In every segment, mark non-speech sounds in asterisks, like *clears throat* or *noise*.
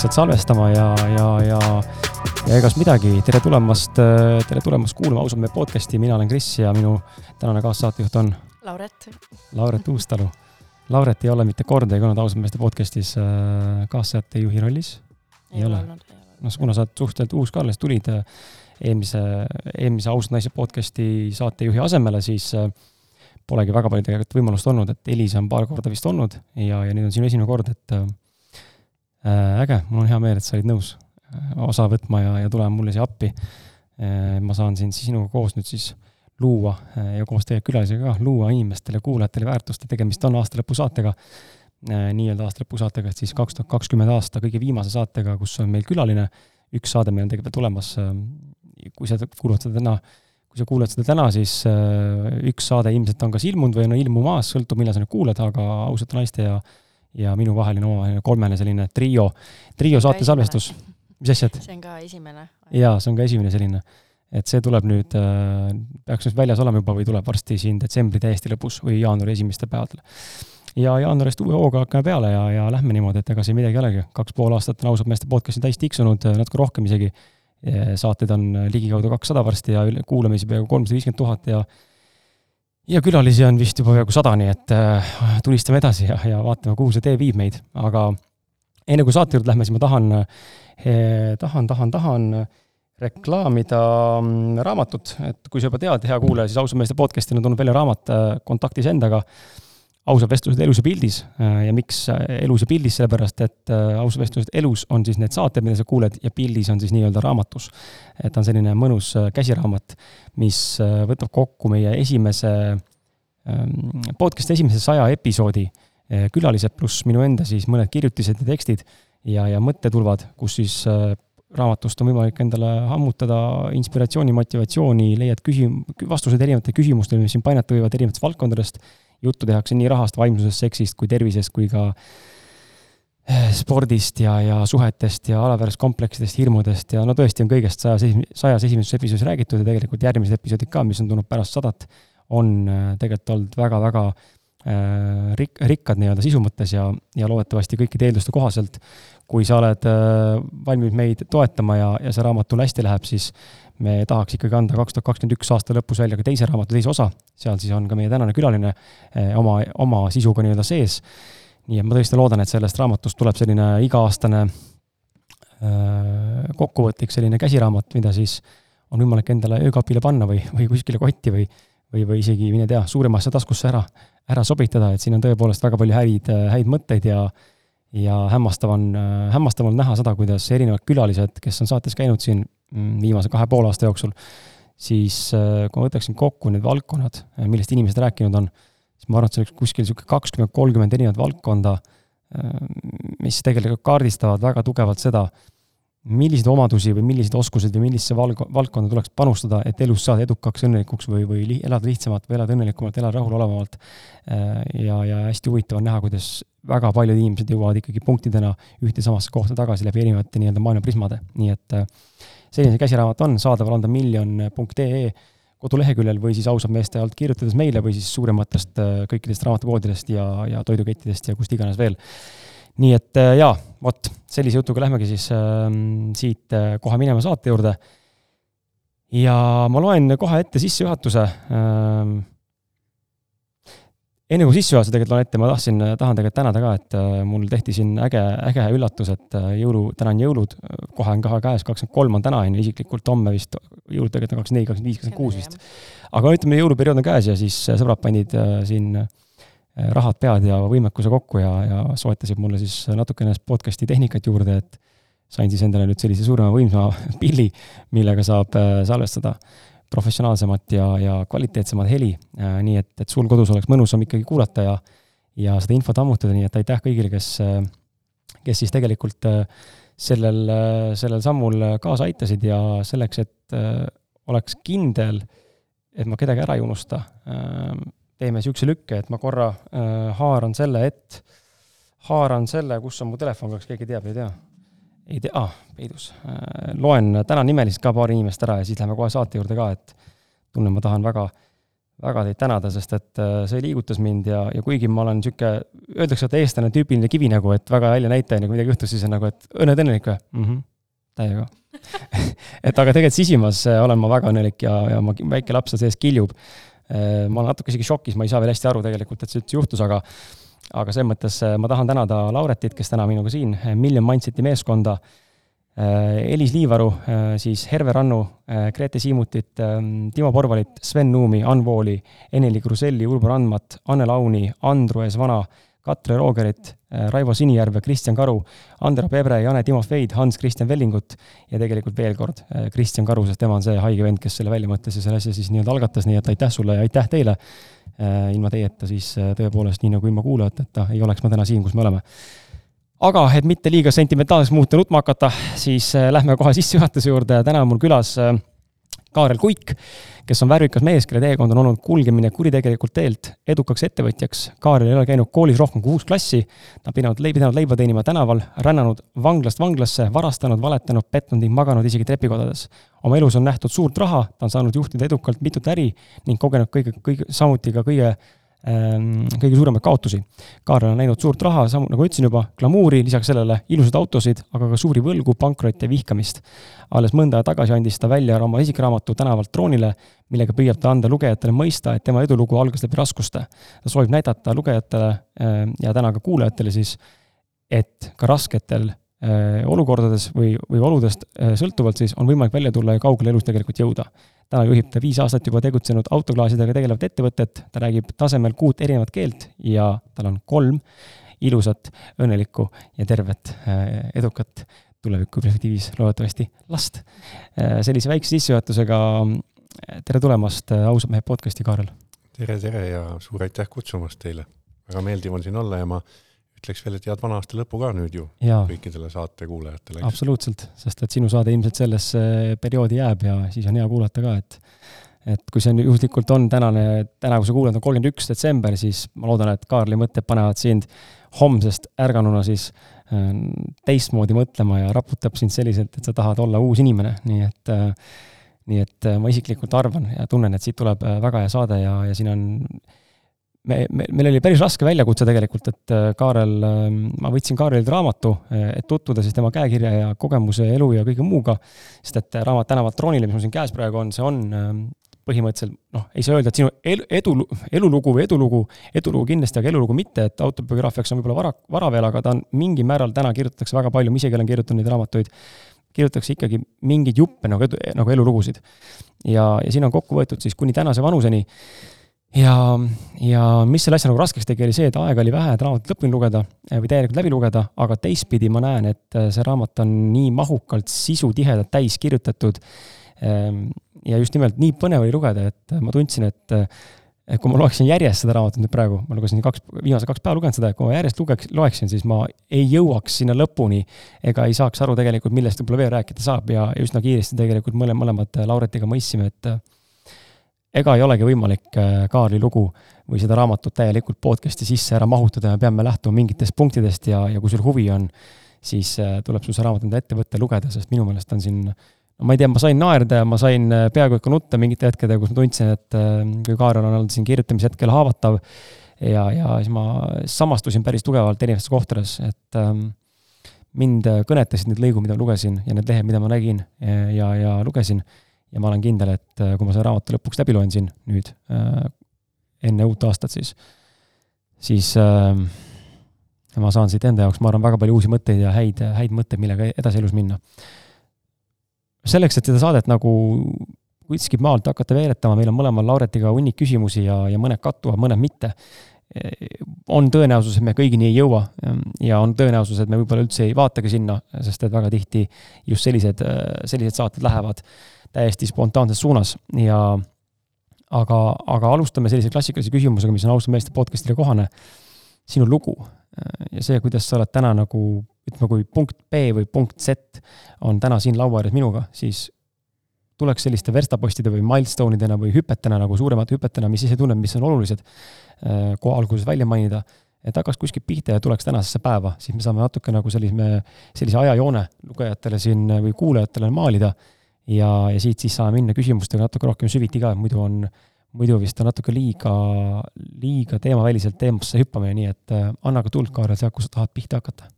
lihtsalt salvestama ja, ja, ja, ja egas midagi. tere tulemast, tere tulemast kuulama ausalt meie podcast'i, mina olen Kris ja minu tänane kaassaatejuht on Lauret. Lauret Uustalu. Lauret ei ole mitte kordagi olnud ausalt meeste podcast'is äh, kaassaatejuhi rollis. ei ole ole noh, kuna sa oled suhteliselt uus ka, alles tulid äh, eelmise, eelmise Ausad naised podcast'i saatejuhi asemele, siis äh, polegi väga palju tegelikult võimalust olnud, et Elisa on paar korda vist olnud ja, ja nüüd on sinu esimene kord, et äge, mul on hea meel, et sa olid nõus äh, osa võtma ja, ja tulema mulle siia appi äh,. ma saan siin sinuga koos nüüd siis luua äh, ja koos teie külalisega ka luua inimestele, kuulajatele väärtust ja tegemist on aastalõpusaatega äh,, nii-öelda aastalõpusaatega, et siis kaks tuhat kakskümmend aasta kõige viimase saatega, kus on meil külaline. üks saade meil on tegelikult tulemas äh,, kui sa kuulad seda täna kui sa kuulad seda täna, siis äh, üks saade ilmselt on kas ilmunud või on ilmumas, sõltub, millal sa nüüd kuulad, aga ausate naiste ja ja minu vaheline omavaheline kolmene selline trio, trio saate salvestus. mis asjad? see on ka esimene. jaa, see on ka esimene selline. et see tuleb nüüd äh,, peaks nüüd väljas olema juba või tuleb varsti siin detsembri täiesti lõpus või jaanuari esimestel päevadel. ja jaanuarist uue hooga hakkame peale ja, ja lähme niimoodi, et ega siin midagi ei olegi. kaks pool aastat on ausalt meeste podcast'i täis tiksunud, natuke rohkem isegi saateid on ligikaudu kakssada varsti ja kuulamisi peaaegu kolmsada viiskümmend tuhat ja ja külalisi on vist juba peaaegu sada, nii et äh, tulistame edasi ja, ja vaatame, kuhu see tee viib meid, aga enne kui saate juurde lähme, siis ma tahan eh,, tahan, tahan, tahan reklaamida mm, raamatut, et kui sa juba tead, hea kuulaja, siis ausalt meeste podcast'il on tulnud välja raamat Kontaktis endaga ausad vestlused elus ja pildis äh, ja miks äh, elus ja pildis, sellepärast et äh, ausad vestlused elus on siis need saated, mida sa kuuled ja pildis on siis nii-öelda raamatus. et ta on selline mõnus käsiraamat, mis võtab kokku meie esimese ähm, podcast'i esimese saja episoodi külalised pluss minu enda siis mõned kirjutised ja tekstid ja, ja mõttetulvad, kus siis raamatust on võimalik endale ammutada inspiratsiooni, motivatsiooni, leiad küsim-, vastused erinevatele küsimustele, mis sind painata võivad erinevatest valdkondadest juttu tehakse nii rahast, vaimsusest, seksist kui tervisest kui ka eh, spordist ja, ja suhetest ja alaväärsuskompleksidest, hirmudest ja no tõesti on kõigest sajas, sajas esimeses episoodis räägitud ja tegelikult järgmised episoodid ka, mis on tulnud pärast sadat, on eh, tegelikult olnud väga-väga äh, rik-, rikkad nii-öelda sisu mõttes ja, ja loodetavasti kõikide eelduste kohaselt, kui sa oled äh, valmis meid toetama ja, ja see raamat sul hästi läheb, siis me tahaks ikkagi anda kaks tuhat kakskümmend üks aasta lõpus välja ka teise raamatu teise osa, seal siis on ka meie tänane külaline eh, oma, oma sisuga nii-öelda sees. nii et ma tõesti loodan, et sellest raamatust tuleb selline iga-aastane äh, kokkuvõtlik selline käsiraamat, mida siis on võimalik endale öökapile panna või, või kuskile kotti või, või, või isegi, mine tea, suuremasse taskusse ära, ära sobitada, et siin on tõepoolest väga palju häid, häid mõtteid ja ja hämmastav on, hämmastav on näha seda, kuidas erinevad külalised, kes on saates käinud siin Mm, viimase kahe poole aasta jooksul, siis äh, kui ma võtaksin kokku need valdkonnad, äh, millest inimesed rääkinud on, siis ma arvan, et see oleks kuskil niisugune kakskümmend, kolmkümmend erinevat valdkonda, äh, mis tegelikult kaardistavad väga tugevalt seda, milliseid omadusi või milliseid oskuseid või millisesse valg-, valdkonda tuleks panustada, et elus saada edukaks, õnnelikuks või, või li-, elada lihtsamalt või elada õnnelikumalt, elada rahulolevamalt. ja, ja hästi huvitav on näha, kuidas väga paljud inimesed jõuavad ikkagi punktidena ühte samasse kohta tagasi läbi erinevate nii-öelda maailma prismade, nii et äh, selline käsiraamat on, saadaval on ta miljon.ee koduleheküljel või siis ausad meeste alt kirjutades meile või siis suurematest äh, kõikidest raamatupoodidest ja, ja toidukettidest ja kust iganes veel. Nii et äh, jaa, vot, sellise jutuga lähmegi siis äh, siit äh, kohe minema saate juurde. ja ma loen kohe ette sissejuhatuse äh, enne kui sissejuhatuse tegelikult loen ette, ma tahtsin, tahan tegelikult tänada ka, et äh, mul tehti siin äge, äge üllatus, et äh, jõulu, täna on jõulud, kohe on kahe käes, kakskümmend kolm on täna, on ju, isiklikult homme vist, jõulud tegelikult on kakskümmend neli, kakskümmend viis, kakskümmend kuus vist. aga ütleme, jõuluperiood on käes ja siis äh, sõbrad panid siin rahad pead ja võimekuse kokku ja, ja soetasid mulle siis natukene podcast'i tehnikat juurde, et sain siis endale nüüd sellise suurema võimsama *laughs* pilli, millega saab salvestada professionaalsemat ja, ja kvaliteetsemat heli, äh, nii et, et sul kodus oleks mõnusam ikkagi kuulata ja ja seda infot ammutada, nii et aitäh kõigile, kes, äh, kes siis tegelikult äh, sellel, sellel sammul kaasa aitasid ja selleks, et oleks kindel, et ma kedagi ära ei unusta, teeme niisuguse lükke, et ma korra haaran selle, et haaran selle, kus on mu telefon, kas keegi teab, ei tea ei tea ah,, peidus. Äh, loen, tänan nimeliselt ka paari inimest ära ja siis lähme kohe saate juurde ka, et tunnen, ma tahan väga, väga teid tänada, sest et äh, see liigutas mind ja, ja kuigi ma olen niisugune, öeldakse, et eestlane tüüpiline kivinägu, et väga välja näitaja, kui midagi juhtus, siis on nagu, et õnned õnnelik või mm? -hmm. täiega *laughs* et aga tegelikult sisimas äh, olen ma väga õnnelik ja, ja ma, väike laps seal sees kiljub. Äh, ma olen natuke isegi šokis, ma ei saa veel hästi aru tegelikult, et see üldse juhtus, aga aga selles mõttes ma tahan tänada Lauretit, kes täna minuga siin, Million Mindseti meeskonda Äh, Elis Liivaru, äh, siis Herve Rannu, äh, Grete Siimutit, Timo Porvalit, Sven Nuumi, Ann Vooli, Eneli Kruselli, Urbo Randmat, Anne Launi, Andru S. Vana, Katre Roogerit, Raivo Sinijärve, Kristjan Karu, Andero Pebre, Jane Timofeid, Hans-Kristjan Vellingut ja tegelikult veel kord Kristjan Karu, sest tema on see haige vend, kes selle välja mõtles ja selle asja siis nii-öelda algatas, nii et aitäh sulle ja aitäh teile. ilma teieta siis tõepoolest, nii nagu ilma kuulajateta, ei oleks ma täna siin, kus me oleme aga et mitte liiga sentimentaalseks muuta, nutma hakata, siis äh, lähme kohe sissejuhatuse juurde täna on mul külas äh, Kaarel Kuik, kes on värvikas mees, kelle teekond on olnud kulgemine kuritegelikult teelt edukaks ettevõtjaks. Kaarel ei ole käinud koolis rohkem kui kuus klassi, ta on pidanud, pidanud leiba teenima tänaval, rännanud vanglast vanglasse, varastanud, valetanud, petnud ning maganud isegi trepikodades. oma elus on nähtud suurt raha, ta on saanud juhtida edukalt mitut äri ning kogenud kõige, kõige, samuti ka kõige kõige suuremaid kaotusi. Kaarel on näinud suurt raha, samu-, nagu ütlesin juba, glamuuri, lisaks sellele ilusaid autosid, aga ka suuri võlgu, pankrotte ja vihkamist. alles mõnda aega tagasi andis ta välja oma isikraamatu Tänavalt troonile, millega püüab ta anda lugejatele mõista, et tema edulugu algas läbi raskuste. ta soovib näidata lugejatele ehm, ja täna ka kuulajatele siis, et ka rasketel ehm, olukordades või, või oludest sõltuvalt siis on võimalik välja tulla ja kaugele elus tegelikult jõuda täna juhib ta viis aastat juba tegutsenud autoklaasidega tegelevat ettevõtet, ta räägib tasemel kuut erinevat keelt ja tal on kolm ilusat, õnnelikku ja tervet, äh, edukat tuleviku perspektiivis loodetavasti last. Äh, sellise väikse sissejuhatusega äh, tere tulemast Ausad mehed podcasti, Kaarel! tere, tere ja suur aitäh kutsumast teile! väga meeldiv on siin olla ja ma ütleks veel, et head vana aasta lõppu ka nüüd ju ja. kõikidele saate kuulajatele. absoluutselt, sest et sinu saade ilmselt sellesse perioodi jääb ja siis on hea kuulata ka, et et kui see on juhuslikult on tänane, täna, kui sa kuulad, on kolmkümmend üks detsember, siis ma loodan, et Kaarli mõtted panevad sind homsest ärganuna siis äh, teistmoodi mõtlema ja raputab sind selliselt, et sa tahad olla uus inimene, nii et äh, nii et ma isiklikult arvan ja tunnen, et siit tuleb väga hea saade ja, ja siin on me, me, meil oli päris raske väljakutse tegelikult, et äh, Kaarel, ähm, ma võtsin Kaarelilt raamatu, äh, et tutvuda siis tema käekirja ja kogemuse, elu ja kõige muuga, sest et äh, raamat Tänavalt troonile, mis mul siin käes praegu on, see on ähm, põhimõtteliselt noh, ei saa öelda, et sinu elu, edu, elulugu või edulugu, edulugu kindlasti, aga elulugu mitte, et autobiograafiaks on võib-olla vara, vara veel, aga ta on mingil määral, täna kirjutatakse väga palju, ma isegi olen kirjutanud neid raamatuid, kirjutatakse ikkagi mingeid juppe nagu edu, nagu elulugusid. ja, ja siin on kokku võetud siis kuni tänase vanuseni ja, ja mis selle asja nagu raskeks tegi, oli see, et aega oli vähe, et raamatut lõpuni lugeda eh, või täielikult läbi lugeda, aga teistpidi ma näen, et eh, see raamat on nii mahukalt sisutihedalt täis kirjutatud. Ehm, ja just nimelt nii põnev oli lugeda, et ma tundsin, et et kui ma loeksin järjest seda raamatut nüüd praegu, ma lugesin kaks, viimased kaks päeva lugenud seda, kui ma järjest lugeks, loeksin, siis ma ei jõuaks sinna lõpuni ega ei saaks aru tegelikult, millest võib-olla veel rääkida saab ja üsna kiiresti tegelikult mõle-, mõlemad Lauretiga mõistsime, et ega ei olegi võimalik äh, Kaarli lugu või seda raamatut täielikult podcast'i sisse ära mahutada, me peame lähtuma mingitest punktidest ja, ja kui sul huvi on, siis äh, tuleb sul see raamat enda ette võtta ja lugeda, sest minu meelest on siin no ma ei tea, ma sain naerda ja ma sain äh, peaaegu et ka nutta mingitel hetkedel, kus ma tundsin, et kui Kaarel on olnud siin kirjutamise hetkel haavatav ja, ja siis ma samastusin päris tugevalt erinevates kohtades, et ähm, mind kõnetasid need lõigud, mida ma lugesin ja need lehed, mida ma nägin ja, ja lugesin ja ma olen kindel, et äh, kui ma selle raamatu lõpuks läbi loen siin nüüd äh,, enne uut aastat siis, siis äh, ma saan siit enda jaoks, ma arvan, väga palju uusi mõtteid ja häid, häid mõtteid, millega edasi elus minna. selleks, et seda saadet nagu kuskilt maalt hakata veeretama, meil on mõlemal Lauretiga hunnik küsimusi ja, ja mõned kattuvad, mõned mitte. on tõenäosus, et me kõigini ei jõua ja on tõenäosus, et me võib-olla üldse ei vaatagi sinna, sest et väga tihti just sellised, sellised saated lähevad täiesti spontaanses suunas ja aga, aga alustame sellise klassikalise küsimusega, mis on ausalt meeste podcast'ile kohane. sinu lugu ja see, kuidas sa oled täna nagu ütleme, kui punkt B või punkt Z on täna siin laua ääres minuga, siis tuleks selliste verstapostide või milstone idena või hüpetena nagu suuremate hüpetena, mis ise tunneb, mis on olulised, kohe alguses välja mainida, et hakkaks kuskilt pihta ja tuleks tänasesse päeva, siis me saame natuke nagu sellise, sellise ajajoone lugejatele siin või kuulajatele maalida ja, ja siit siis saame minna küsimustega natuke rohkem süviti ka, muidu on muidu vist on natuke liiga, liiga teemaväliselt teemasse hüppame, nii et äh, anna ka tuld, Kaarel, sealt, kus sa tahad pihta hakata.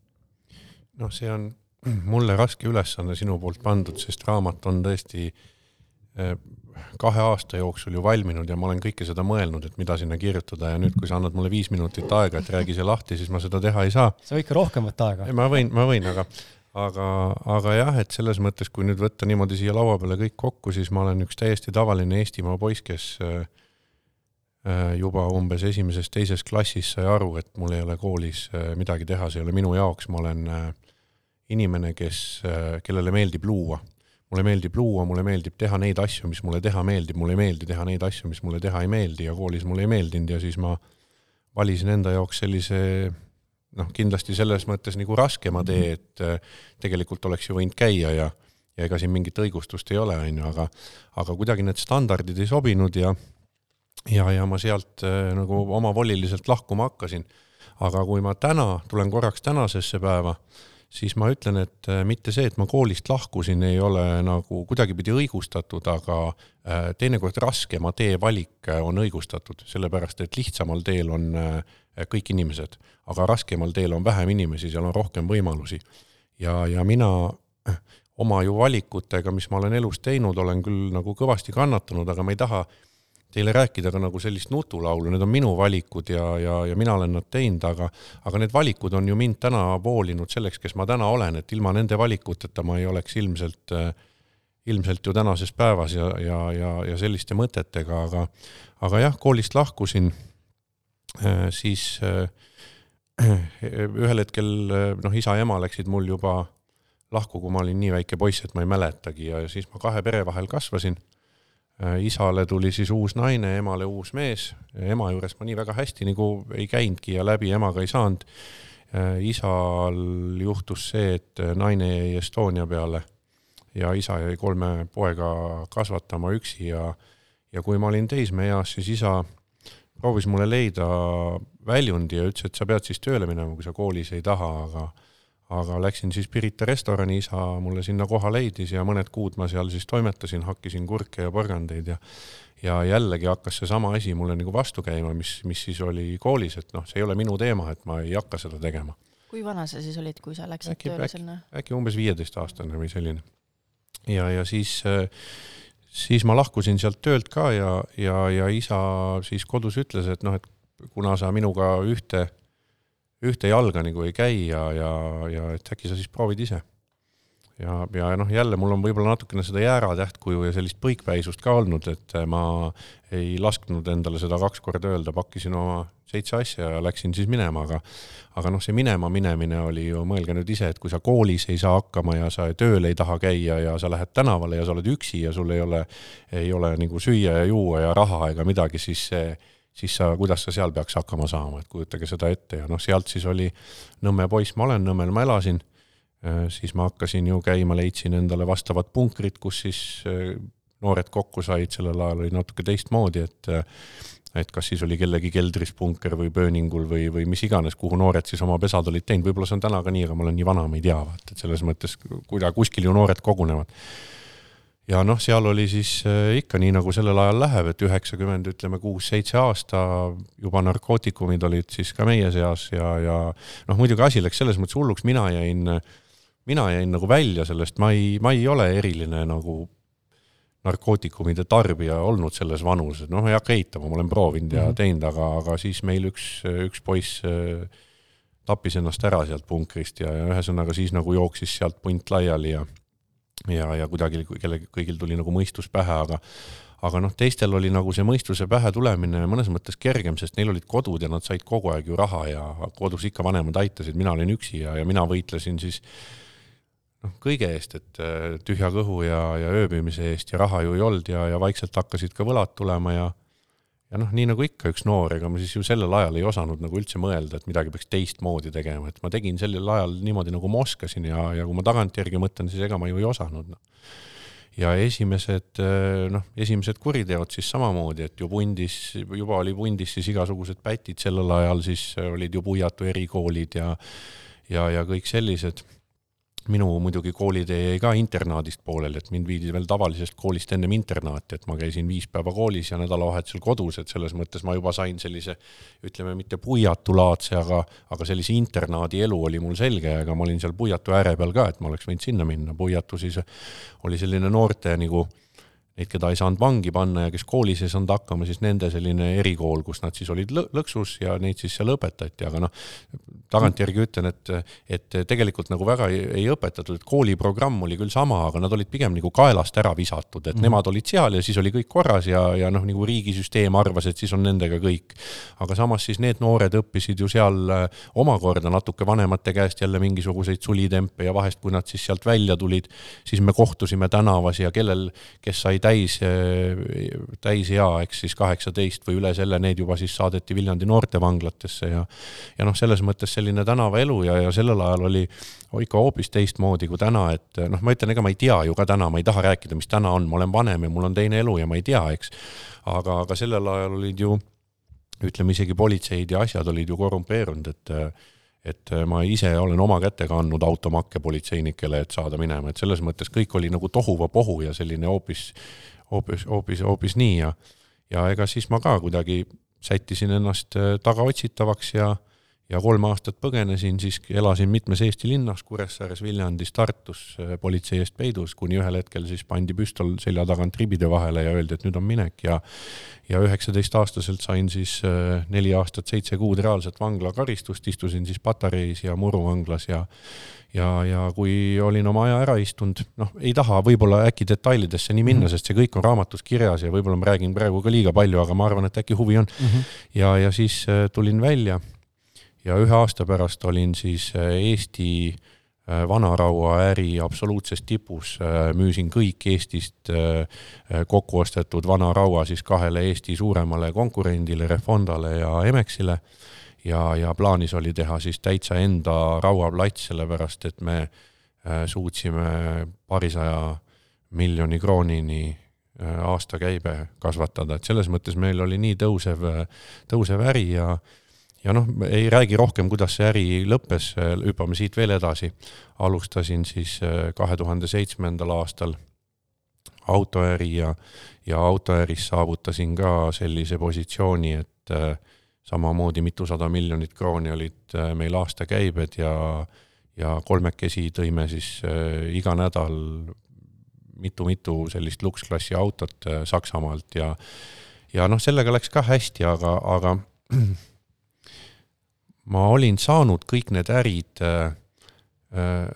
noh, see on mulle raske ülesanne sinu poolt pandud, sest raamat on tõesti äh, kahe aasta jooksul ju valminud ja ma olen kõike seda mõelnud, et mida sinna kirjutada ja nüüd, kui sa annad mulle viis minutit aega, et räägi see lahti, siis ma seda teha ei saa. sa võid ka rohkem võtta aega. ma võin, ma võin, aga, aga, aga jah, et selles mõttes, kui nüüd võtta niimoodi siia laua peale kõik kokku, siis ma olen üks täiesti tavaline Eestimaa poiss, kes äh, äh, juba umbes esimeses-teises klassis sai aru, et mul ei ole koolis äh, midagi teha, see ei ole minu jaoks, ma olen inimene, kes, kellele meeldib luua. Mulle meeldib luua, mulle meeldib teha neid asju, mis mulle teha meeldib, mulle ei meeldi teha neid asju, mis mulle teha ei meeldi ja koolis mulle ei meeldinud ja siis ma valisin enda jaoks sellise noh, kindlasti selles mõttes nagu raskema tee, et äh, tegelikult oleks ju võinud käia ja ja ega siin mingit õigustust ei ole, on ju, aga aga kuidagi need standardid ei sobinud ja ja, ja ma sealt äh, nagu omavoliliselt lahkuma hakkasin. aga kui ma täna, tulen korraks tänasesse päeva, siis ma ütlen, et äh, mitte see, et ma koolist lahkusin, ei ole nagu kuidagipidi õigustatud, aga äh, teinekord raskema tee valik äh, on õigustatud, sellepärast et lihtsamal teel on kõik inimesed, aga raskemal teel on vähem inimesi, seal on rohkem võimalusi. ja, ja mina oma ju valikutega, mis ma olen elus teinud, olen küll nagu kõvasti kannatanud, aga ma ei taha äh, teile rääkida ka nagu sellist nutulaulu, need on minu valikud ja, ja, ja mina olen nad teinud, aga aga need valikud on ju mind täna voolinud selleks, kes ma täna olen, et ilma nende valikuteta ma ei oleks ilmselt, ilmselt ju tänases päevas ja, ja, ja, ja selliste mõtetega, aga aga jah, koolist lahkusin, siis *clears throat* ühel hetkel noh, isa ja ema läksid mul juba lahku, kui ma olin nii väike poiss, et ma ei mäletagi ja siis ma kahe pere vahel kasvasin Äh, isale tuli siis uus naine, emale uus mees, ema juures ma nii väga hästi nagu ei käinudki ja läbi emaga ei saanud. Äh, isal juhtus see, et naine jäi Estonia peale ja isa jäi kolme poega kasvatama üksi ja, ja kui ma olin teismeeas, siis isa proovis mulle leida väljundi ja ütles, et sa pead siis tööle minema, kui sa koolis ei taha, aga aga läksin siis Pirita restorani, isa mulle sinna koha leidis ja mõned kuud ma seal siis toimetasin, hakkisin kurke ja porgandeid ja ja jällegi hakkas seesama asi mulle nagu vastu käima, mis, mis siis oli koolis, et noh, see ei ole minu teema, et ma ei hakka seda tegema. kui vana sa siis olid, kui sa läksid äkki, tööle sinna? äkki umbes viieteistaastane või selline. ja, ja siis, siis ma lahkusin sealt töölt ka ja, ja, ja isa siis kodus ütles, et noh, et kuna sa minuga ühte ühte jalga nagu ei käi ja, ja, ja et äkki sa siis proovid ise. Ja, ja noh, jälle mul on võib-olla natukene seda jääratähtkuju ja sellist põikpäisust ka olnud, et ma ei lasknud endale seda kaks korda öelda, pakkisin oma seitse asja ja läksin siis minema, aga aga noh, see minema minemine oli ju, mõelge nüüd ise, et kui sa koolis ei saa hakkama ja sa tööl ei taha käia ja sa lähed tänavale ja sa oled üksi ja sul ei ole, ei ole nagu süüa ja juua ja raha ega midagi, siis see siis sa, kuidas sa seal peaks hakkama saama, et kujutage seda ette. Ja noh, sealt siis oli Nõmme poiss, ma olen Nõmmel, ma elasin, äh, siis ma hakkasin ju käima, leidsin endale vastavad punkrid, kus siis äh, noored kokku said, sellel ajal oli natuke teistmoodi, et äh, et kas siis oli kellegi keldris punker või pööningul või, või mis iganes, kuhu noored siis oma pesad olid teinud, võib-olla see on täna ka nii, aga ma olen nii vana, ma ei tea, vaata, et selles mõttes, kuida-, kuskil ju noored kogunevad. Ja noh, seal oli siis äh, ikka nii, nagu sellel ajal läheb, et üheksakümmend, ütleme kuus-seitse aasta juba narkootikumid olid siis ka meie seas ja, ja noh, muidugi asi läks selles mõttes hulluks, mina jäin, mina jäin nagu välja sellest, ma ei, ma ei ole eriline nagu narkootikumide tarbija olnud selles vanuses, noh, ei hakka eitama, ma olen proovinud ja mm -hmm. teinud, aga, aga siis meil üks, üks poiss äh, tappis ennast ära sealt punkrist ja, ja ühesõnaga siis nagu jooksis sealt punt laiali ja ja, ja kuidagi kellelgi, kõigil tuli nagu mõistus pähe, aga aga noh, teistel oli nagu see mõistuse pähe tulemine mõnes mõttes kergem, sest neil olid kodud ja nad said kogu aeg ju raha ja kodus ikka vanemad aitasid, mina olin üksi ja, ja mina võitlesin siis noh, kõige eest, et äh, tühja kõhu ja, ja ööbimise eest ja raha ju ei olnud ja, ja vaikselt hakkasid ka võlad tulema ja ja noh, nii nagu ikka üks noor, ega ma siis ju sellel ajal ei osanud nagu üldse mõelda, et midagi peaks teistmoodi tegema, et ma tegin sellel ajal niimoodi, nagu ma oskasin ja, ja kui ma tagantjärgi mõtlen, siis ega ma ju ei osanud no.. ja esimesed noh, esimesed kuriteod siis samamoodi, et ju pundis, juba oli pundis siis igasugused pätid sellel ajal, siis olid ju Puiatu erikoolid ja ja, ja kõik sellised minu muidugi koolitee jäi ka internaadist pooleli, et mind viidi veel tavalisest koolist ennem internaati, et ma käisin viis päeva koolis ja nädalavahetusel kodus, et selles mõttes ma juba sain sellise ütleme, mitte puiatulaadse, aga, aga sellise internaadi elu oli mul selge, aga ma olin seal puiatu ääre peal ka, et ma oleks võinud sinna minna, puiatu siis oli selline noorte nagu neid, keda ei saanud vangi panna ja kes koolis ei saanud hakkama, siis nende selline erikool, kus nad siis olid lõksus ja neid siis seal õpetati, aga noh, tagantjärgi ütlen, et, et tegelikult nagu väga ei, ei õpetatud, et kooliprogramm oli küll sama, aga nad olid pigem nagu kaelast ära visatud, et mm nemad olid seal ja siis oli kõik korras ja, ja noh, nagu riigisüsteem arvas, et siis on nendega kõik. aga samas siis need noored õppisid ju seal äh, omakorda natuke vanemate käest jälle mingisuguseid sulitempe ja vahest, kui nad siis sealt välja tulid, siis me kohtusime tänavas ja kellel, kes sai täis, täisea, eks siis kaheksateist või üle selle, need juba siis saadeti Viljandi noortevanglatesse ja ja noh, selles mõttes selline tänavaelu ja, ja sellel ajal oli ikka hoopis teistmoodi kui täna, et noh, ma ütlen, ega ma ei tea ju ka täna, ma ei taha rääkida, mis täna on, ma olen vanem ja mul on teine elu ja ma ei tea, eks. aga, aga sellel ajal olid ju ütleme isegi politseid ja asjad olid ju korrumpeerunud, et et ma ise olen oma kätega andnud automakke politseinikele, et saada minema, et selles mõttes kõik oli nagu tohuvapohu ja selline hoopis, hoopis, hoopis, hoopis nii ja ja ega siis ma ka kuidagi sättisin ennast tagaotsitavaks ja ja kolm aastat põgenesin, siis elasin mitmes Eesti linnas, Kuressaares, Viljandis, Tartus äh, politsei eest peidus, kuni ühel hetkel siis pandi püstol selja tagant ribide vahele ja öeldi, et nüüd on minek ja ja üheksateistaastaselt sain siis äh, neli aastat, seitse kuud reaalset vanglakaristust, istusin siis Patareis ja Muru vanglas ja ja, ja kui olin oma aja ära istunud, noh, ei taha võib-olla äkki detailidesse nii minna mm, -hmm. sest see kõik on raamatus kirjas ja võib-olla ma räägin praegu ka liiga palju, aga ma arvan, et äkki huvi on mm. -hmm. ja, ja siis äh, tulin välja ja ühe aasta pärast olin siis äh, Eesti äh, vanarauaäri absoluutses tipus, äh, müüsin kõik Eestist kokku ostetud vanaraua siis kahele Eesti suuremale konkurendile, Refondale ja Emexile, ja, ja plaanis oli teha siis täitsa enda rauaplats, sellepärast et me suutsime paarisaja miljoni kroonini aastakäibe kasvatada, et selles mõttes meil oli nii tõusev, tõusev äri ja ja noh, ei räägi rohkem, kuidas see äri lõppes, hüppame siit veel edasi. alustasin siis äh, kahe tuhande seitsmendal aastal autoäri ja, ja autoäris saavutasin ka sellise positsiooni, et äh, samamoodi mitusada miljonit krooni olid äh, meil aastakäibed ja, ja kolmekesi tõime siis iga nädal mitu-mitu sellist luksklassi autot Saksamaalt ja ja noh, sellega läks ka hästi, aga, aga *clears throat* ma olin saanud kõik need ärid äh, äh,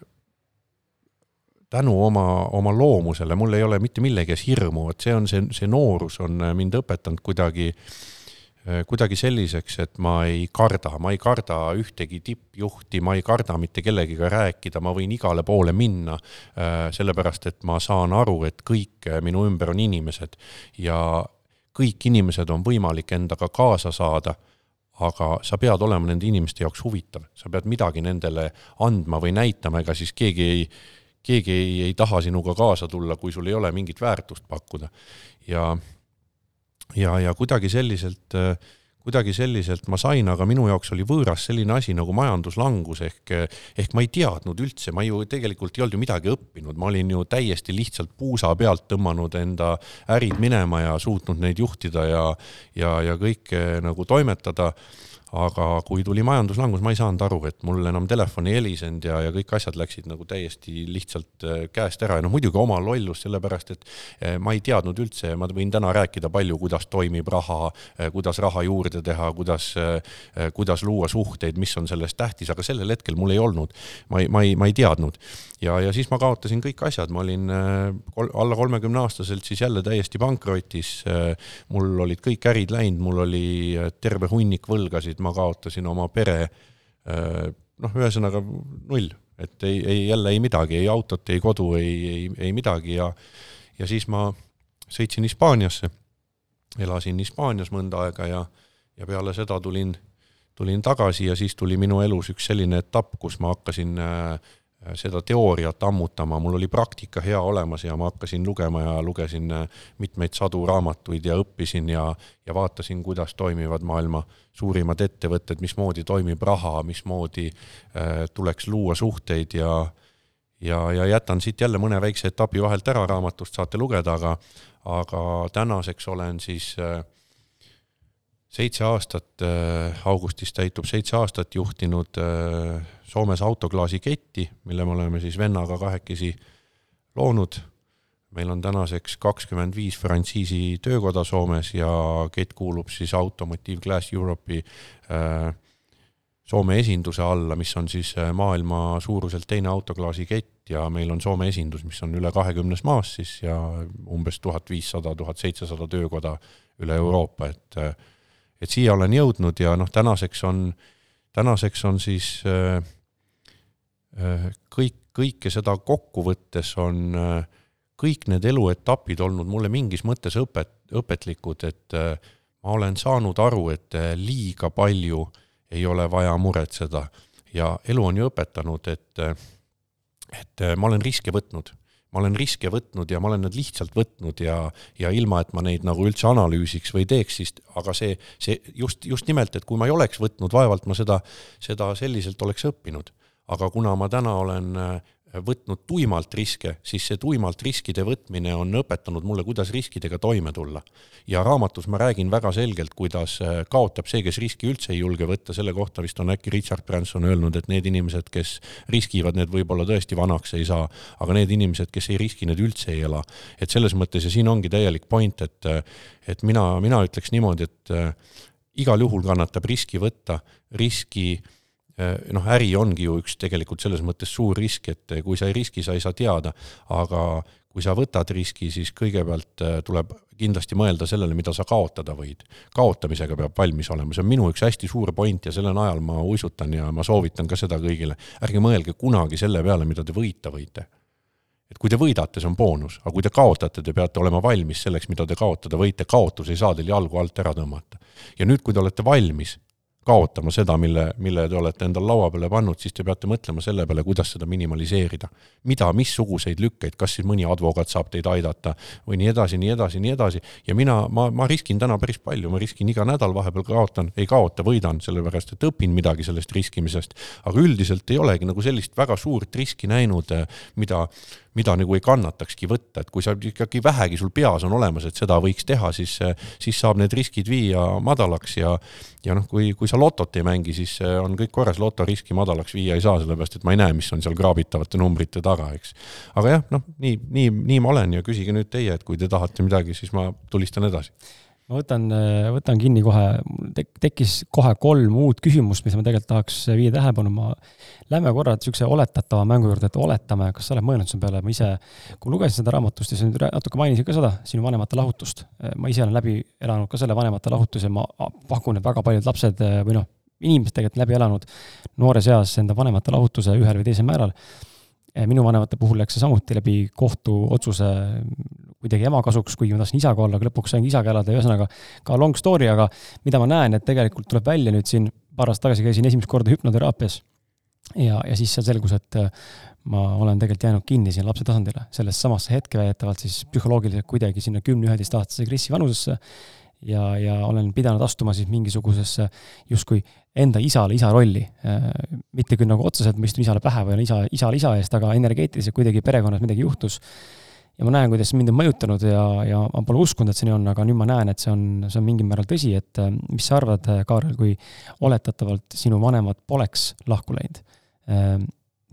tänu oma, oma loomusele, mul ei ole mitte millegi ees hirmu, et see on see, see noorus on mind õpetanud kuidagi äh,, kuidagi selliseks, et ma ei karda, ma ei karda ühtegi tippjuhti, ma ei karda mitte kellegiga rääkida, ma võin igale poole minna äh,, sellepärast et ma saan aru, et kõik minu ümber on inimesed ja kõik inimesed on võimalik endaga kaasa saada aga sa pead olema nende inimeste jaoks huvitav, sa pead midagi nendele andma või näitama, ega siis keegi ei, keegi ei, ei taha sinuga kaasa tulla, kui sul ei ole mingit väärtust pakkuda. ja, ja, ja kuidagi selliselt äh, kuidagi selliselt ma sain, aga minu jaoks oli võõras selline asi nagu majanduslangus ehk, ehk ma ei teadnud üldse, ma ju tegelikult ei olnud ju midagi õppinud, ma olin ju täiesti lihtsalt puusa pealt tõmmanud enda ärid minema ja suutnud neid juhtida ja, ja, ja kõike nagu toimetada aga kui tuli majanduslangus, ma ei saanud aru, et mul enam telefon ei helisenud ja, ja kõik asjad läksid nagu täiesti lihtsalt äh, käest ära. Ja noh, muidugi oma lollus, sellepärast et äh, ma ei teadnud üldse, ma võin täna rääkida palju, kuidas toimib raha, äh, kuidas raha juurde teha, kuidas, kuidas luua suhteid, mis on sellest tähtis, aga sellel hetkel mul ei olnud, ma ei, ma ei, ma ei teadnud. ja, ja siis ma kaotasin kõik asjad, ma olin kol, alla kolmekümne aastaselt siis jälle täiesti pankrotis, mul olid kõik ärid läinud, mul oli terve hunnik võlgasid, ma kaotasin oma pere, äh, noh, ühesõnaga null, et ei, ei jälle ei midagi, ei autot, ei kodu, ei, ei, ei midagi ja ja siis ma sõitsin Hispaaniasse, elasin Hispaanias mõnda aega ja, ja peale seda tulin, tulin tagasi ja siis tuli minu elus üks selline etapp, kus ma hakkasin äh, seda teooriat ammutama, mul oli praktika hea olemas ja ma hakkasin lugema ja lugesin äh, mitmeid sadu raamatuid ja õppisin ja, ja vaatasin, kuidas toimivad maailma suurimad ettevõtted, mismoodi toimib raha, mismoodi äh, tuleks luua suhteid ja ja, ja jätan siit jälle mõne väikse etapi vahelt ära raamatust, saate lugeda, aga aga tänaseks olen siis äh, seitse aastat, äh, augustis täitub seitse aastat juhtinud äh, Soomes autoklaasiketti, mille me oleme siis vennaga kahekesi loonud. meil on tänaseks kakskümmend viis frantsiisi töökoda Soomes ja kett kuulub siis Automotive Glass Europe'i Soome esinduse alla, mis on siis maailma suuruselt teine autoklaasikett ja meil on Soome esindus, mis on üle kahekümnes maas siis ja umbes tuhat viissada, tuhat seitsesada töökoda üle Euroopa, et et siia olen jõudnud ja noh, tänaseks on, tänaseks on siis äh, äh, kõik, kõike seda kokku võttes on äh, kõik need eluetapid olnud mulle mingis mõttes õpet, õpetlikud, et ma olen saanud aru, et liiga palju ei ole vaja muretseda. Ja elu on ju õpetanud, et, et ma olen riske võtnud ma olen riske võtnud ja ma olen need lihtsalt võtnud ja, ja ilma, et ma neid nagu üldse analüüsiks või teeks, siis aga see, see just, just nimelt, et kui ma ei oleks võtnud, vaevalt ma seda, seda selliselt oleks õppinud. aga kuna ma täna olen äh, võtnud tuimalt riske, siis see tuimalt riskide võtmine on õpetanud mulle, kuidas riskidega toime tulla. ja raamatus ma räägin väga selgelt, kuidas äh, kaotab see, kes riski üldse ei julge võtta, selle kohta vist on äkki Richard Branson öelnud, et need inimesed, kes riskivad, need võib-olla tõesti vanaks ei saa, aga need inimesed, kes ei riski, need üldse ei ela. et selles mõttes ja siin ongi täielik point, et, et mina, mina ütleks niimoodi, et äh, igal juhul kannatab riski võtta, riski äh, Äh, noh, äri ongi ju üks tegelikult selles mõttes suur risk, et äh, kui sa ei riski, sa ei saa teada, aga kui sa võtad riski, siis kõigepealt äh, tuleb kindlasti mõelda sellele, mida sa kaotada võid. kaotamisega peab valmis olema, see on minu üks hästi suur point ja selle najal ma uisutan ja ma soovitan ka seda kõigile. ärge mõelge kunagi selle peale, mida te võita võite. et kui te võidate, see on boonus, aga kui te kaotate, te peate olema valmis selleks, mida te kaotada võite, kaotus ei saa teil jalgu alt ära tõmmata. ja nüüd, kui te olete valmis kaotama seda, mille, mille te olete endal laua peale pannud, siis te peate mõtlema selle peale, kuidas seda minimaliseerida. mida, missuguseid lükkeid, kas siis mõni advokaat saab teid aidata või nii edasi, nii edasi, nii edasi. ja mina, ma, ma riskin täna päris palju, ma riskin iga nädal, vahepeal kaotan, ei kaota, võidan, sellepärast et õpin midagi sellest riskimisest. aga üldiselt ei olegi nagu sellist väga suurt riski näinud, mida mida nagu ei kannatakski võtta, et kui sa ikkagi vähegi sul peas on olemas, et seda võiks teha, siis, siis saab need riskid viia madalaks ja ja noh, kui, kui sa lotot ei mängi, siis on kõik korras, lotoriski madalaks viia ei saa, sellepärast et ma ei näe, mis on seal kraabitavate numbrite taga, eks. aga jah, noh, nii, nii, nii ma olen ja küsige nüüd teie, et kui te tahate midagi, siis ma tulistan edasi ma võtan, võtan kinni kohe, mul tek-, tekkis kohe kolm uut küsimust, mis ma tegelikult tahaks viia tähelepanu, ma lähme korra niisuguse oletatava mängu juurde, et oletame, kas sa oled mõelnud selle peale, ma ise, kui lugesin seda raamatust ja sa nüüd natuke mainisid ka seda, sinu vanemate lahutust, ma ise olen läbi elanud ka selle vanemate lahutuse, ma pakun, et väga paljud lapsed või noh, inimesed tegelikult läbi elanud noores eas enda vanemate lahutuse ühel või teisel määral. Minu vanemate puhul läks see samuti läbi kohtuotsuse kuidagi ema kasuks, kuigi ma tahtsin isaga olla, aga lõpuks saingi isaga elada ühesõnaga ka long story, aga mida ma näen, et tegelikult tuleb välja nüüd siin, paar aastat tagasi käisin esimest korda hüpnoteraapias ja, ja siis seal selgus, et äh, ma olen tegelikult jäänud kinni sinna lapse tasandile, sellesse samasse hetke väidetavalt siis psühholoogiliselt kuidagi sinna kümne-üheteistaastase Krisi vanusesse ja, ja olen pidanud astuma siis mingisugusesse justkui enda isale isa rolli. Äh, mitte küll nagu otseselt ma istun isale pähe või olen isa, isal isa eest, aga energeetiliselt kuidagi perekonnas midagi juhtus. Ja ma näen, kuidas mind on mõjutanud ja, ja ma pole uskunud, et see nii on, aga nüüd ma näen, et see on, see on mingil määral tõsi, et äh, mis sa arvad, Kaarel, kui oletatavalt sinu vanemad poleks lahku läinud? Äh,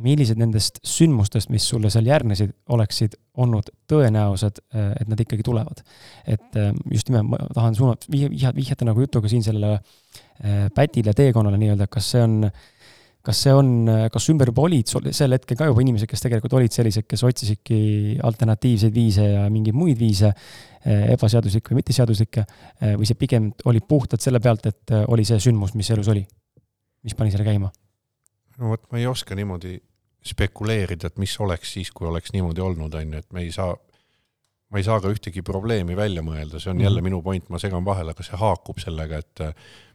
millised nendest sündmustest, mis sulle seal järgnesid, oleksid olnud tõenäosed, äh, et nad ikkagi tulevad. et äh, just nimelt ma tahan suunata, vihjata, nagu jutuga siin sellele äh, pätile teekonnale nii-öelda, kas see on, kas see on, kas ümber juba olid sul sel hetkel ka juba inimesed, kes tegelikult olid sellised, kes otsisidki alternatiivseid viise ja mingeid muid viise, ebaseaduslikke või mitteseaduslikke, või see pigem oli puhtalt selle pealt, et oli see sündmus, mis elus oli, mis pani selle käima? no vot, ma ei oska niimoodi spekuleerida, et mis oleks siis, kui oleks niimoodi olnud, on ju, et me ei saa, ma ei saa ka ühtegi probleemi välja mõelda, see on mm jälle minu point, ma segan vahele, aga see haakub sellega, et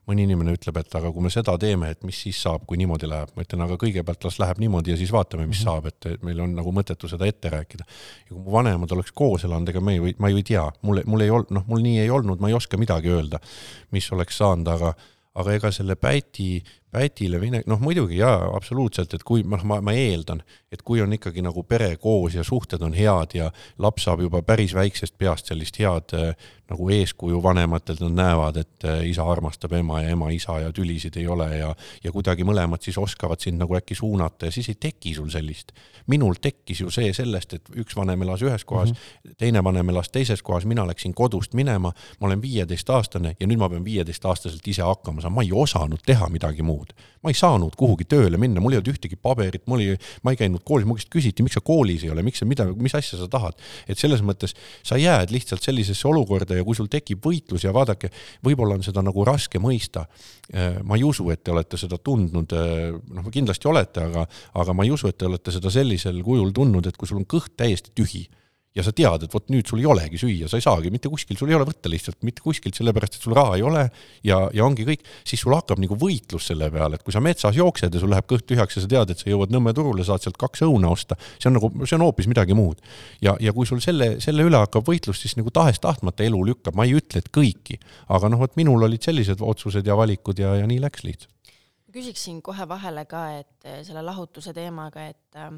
mõni inimene ütleb, et aga kui me seda teeme, et mis siis saab, kui niimoodi läheb, ma ütlen, aga kõigepealt las läheb niimoodi ja siis vaatame, mis mm -hmm. saab, et meil on nagu mõttetu seda ette rääkida. ja kui mu vanemad oleks koos elanud, ega me ei või, ma ei tea, mul, mul ei olnud, noh, mul nii ei olnud, ma ei oska midagi öelda, mis oleks saanud, aga aga ega selle Päti, pätile vine-, noh muidugi jaa, absoluutselt, et kui noh, ma, ma eeldan, et kui on ikkagi nagu pere koos ja suhted on head ja laps saab juba päris väiksest peast sellist head äh, nagu eeskuju vanematelt, nad näevad, et äh, isa armastab ema ja ema isa ja tülisid ei ole ja ja kuidagi mõlemad siis oskavad sind nagu äkki suunata ja siis ei teki sul sellist. minul tekkis ju see sellest, et üks vanem elas ühes kohas mm, -hmm. teine vanem elas teises kohas, mina läksin kodust minema, ma olen viieteistaastane ja nüüd ma pean viieteistaastaselt ise hakkama saama, ma ei osanud teha midagi muud. Ma ei saanud kuhugi tööle minna, mul ei olnud ühtegi paberit, mul ei, ma ei käinud koolis, mu käest küsiti, miks sa koolis ei ole, miks sa, mida, mis asja sa tahad. et selles mõttes sa jääd lihtsalt sellisesse olukorda ja kui sul tekib võitlus ja vaadake, võib-olla on seda nagu raske mõista. Äh, ma ei usu, et te olete seda tundnud, äh, noh, kindlasti olete, aga, aga ma ei usu, et te olete seda sellisel kujul tundnud, et kui sul on kõht täiesti tühi ja sa tead, et vot nüüd sul ei olegi süüa, sa ei saagi mitte kuskil, sul ei ole võtta lihtsalt mitte kuskilt, sellepärast et sul raha ei ole ja, ja ongi kõik, siis sul hakkab nagu võitlus selle peale, et kui sa metsas jooksed ja sul läheb kõht tühjaks ja sa tead, et sa jõuad Nõmme turule, saad sealt kaks õuna osta, see on nagu, see on hoopis midagi muud. ja, ja kui sul selle, selle üle hakkab võitlus, siis nagu tahes-tahtmata elu lükkab, ma ei ütle, et kõiki, aga noh, vot minul olid sellised otsused ja valikud ja, ja nii läks lihtsalt küsiksin kohe vahele ka, et selle lahutuse teemaga, et äh,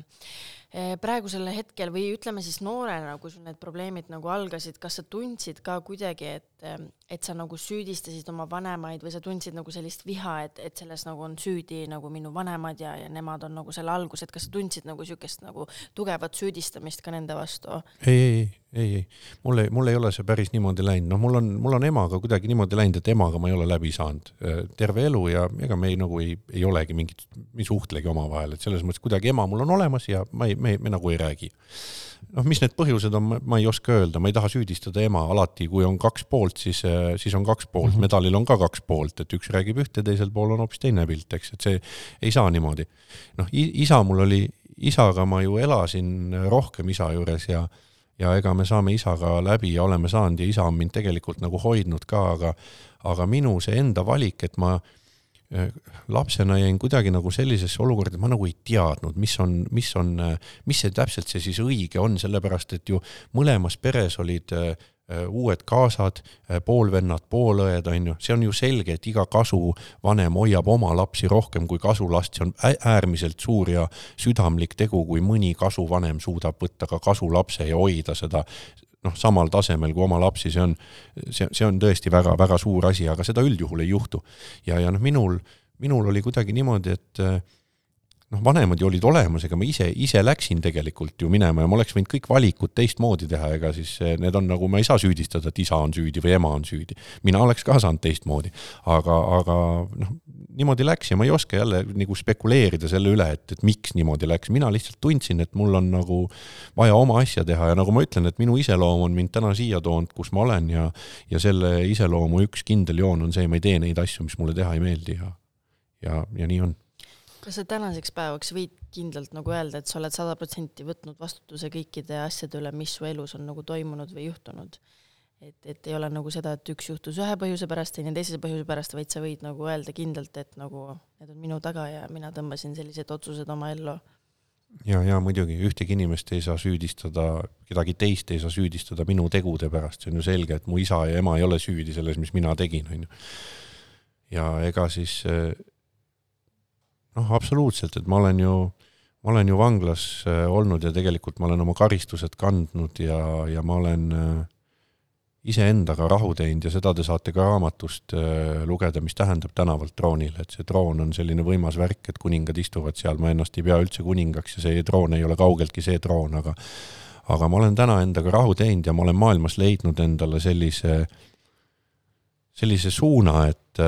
Eh, praegusel hetkel või ütleme siis noorena, kui sul need probleemid nagu algasid, kas sa tundsid ka kuidagi, et, eh, et sa nagu süüdistasid oma vanemaid või sa tundsid nagu sellist viha, et, et selles nagu on süüdi nagu minu vanemad ja, ja nemad on nagu selle algus, et kas sa tundsid nagu niisugust nagu tugevat süüdistamist ka nende vastu? ei, ei, ei, ei, mul ei, mul ei ole see päris niimoodi läinud, noh, mul on, mul on emaga kuidagi niimoodi läinud, et emaga ma ei ole läbi saanud eh, terve elu ja ega me ei, nagu ei, ei olegi mingit, ei suhtlegi omavahel, et selles mõttes kuidagi ema mul on olemas ja ma ei, me, me nagu ei räägi. noh, mis need põhjused on, ma ei oska öelda, ma ei taha süüdistada ema, alati kui on kaks poolt, siis, siis on kaks poolt mm, -hmm. medalil on ka kaks poolt, et üks räägib ühte, teisel pool on hoopis teine pilt, eks, et see ei saa niimoodi. noh, isa mul oli, isaga ma ju elasin rohkem isa juures ja ja ega me saame isaga läbi ja oleme saanud ja isa on mind tegelikult nagu hoidnud ka, aga aga minu see enda valik, et ma äh, lapsena jäin kuidagi nagu sellisesse olukorda, et ma nagu ei teadnud, mis on, mis on, äh, mis see täpselt see siis õige on, sellepärast et ju mõlemas peres olid äh, uued kaasad, poolvennad, poolõed, on ju, see on ju selge, et iga kasuvanem hoiab oma lapsi rohkem kui kasulast, see on äärmiselt suur ja südamlik tegu, kui mõni kasuvanem suudab võtta ka kasulapse ja hoida seda noh, samal tasemel kui oma lapsi, see on, see, see on tõesti väga-väga suur asi, aga seda üldjuhul ei juhtu. ja, ja noh, minul, minul oli kuidagi niimoodi, et noh, vanemad ju olid olemas, ega ma ise, ise läksin tegelikult ju minema ja ma oleks võinud kõik valikud teistmoodi teha, ega siis need on nagu, ma ei saa süüdistada, et isa on süüdi või ema on süüdi. mina oleks ka saanud teistmoodi, aga, aga noh, niimoodi läks ja ma ei oska jälle nagu spekuleerida selle üle, et, et miks niimoodi läks, mina lihtsalt tundsin, et mul on nagu vaja oma asja teha ja nagu ma ütlen, et minu iseloom on mind täna siia toonud, kus ma olen ja ja selle iseloomu üks kindel joon on see, ma ei tee neid asju, mis mulle teha ei meeldi ja ja, ja nii on kas sa tänaseks päevaks võid kindlalt nagu öelda, et sa oled sada protsenti võtnud vastutuse kõikide asjade üle, mis su elus on nagu toimunud või juhtunud? Et, et ei ole nagu seda, et üks juhtus ühe põhjuse pärast, teine teise põhjuse pärast, vaid sa võid nagu öelda kindlalt, et nagu need on minu taga ja mina tõmbasin sellised otsused oma ellu. ja, ja muidugi ühtegi inimest ei saa süüdistada, kedagi teist ei saa süüdistada minu tegude pärast, see on ju selge, et mu isa ja ema ei ole süüdi selles, mis mina tegin, on ju. ja ega siis noh, absoluutselt, et ma olen ju, ma olen ju vanglas äh, olnud ja tegelikult ma olen oma karistused kandnud ja, ja ma olen äh, iseendaga rahu teinud ja seda te saate ka raamatust äh, lugeda, mis tähendab tänavalt troonile, et see troon on selline võimas värk, et kuningad istuvad seal, ma ennast ei pea üldse kuningaks ja see troon ei ole kaugeltki see troon, aga aga ma olen täna endaga rahu teinud ja ma olen maailmas leidnud endale sellise, sellise suuna, et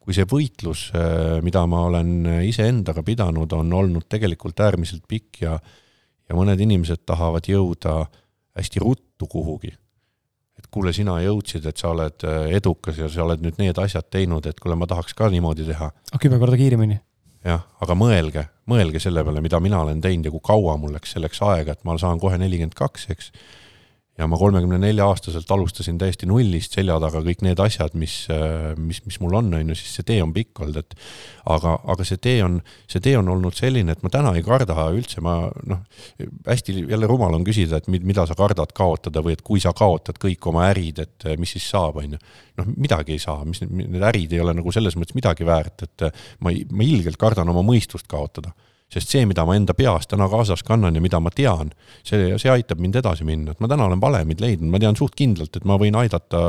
kui see võitlus, äh, mida ma olen iseendaga pidanud, on olnud tegelikult äärmiselt pikk ja ja mõned inimesed tahavad jõuda hästi ruttu kuhugi. Kuule, sina jõudsid, et sa oled äh, edukas ja sa oled nüüd need asjad teinud, et kuule, ma tahaks ka niimoodi teha. kümme korda kiiremini. jah, aga mõelge, mõelge selle peale, mida mina olen teinud ja kui kaua mul läks selleks aega, et ma saan kohe nelikümmend kaks, eks ja ma kolmekümne nelja aastaselt alustasin täiesti nullist, selja taga kõik need asjad, mis, mis, mis mul on, on ju, siis see tee on pikk olnud, et aga, aga see tee on, see tee on olnud selline, et ma täna ei karda üldse, ma noh, hästi jälle rumal on küsida, et mida sa kardad kaotada või et kui sa kaotad kõik oma ärid, et mis siis saab, on ju. noh, midagi ei saa, mis need ärid ei ole nagu selles mõttes midagi väärt, et ma, ma ilgelt kardan oma mõistust kaotada sest see, mida ma enda peas täna kaasas kannan ja mida ma tean, see, see aitab mind edasi minna, et ma täna olen valemid leidnud, ma tean suht kindlalt, et ma võin aidata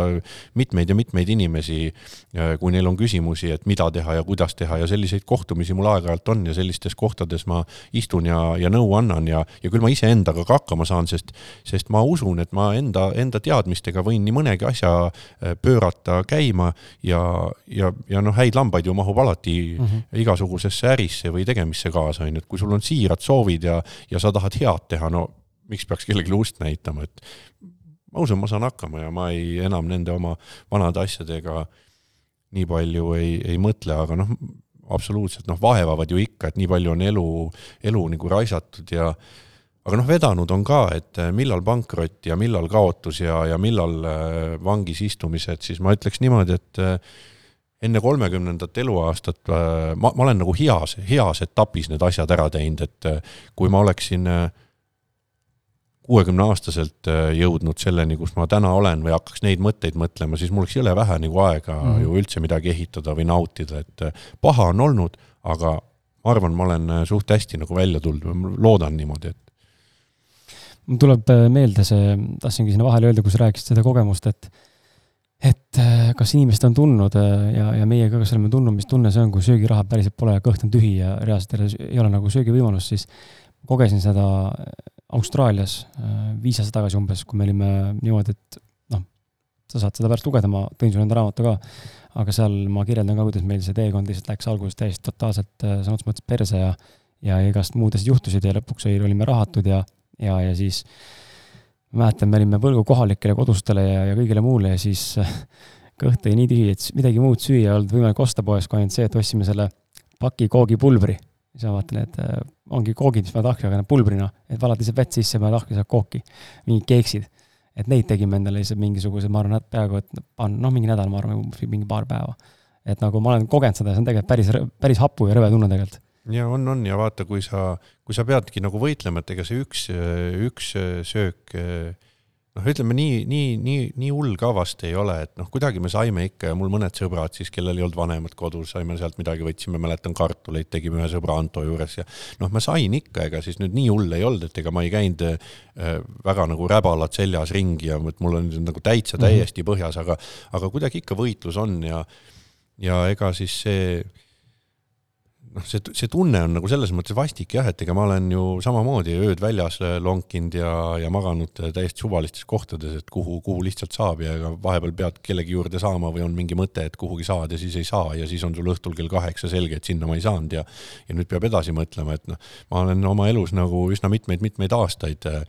mitmeid ja mitmeid inimesi, äh, kui neil on küsimusi, et mida teha ja kuidas teha. Ja selliseid kohtumisi mul aeg-ajalt on ja sellistes kohtades ma istun ja, ja nõu annan ja, ja küll ma iseendaga ka hakkama saan, sest, sest ma usun, et ma enda, enda teadmistega võin nii mõnegi asja äh, pöörata käima ja, ja, ja noh, häid lambaid ju mahub alati mm -hmm. igasugusesse ärisse või tegemisse kaasa, on ju, et kui sul on siirad soovid ja, ja sa tahad head teha, no miks peaks kellelegi ust näitama, et ma usun, ma saan hakkama ja ma ei, enam nende oma vanade asjadega nii palju ei, ei mõtle, aga noh, absoluutselt noh, vaevavad ju ikka, et nii palju on elu, elu nagu raisatud ja aga noh, vedanud on ka, et millal pankrot ja millal kaotus ja, ja millal äh, vangis istumised, siis ma ütleks niimoodi, et enne kolmekümnendat eluaastat äh, ma, ma olen nagu heas, heas etapis need asjad ära teinud, et äh, kui ma oleksin äh, kuuekümneaastaselt jõudnud selleni, kus ma täna olen või hakkaks neid mõtteid mõtlema, siis mul oleks jõle vähe nagu aega mm -hmm. ju üldse midagi ehitada või nautida, et paha on olnud, aga ma arvan, ma olen suht hästi nagu välja tulnud või ma loodan niimoodi, et mul tuleb meelde see, tahtsingi sinna vahele öelda, kui sa rääkisid seda kogemust, et et äh, kas inimesed on tundnud äh, ja, ja meie ka, kas oleme tundnud, mis tunne see on, kui söögiraha päriselt pole ja kõht on tühi ja reaalselt ei ole nagu söögivõimalust, siis kogesin seda Austraalias äh, viis aastat tagasi umbes, kui me olime niimoodi, et noh, sa saad seda pärast lugeda, ma tõin sulle enda raamatu ka, aga seal ma kirjeldan ka, kuidas meil see teekond lihtsalt läks alguses täiesti totaalselt sõna otseses mõttes perse ja ja igast muud asjad juhtusid ja lõpuks olime rahatud ja, ja, ja siis äh, ma mäletan, me olime võlgu kohalikele kodustele ja, ja kõigile muule ja siis kõht oli nii tühi, et midagi muud süüa ei olnud võimalik osta poes, kui ainult see, et ostsime selle paki koogipulbri. siis ma vaatan, et äh, ongi koogid, mis paned ahju, aga pulbrina, et valad lihtsalt vett sisse, paned ahju, saad kooki. mingid keeksid. et neid tegime endale lihtsalt mingisugused, ma arvan, peaaegu et noh, mingi nädal, ma arvan, mingi paar päeva. et nagu ma olen kogenud seda, see on tegelikult päris, päris hapu ja rõve tunne tegelikult ja on, on ja vaata, kui sa, kui sa peadki nagu võitlema, et ega see üks, üks söök noh, ütleme nii, nii, nii, nii hull ka vast ei ole, et noh, kuidagi me saime ikka ja mul mõned sõbrad siis, kellel ei olnud vanemad kodus, saime sealt midagi, võtsime, mäletan kartuleid, tegime ühe sõbra Anto juures ja noh, ma sain ikka, ega siis nüüd nii hull ei olnud, et ega ma ei käinud äh, väga nagu räbalad seljas ringi ja et mul on nagu täitsa mhm. täiesti põhjas, aga, aga kuidagi ikka võitlus on ja, ja ega siis see noh, see, see tunne on nagu selles mõttes vastik jah, et ega ma olen ju samamoodi ööd väljas äh, lonkinud ja, ja maganud äh, täiesti suvalistes kohtades, et kuhu, kuhu lihtsalt saab ja ega vahepeal pead kellegi juurde saama või on mingi mõte, et kuhugi saad ja siis ei saa ja siis on sul õhtul kell kaheksa selge, et sinna ma ei saanud ja ja nüüd peab edasi mõtlema, et noh, ma olen oma elus nagu üsna mitmeid-mitmeid aastaid äh,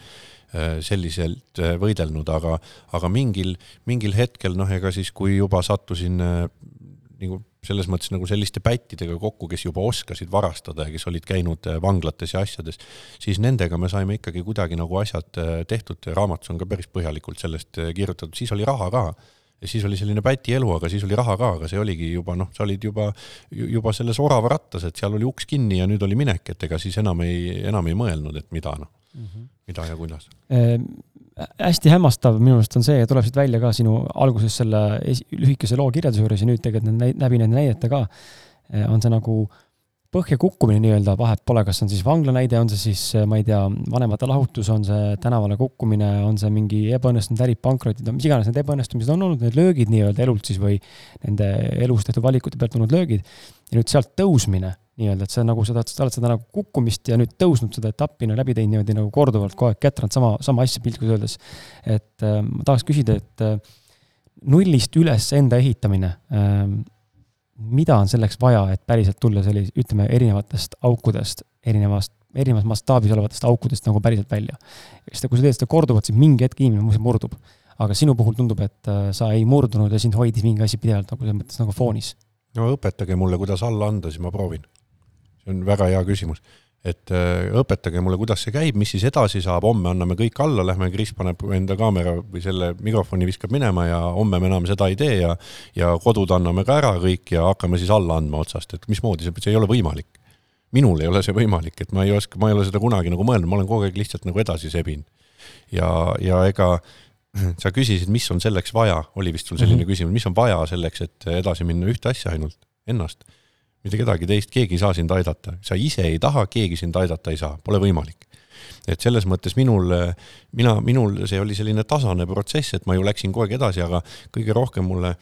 selliselt võidelnud, aga, aga mingil, mingil hetkel noh, ega siis, kui juba sattusin nagu selles mõttes nagu selliste pättidega kokku, kes juba oskasid varastada ja kes olid käinud äh, vanglates ja asjades, siis nendega me saime ikkagi kuidagi nagu asjad äh, tehtud, raamatus on ka päris põhjalikult sellest äh, kirjutatud, siis oli raha ka. Ja siis oli selline päti elu, aga siis oli raha ka, aga see oligi juba noh, sa olid juba, juba selles orava rattas, et seal oli uks kinni ja nüüd oli minek, et ega siis enam ei, enam ei mõelnud, et mida noh mm, -hmm. mida ja kuidas hästi hämmastav minu meelest on ja tuleb siit välja ka sinu alguses selle lühikese loo kirjelduse juures ja nüüd tegelikult läbi nende näidete ka, eh, on see nagu põhja kukkumine nii-öelda, vahet pole, kas on siis vangla näide, on see siis, eh, ma ei tea, vanemate lahutus, on see tänavale kukkumine, on see mingi ebaõnnestunud ärid, pankrotid, no mis iganes need ebaõnnestumised on olnud, need löögid nii-öelda elult siis või nende elus tehtud valikute pealt tulnud löögid, ja nüüd sealt tõusmine nii-öelda, et see nagu seda, sa oled seda nagu kukkumist ja nüüd tõusnud seda etappi no läbi teinud niimoodi nagu korduvalt kogu aeg kätranud sama, sama asja piltlikult öeldes. et äh, ma tahaks küsida, et äh, nullist üles enda ehitamine äh,, mida on selleks vaja, et päriselt tulla sellise, ütleme, erinevatest aukudest, erinevast, erinevas mastaabis olevatest aukudest nagu päriselt välja. sest kui sa teed seda korduvalt, siis mingi hetk inimene muuseas murdub. aga sinu puhul tundub, et äh, sa ei murdunud ja sind hoidis mingi asi pidevalt nagu selles mõttes nagu foonis. no õpetage mulle, kuidas alla anda, siis ma proovin see on väga hea küsimus. et äh, õpetage mulle, kuidas see käib, mis siis edasi saab, homme anname kõik alla, lähme, Kris paneb enda kaamera või selle mikrofoni viskab minema ja homme me enam seda ei tee ja ja kodud anname ka ära kõik ja hakkame siis alla andma otsast, et mismoodi see, see ei ole võimalik. minul ei ole see võimalik, et ma ei oska, ma ei ole seda kunagi nagu mõelnud, ma olen kogu aeg lihtsalt nagu edasi sebinud. ja, ja ega *clears throat* sa küsisid, mis on selleks vaja, oli vist sul selline mm -hmm. küsimus, mis on vaja selleks, et edasi minna, ühte asja ainult, ennast mitte kedagi teist, keegi ei saa sind aidata, sa ise ei taha, keegi sind aidata ei saa, pole võimalik. et selles mõttes minul, mina, minul see oli selline tasane protsess, et ma ju läksin kogu aeg edasi, aga kõige rohkem mulle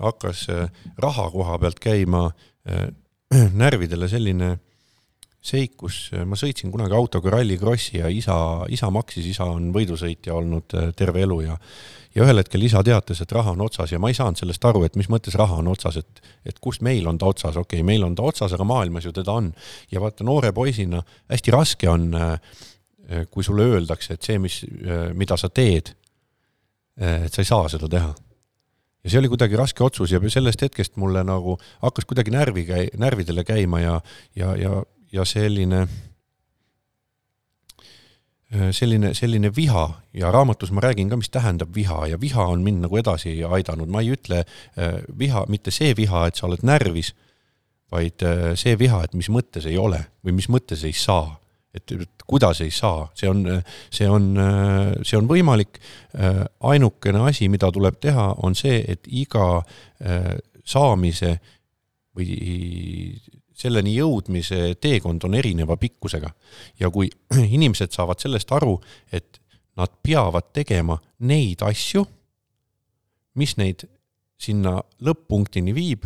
hakkas äh, raha koha pealt käima äh, *clears throat* närvidele selline seik, kus äh, ma sõitsin kunagi autoga Rally Crossi ja isa, isa maksis, isa on võidusõitja olnud terve elu ja ja ühel hetkel isa teatas, et raha on otsas ja ma ei saanud sellest aru, et mis mõttes raha on otsas, et, et kust meil on ta otsas, okei okay,, meil on ta otsas, aga maailmas ju teda on. ja vaata, noore poisina hästi raske on, äh, kui sulle öeldakse, et see, mis, äh, mida sa teed, äh, et sa ei saa seda teha ja see oli kuidagi raske otsus ja sellest hetkest mulle nagu hakkas kuidagi närvi käi-, närvidele käima ja, ja, ja, ja selline äh, selline, selline viha. Ja raamatus ma räägin ka, mis tähendab viha. Ja viha on mind nagu edasi aidanud, ma ei ütle äh, viha, mitte see viha, et sa oled närvis, vaid äh, see viha, et mis mõttes ei ole või mis mõttes ei saa. et, et kuidas ei saa, see on, see on, see on võimalik, ainukene asi, mida tuleb teha, on see, et iga saamise või selleni jõudmise teekond on erineva pikkusega. ja kui *clears throat* inimesed saavad sellest aru, et nad peavad tegema neid asju, mis neid sinna lõpp-punktini viib,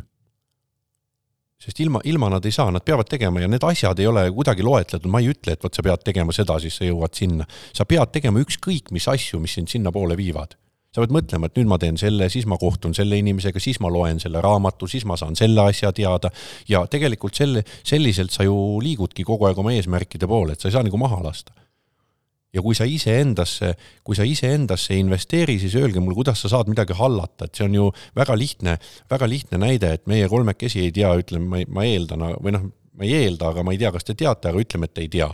sest ilma, ilma nad ei saa, nad peavad tegema ja need asjad ei ole kuidagi loetletud, ma ei ütle, et vot sa pead tegema seda, siis sa jõuad sinna. sa pead tegema ükskõik mis asju, mis sind sinnapoole viivad sa pead mõtlema, et nüüd ma teen selle, siis ma kohtun selle inimesega, siis ma loen selle raamatu, siis ma saan selle asja teada. Ja tegelikult selle, selliselt sa ju liigudki kogu aeg oma eesmärkide poole, et sa ei saa nagu maha lasta. ja kui sa iseendasse, kui sa iseendasse ei investeeri, siis öelge mulle, kuidas sa saad midagi hallata, et see on ju väga lihtne, väga lihtne näide, et meie kolmekesi ei tea, ütleme, ma, ma eeldan või noh, ma ei eelda, aga ma ei tea, kas te teate, aga ütleme, et ei tea.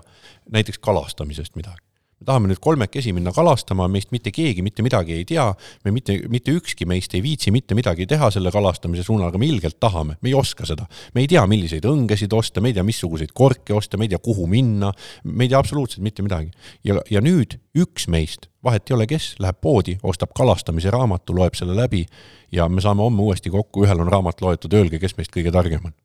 Näiteks kalastamisest midagi me tahame nüüd kolmekesi minna kalastama, meist mitte keegi mitte midagi ei tea, me mitte, mitte ükski meist ei viitsi mitte midagi teha selle kalastamise suunal, aga me ilgelt tahame, me ei oska seda. me ei tea, milliseid õngesid osta, me ei tea, missuguseid korke osta, me ei tea, kuhu minna, me ei tea absoluutselt mitte midagi. ja, ja nüüd üks meist, vahet ei ole, kes, läheb poodi, ostab kalastamise raamatu, loeb selle läbi ja me saame homme uuesti kokku, ühel on raamat loetud, öelge, kes meist kõige targem on.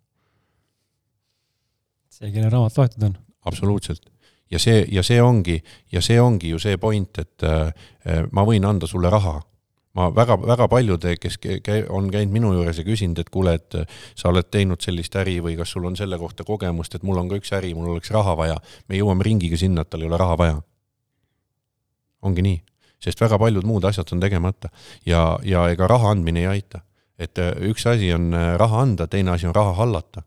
see, kelle raamat loetud on. absoluutselt ja see, ja see ongi, ja see ongi ju see point, et äh, ma võin anda sulle raha. ma väga, väga paljude, kes käi-, on käinud minu juures ja küsinud, et kuule, et sa oled teinud sellist äri või kas sul on selle kohta kogemust, et mul on ka üks äri, mul oleks raha vaja. me jõuame ringiga sinna, et tal ei ole raha vaja. ongi nii, sest väga paljud muud asjad on tegemata ja, ja ega raha andmine ei aita. et üks asi on raha anda, teine asi on raha hallata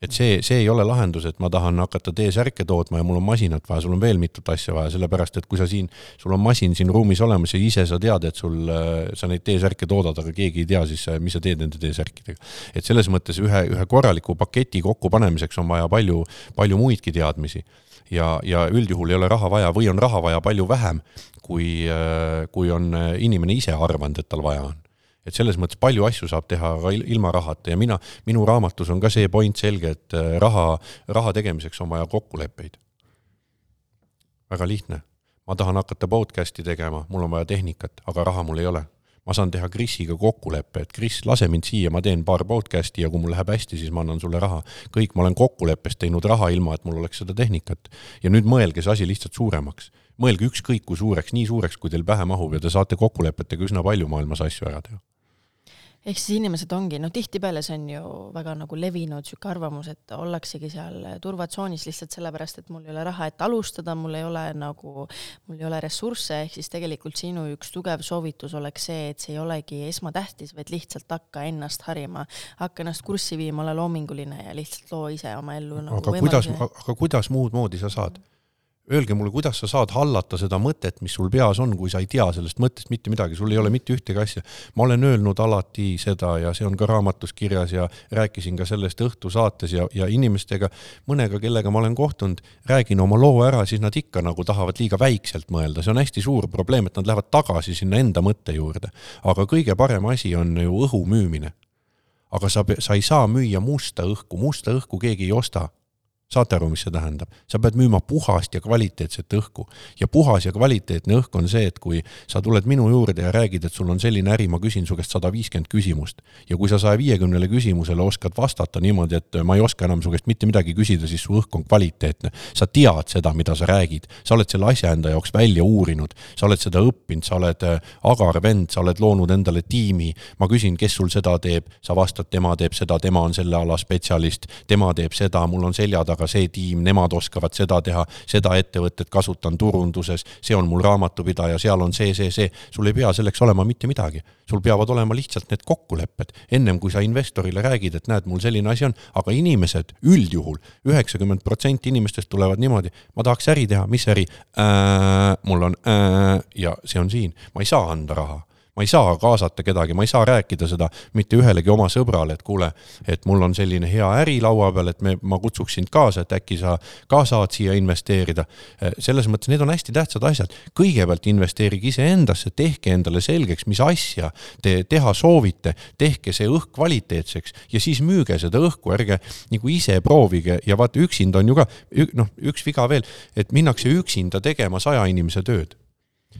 et see, see ei ole lahendus, et ma tahan hakata T-särke tootma ja mul on masinat vaja, sul on veel mitut asja vaja, sellepärast et kui sa siin, sul on masin siin ruumis olemas ja ise sa tead, et sul, äh, sa neid T-särke toodad, aga keegi ei tea, siis äh, mis sa teed nende T-särkidega. et selles mõttes ühe, ühe korraliku paketi kokkupanemiseks on vaja palju, palju muidki teadmisi. ja, ja üldjuhul ei ole raha vaja või on raha vaja palju vähem, kui, äh, kui on inimene ise arvanud, et tal vaja on et selles mõttes palju asju saab teha ka ilma rahata ja mina, minu raamatus on ka see point selge, et äh, raha, raha tegemiseks on vaja kokkuleppeid. väga lihtne. ma tahan hakata podcast'i tegema, mul on vaja tehnikat, aga raha mul ei ole. ma saan teha Krisiga kokkuleppe, et Kris, lase mind siia, ma teen paar podcast'i ja kui mul läheb hästi, siis ma annan sulle raha. kõik, ma olen kokkuleppes teinud raha, ilma et mul oleks seda tehnikat. ja nüüd mõelge see asi lihtsalt suuremaks mõelge ükskõik kui suureks, nii suureks, kui teil pähe mahub ja te saate kokkulepetega üsna palju maailmas asju ära teha ehk siis inimesed ongi, noh, tihtipeale see on ju väga nagu levinud sihuke arvamus, et ollaksegi seal turvatsoonis lihtsalt sellepärast, et mul ei ole raha, et alustada, mul ei ole nagu, mul ei ole ressursse, ehk siis tegelikult sinu üks tugev soovitus oleks see, et see ei olegi esmatähtis, vaid lihtsalt hakka ennast harima, hakka ennast kurssi viima, ole loominguline ja lihtsalt loo ise oma ellu nagu aga kuidas, aga kuidas muud moodi sa saad? Öelge mulle, kuidas sa saad hallata seda mõtet, mis sul peas on, kui sa ei tea sellest mõttest mitte midagi, sul ei ole mitte ühtegi asja. ma olen öelnud alati seda ja see on ka raamatus kirjas ja rääkisin ka sellest õhtusaates ja, ja inimestega, mõnega, kellega ma olen kohtunud, räägin oma loo ära, siis nad ikka nagu tahavad liiga väikselt mõelda, see on hästi suur probleem, et nad lähevad tagasi sinna enda mõtte juurde. aga kõige parem asi on ju õhu müümine. aga sa, sa ei saa müüa musta õhku, musta õhku keegi ei osta saate aru, mis see tähendab? sa pead müüma puhast ja kvaliteetset õhku. ja puhas ja kvaliteetne õhk on see, et kui sa tuled minu juurde ja räägid, et sul on selline äri, ma küsin su käest sada viiskümmend küsimust. ja kui sa saja viiekümnele küsimusele oskad vastata niimoodi, et ma ei oska enam su käest mitte midagi küsida, siis su õhk on kvaliteetne. sa tead seda, mida sa räägid, sa oled selle asja enda jaoks välja uurinud, sa oled seda õppinud, sa oled äh, agar vend, sa oled loonud endale tiimi, ma küsin, kes sul seda teeb, sa vastad, tema teeb seda, tema on selle ala spetsialist, tema teeb seda, mul on selja taga aga see tiim, nemad oskavad seda teha, seda ettevõtet kasutan turunduses, see on mul raamatupidaja, seal on see, see, see, sul ei pea selleks olema mitte midagi. sul peavad olema lihtsalt need kokkulepped, ennem kui sa investorile räägid, et näed, mul selline asi on, aga inimesed üldjuhul, üheksakümmend protsenti inimestest tulevad niimoodi, ma tahaks äri teha, mis äri äh,? mul on äh, ja see on siin, ma ei saa anda raha ma ei saa kaasata kedagi, ma ei saa rääkida seda mitte ühelegi oma sõbrale, et kuule, et mul on selline hea äri laua peal, et me, ma kutsuks sind kaasa, et äkki sa ka saad siia investeerida. selles mõttes need on hästi tähtsad asjad. kõigepealt investeerige iseendasse, tehke endale selgeks, mis asja te teha soovite, tehke see õhk kvaliteetseks ja siis müüge seda õhku, ärge nagu ise proovige ja vaata, üksinda on ju ka, noh, üks viga veel, et minnakse üksinda tegema saja inimese tööd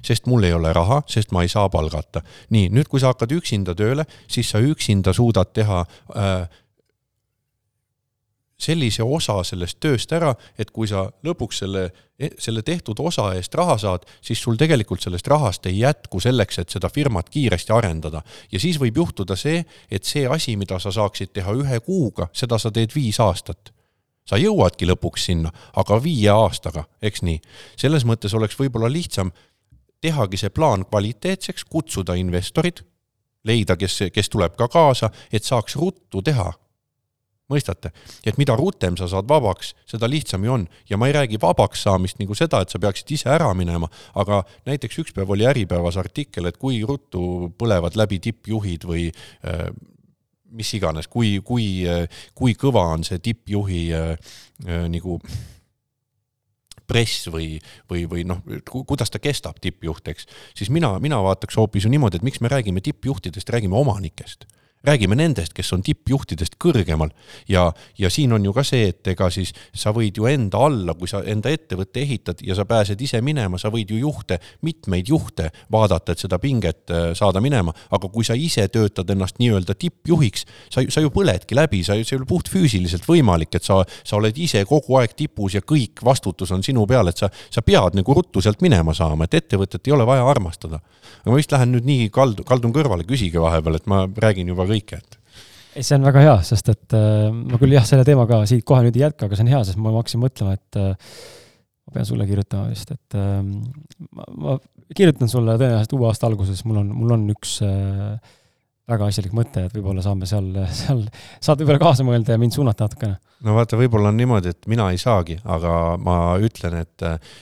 sest mul ei ole raha, sest ma ei saa palgata. nii, nüüd, kui sa hakkad üksinda tööle, siis sa üksinda suudad teha äh, sellise osa sellest tööst ära, et kui sa lõpuks selle, selle tehtud osa eest raha saad, siis sul tegelikult sellest rahast ei jätku selleks, et seda firmat kiiresti arendada. ja siis võib juhtuda see, et see asi, mida sa saaksid teha ühe kuuga, seda sa teed viis aastat sa jõuadki lõpuks sinna, aga viie aastaga, eks nii. selles mõttes oleks võib-olla lihtsam tehagi see plaan kvaliteetseks, kutsuda investorid, leida, kes, kes tuleb ka kaasa, et saaks ruttu teha. mõistate, et mida rutem sa saad vabaks, seda lihtsam ju on ja ma ei räägi vabaks saamist nagu seda, et sa peaksid ise ära minema, aga näiteks üks päev oli Äripäevas artikkel, et kui ruttu põlevad läbi tippjuhid või äh, mis iganes, kui, kui, kui kõva on see tippjuhi äh, äh, nagu press või, või, või noh, kuidas ta kestab, tippjuht, eks, siis mina, mina vaataks hoopis ju niimoodi, et miks me räägime tippjuhtidest, räägime omanikest räägime nendest, kes on tippjuhtidest kõrgemal ja, ja siin on ju ka see, et ega siis sa võid ju enda alla, kui sa enda ettevõtte ehitad ja sa pääsed ise minema, sa võid ju juhte, mitmeid juhte vaadata, et seda pinget äh, saada minema, aga kui sa ise töötad ennast nii-öelda tippjuhiks, sa, sa ju põledki läbi, sa, see ei ole puhtfüüsiliselt võimalik, et sa, sa oled ise kogu aeg tipus ja kõik vastutus on sinu peal, et sa, sa pead nagu ruttu sealt minema saama, et ettevõtet ei ole vaja armastada. aga ma vist lähen nüüd nii kaldu, kaldun kõrvale, küsige vahepeal, et ma räägin juba kõike, et ei, see on väga hea, sest et äh, ma küll jah, selle teemaga siit kohe nüüd ei jätka, aga see on hea, sest ma hakkasin mõtlema, et äh, ma pean sulle kirjutama vist, et äh, ma, ma kirjutan sulle tõenäoliselt uue aasta alguses, mul on, mul on üks äh, väga asjalik mõte, et võib-olla saame seal, seal, saad võib-olla kaasa mõelda ja mind suunata natukene. no vaata, võib-olla on niimoodi, et mina ei saagi, aga ma ütlen, et äh,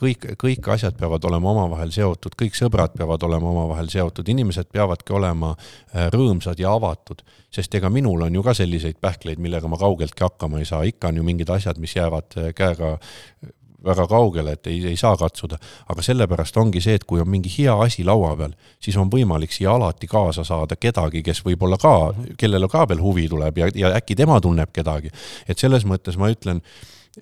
kõik, kõik asjad peavad olema omavahel seotud, kõik sõbrad peavad olema omavahel seotud, inimesed peavadki olema äh, rõõmsad ja avatud, sest ega minul on ju ka selliseid pähkleid, millega ma kaugeltki hakkama ei saa, ikka on ju mingid asjad, mis jäävad äh, käega väga kaugele, et ei, ei saa katsuda. aga sellepärast ongi see, et kui on mingi hea asi laua peal, siis on võimalik siia alati kaasa saada kedagi, kes võib-olla ka, kellele ka veel huvi tuleb ja, ja äkki tema tunneb kedagi. et selles mõttes ma ütlen,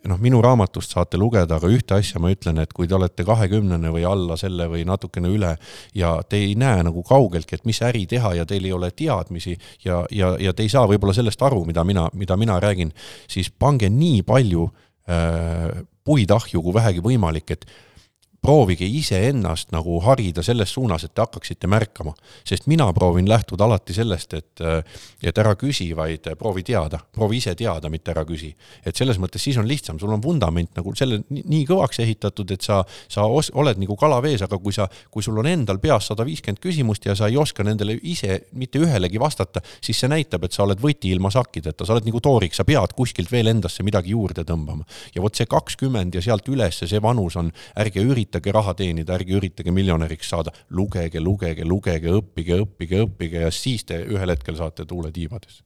noh, minu raamatust saate lugeda, aga ühte asja ma ütlen, et kui te olete kahekümnene või alla selle või natukene üle ja te ei näe nagu kaugeltki, et mis äri teha ja teil ei ole teadmisi ja, ja, ja te ei saa võib-olla sellest aru, mida mina, mida mina räägin, siis pange nii palju puid ahju, kui vähegi võimalik, et proovige iseennast nagu harida selles suunas, et te hakkaksite märkama. sest mina proovin lähtuda alati sellest, et, et ära küsi, vaid proovi teada, proovi ise teada, mitte ära küsi. et selles mõttes siis on lihtsam, sul on vundament nagu selle nii kõvaks ehitatud, et sa, sa os, oled nagu kala vees, aga kui sa, kui sul on endal peas sada viiskümmend küsimust ja sa ei oska nendele ise mitte ühelegi vastata, siis see näitab, et sa oled võti ilma sakkideta, sa oled nagu toorik, sa pead kuskilt veel endasse midagi juurde tõmbama. ja vot see kakskümmend ja sealt üles, see vanus on, ärge üritage raha teenida, ärge üritage miljonäriks saada, lugege, lugege, lugege, õppige, õppige, õppige ja siis te ühel hetkel saate tuule tiibades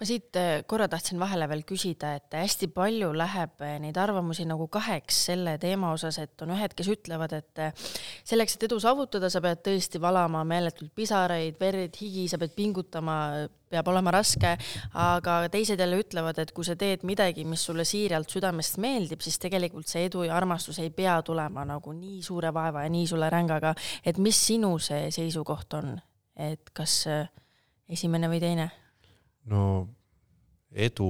ma siit äh, korra tahtsin vahele veel küsida, et hästi palju läheb äh, neid arvamusi nagu kaheks selle teema osas, et on ühed, kes ütlevad, et äh, selleks, et edu saavutada, sa pead tõesti valama meeletult pisaraid, verd, higi, sa pead pingutama, peab olema raske, aga teised jälle ütlevad, et kui sa teed midagi, mis sulle siiralt südamest meeldib, siis tegelikult see edu ja armastus ei pea tulema nagu nii suure vaeva ja nii suure rängaga, et mis sinu see seisukoht on, et kas esimene või teine? No edu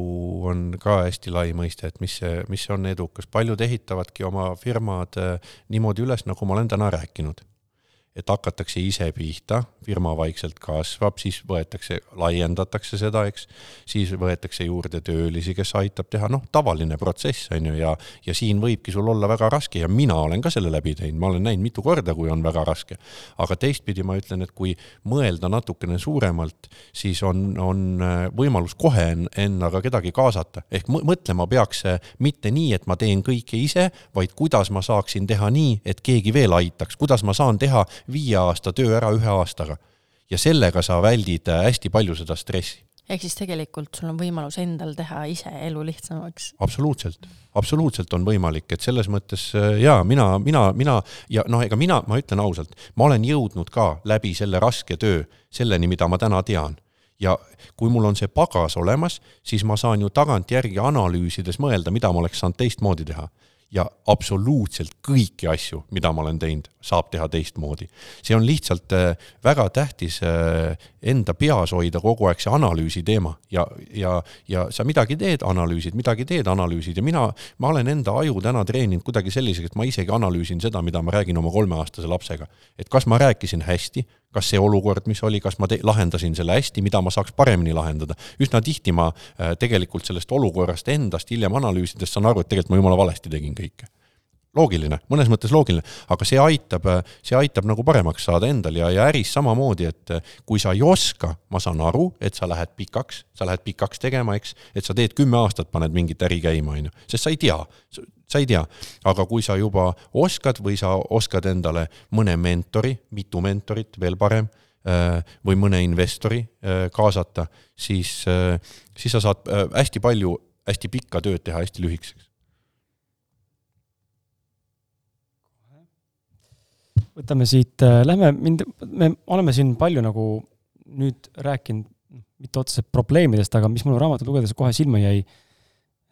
on ka hästi lai mõiste, et mis see, mis on edukas, paljud ehitavadki oma firmad äh, niimoodi üles, nagu ma olen täna rääkinud et hakatakse ise pihta, firma vaikselt kasvab, siis võetakse, laiendatakse seda, eks, siis võetakse juurde töölisi, kes aitab teha, noh, tavaline protsess, on ju, ja ja siin võibki sul olla väga raske ja mina olen ka selle läbi teinud, ma olen näinud mitu korda, kui on väga raske. aga teistpidi ma ütlen, et kui mõelda natukene suuremalt, siis on, on äh, võimalus kohe endaga kedagi kaasata, ehk mõtlema peaks mitte nii, et ma teen kõike ise, vaid kuidas ma saaksin teha nii, et keegi veel aitaks, kuidas ma saan teha viie aasta töö ära ühe aastaga. ja sellega sa väldid äh, hästi palju seda stressi. Ehk siis tegelikult sul on võimalus endal teha ise elu lihtsamaks. absoluutselt, absoluutselt on võimalik, et selles mõttes äh, jaa, mina, mina, mina ja noh, ega mina, ma ütlen ausalt, ma olen jõudnud ka läbi selle raske töö selleni, mida ma täna tean. Ja kui mul on see pagas olemas, siis ma saan ju tagantjärgi analüüsides mõelda, mida ma oleks saanud teistmoodi teha ja absoluutselt kõiki asju, mida ma olen teinud, saab teha teistmoodi. see on lihtsalt äh, väga tähtis äh, enda peas hoida kogu aeg see analüüsi teema ja, ja, ja sa midagi teed, analüüsid, midagi teed, analüüsid ja mina, ma olen enda aju täna treeninud kuidagi selliseks, et ma isegi analüüsin seda, mida ma räägin oma kolmeaastase lapsega. et kas ma rääkisin hästi, kas see olukord, mis oli, kas ma lahendasin selle hästi, mida ma saaks paremini lahendada. üsna tihti ma äh, tegelikult sellest olukorrast endast hiljem analüüsides saan aru, et tegelikult ma jumala valesti tegin kõike. loogiline, mõnes mõttes loogiline, aga see aitab, äh, see aitab nagu paremaks saada endal ja, ja äris samamoodi, et äh, kui sa ei oska, ma saan aru, et sa lähed pikaks, sa lähed pikaks tegema, eks, et sa teed kümme aastat, paned mingit äri käima, on ju, sest sa ei tea, sa ei tea, aga kui sa juba oskad või sa oskad endale mõne mentori, mitu mentorit, veel parem, äh, või mõne investori äh, kaasata, siis, äh, siis sa saad hästi palju hästi pikka tööd teha hästi lühikeseks. võtame siit, lähme, mind, me oleme siin palju nagu nüüd rääkinud, mitte otseselt probleemidest, aga mis mul raamatut lugedes kohe silma jäi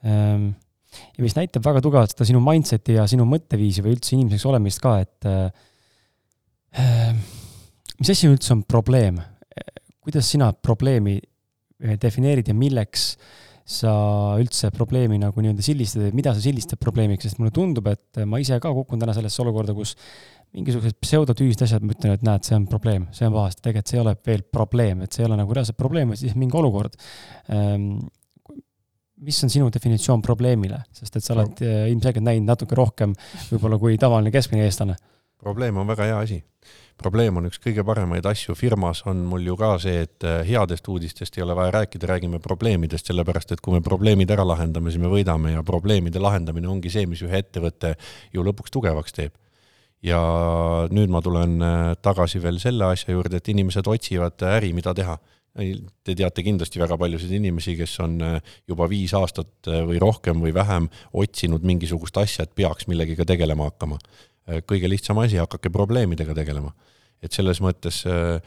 ähm,, ja mis näitab väga tugevalt seda sinu mindset'i ja sinu mõtteviisi või üldse inimeseks olemist ka, et äh, mis asi üldse on probleem? kuidas sina probleemi äh, defineerid ja milleks sa üldse probleemi nagu nii-öelda sildistad, et mida sa sildistad probleemiks, sest mulle tundub, et ma ise ka kukun täna sellesse olukorda, kus mingisugused pseudotüüsed asjad, ma ütlen, et näed, see on probleem, see on pahasti, tegelikult see ei ole veel probleem, et see ei ole nagu reaalselt probleem, vaid siis mingi olukord ähm, mis on sinu definitsioon probleemile, sest et sa oled. Äh, ilmselgelt näinud natuke rohkem võib-olla kui tavaline keskmine eestlane? probleem on väga hea asi. probleem on üks kõige paremaid asju, firmas on mul ju ka see, et äh, headest uudistest ei ole vaja rääkida, räägime probleemidest, sellepärast et kui me probleemid ära lahendame, siis me võidame ja probleemide lahendamine ongi see, mis ühe ettevõtte ju lõpuks tugevaks teeb ja nüüd ma tulen äh, tagasi veel selle asja juurde, et inimesed otsivad äri, mida teha Te teate kindlasti väga paljusid inimesi, kes on äh, juba viis aastat äh, või rohkem või vähem otsinud mingisugust asja, et peaks millegagi tegelema hakkama. Äh, kõige lihtsam asi, hakake probleemidega tegelema. et selles mõttes äh,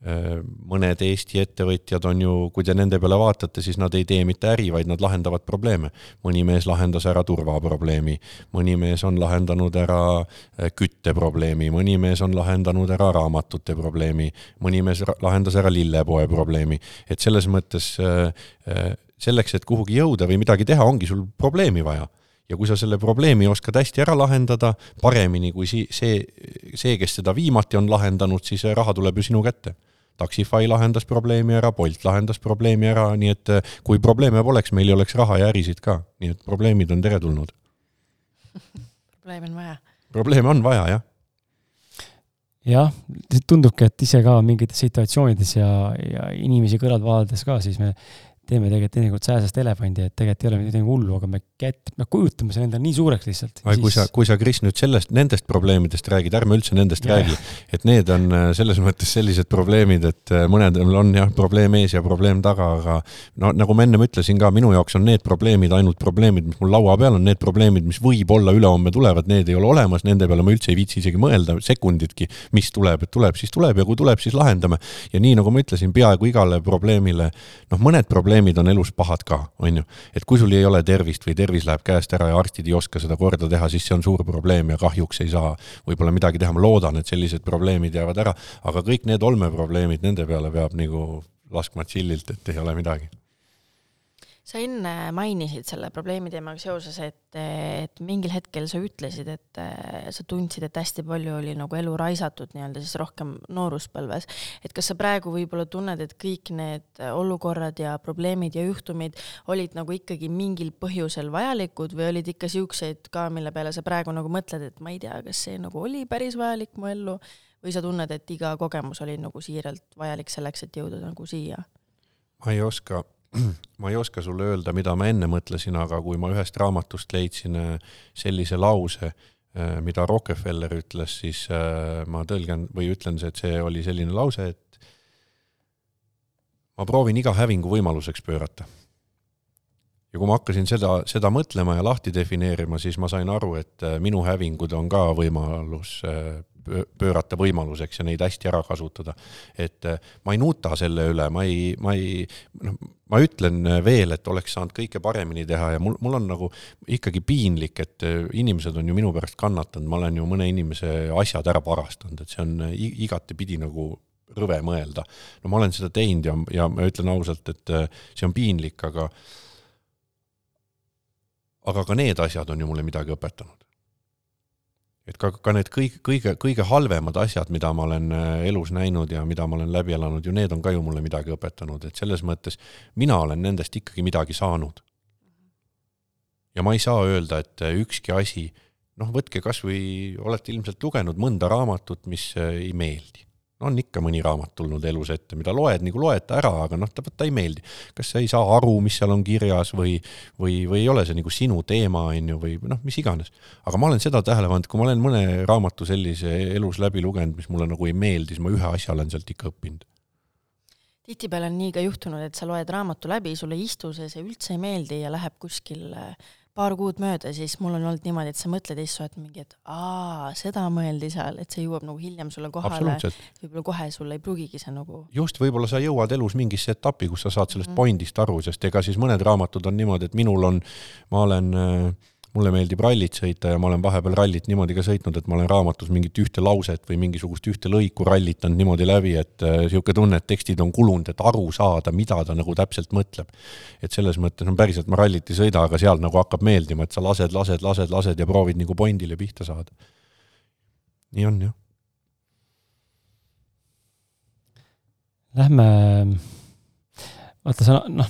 mõned Eesti ettevõtjad on ju, kui te nende peale vaatate, siis nad ei tee mitte äri, vaid nad lahendavad probleeme. mõni mees lahendas ära turvaprobleemi, mõni mees on lahendanud ära äh, kütteprobleemi, mõni mees on lahendanud ära raamatute probleemi, mõni mees lahendas ära lillepoe probleemi, et selles mõttes äh, selleks, et kuhugi jõuda või midagi teha, ongi sul probleemi vaja ja kui sa selle probleemi oskad hästi ära lahendada, paremini kui si-, see, see, kes seda viimati on lahendanud, siis raha tuleb ju sinu kätte. Taxify lahendas probleemi ära, Bolt lahendas probleemi ära, nii et eh, kui probleeme poleks, meil ei oleks raha ja ärisid ka, nii et probleemid on teretulnud. *laughs* probleeme on vaja. probleeme on vaja, jah jah, tundubki, et ise ka mingites situatsioonides ja, ja inimesi kõrvalt vaadates ka, siis me teeme tegelikult teinekord sääsest elevandi, et tegelikult ei ole midagi hullu, aga me kätt-, me kujutame selle endale nii suureks lihtsalt. aga siis... kui sa, kui sa, Kris, nüüd sellest, nendest probleemidest räägid, ärme üldse nendest ja. räägi, et need on äh, selles mõttes sellised probleemid, et äh, mõnedel on jah, probleem ees ja probleem taga, aga no nagu ma ennem ütlesin ka, minu jaoks on need probleemid ainult probleemid, mis mul laua peal on, need probleemid, mis võib-olla ülehomme tulevad, need ei ole olemas, nende peale ma üldse ei viitsi isegi mõelda sekunditki, mis tuleb, et tuleb, siis tuleb ja kui tuleb, siis lahendame. ja nii, nagu ma ütlesin, peaaegu igale probleemile, noh, mõned probleemid on elus pahad ka, on ju. et kui sul ei ole tervist või tervis läheb käest ära ja arstid ei oska seda korda teha, siis see on suur probleem ja kahjuks ei saa võib-olla midagi teha, ma loodan, et sellised probleemid jäävad ära, aga kõik need olmeprobleemid, nende peale peab nagu laskma chill'ilt, et ei ole midagi sa enne mainisid selle probleemi teemaga seoses, et, et mingil hetkel sa ütlesid, et sa tundsid, et hästi palju oli nagu elu raisatud nii-öelda siis rohkem nooruspõlves. et kas sa praegu võib-olla tunned, et kõik need olukorrad ja probleemid ja juhtumid olid nagu ikkagi mingil põhjusel vajalikud või olid ikka siukseid ka, mille peale sa praegu nagu mõtled, et ma ei tea, kas see nagu oli päris vajalik mu ellu või sa tunned, et iga kogemus oli nagu siiralt vajalik selleks, et jõuda nagu siia? ma ei oska ma ei oska sulle öelda, mida ma enne mõtlesin, aga kui ma ühest raamatust leidsin äh, sellise lause, äh, mida Rockefeller ütles, siis äh, ma tõlgen või ütlen, et see oli selline lause, et ma proovin iga hävingu võimaluseks pöörata. ja kui ma hakkasin seda, seda mõtlema ja lahti defineerima, siis ma sain aru, et minu hävingud on ka võimalus pöörata võimaluseks ja neid hästi ära kasutada. et äh, ma ei nuta selle üle, ma ei, ma ei, noh, ma ütlen veel, et oleks saanud kõike paremini teha ja mul, mul on nagu ikkagi piinlik, et äh, inimesed on ju minu pärast kannatanud, ma olen ju mõne inimese asjad ära varastanud, et see on igatepidi nagu rõve mõelda. no ma olen seda teinud ja, ja ma ütlen ausalt, et äh, see on piinlik, aga aga ka need asjad on ju mulle midagi õpetanud et ka, ka need kõik, kõige, kõige halvemad asjad, mida ma olen äh, elus näinud ja mida ma olen läbi elanud, ju need on ka ju mulle midagi õpetanud, et selles mõttes mina olen nendest ikkagi midagi saanud. ja ma ei saa öelda, et äh, ükski asi, noh, võtke kas või, olete ilmselt lugenud mõnda raamatut, mis äh, ei meeldi on ikka mõni raamat tulnud elus ette, mida loed nagu loed ta ära, aga noh, ta, ta ei meeldi. kas sa ei saa aru, mis seal on kirjas või, või, või ei ole see nagu sinu teema, on ju, või noh, mis iganes. aga ma olen seda tähele pannud, kui ma olen mõne raamatu sellise elus läbi lugenud, mis mulle nagu ei meeldi, siis ma ühe asja olen sealt ikka õppinud tihtipeale on nii ka juhtunud, et sa loed raamatu läbi, sulle ei istu see, see üldse ei meeldi ja läheb kuskil äh, paar kuud mööda, siis mul on olnud niimoodi, et sa mõtled ja siis sa oled mingi, et aa, seda mõeldi seal, et see jõuab nagu hiljem sulle kohale. võib-olla kohe sulle ei pruugigi see nagu. just, võib-olla sa jõuad elus mingisse etappi, kus sa saad sellest mm point'ist aru, sest ega siis mõned raamatud on niimoodi, et minul on, ma olen äh, mulle meeldib rallit sõita ja ma olen vahepeal rallit niimoodi ka sõitnud, et ma olen raamatus mingit ühte lauset või mingisugust ühte lõiku rallitanud niimoodi läbi, et niisugune äh, tunne, et tekstid on kulunud, et aru saada, mida ta nagu täpselt mõtleb. et selles mõttes on no, päriselt, ma rallit ei sõida, aga seal nagu hakkab meeldima, et sa lased, lased, lased, lased ja proovid nagu pointile pihta saada. nii on, jah. Lähme vaata sa noh,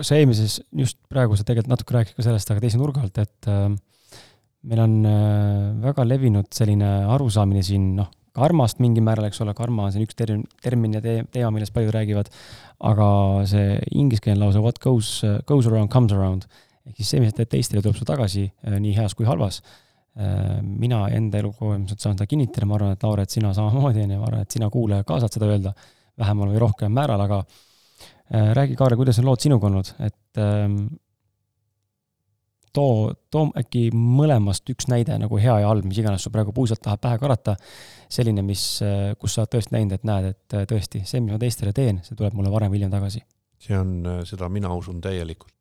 sa eelmises, just praegu sa tegelikult natuke rääkisid ka sellest, aga teise nurga alt, et äh, meil on äh, väga levinud selline arusaamine siin noh, karmast mingil määral, eks ole, karma on siin üks termin, termin ja te-, teema, millest paljud räägivad, aga see ingliskeelne lause what goes, goes around comes around ehk siis see, mis sa teed teistele, tuleb sulle tagasi äh, nii heas kui halvas äh,. mina enda elukogemuselt saan seda kinnitada, ma arvan, et Laure, et sina samamoodi, on ju, ma arvan, et sina kuulaja ka saad seda öelda vähemal või rohkem määral, aga äh, Äh, räägi, Kaare, kuidas on lood sinuga olnud, et ähm, too, too äkki mõlemast üks näide nagu hea ja halb, mis iganes sul praegu puusalt tahab pähe karata, selline, mis, äh, kus sa oled tõesti näinud, et näed, et äh, tõesti, see, mis ma teistele teen, see tuleb mulle varem või hiljem tagasi. see on, seda mina usun täielikult.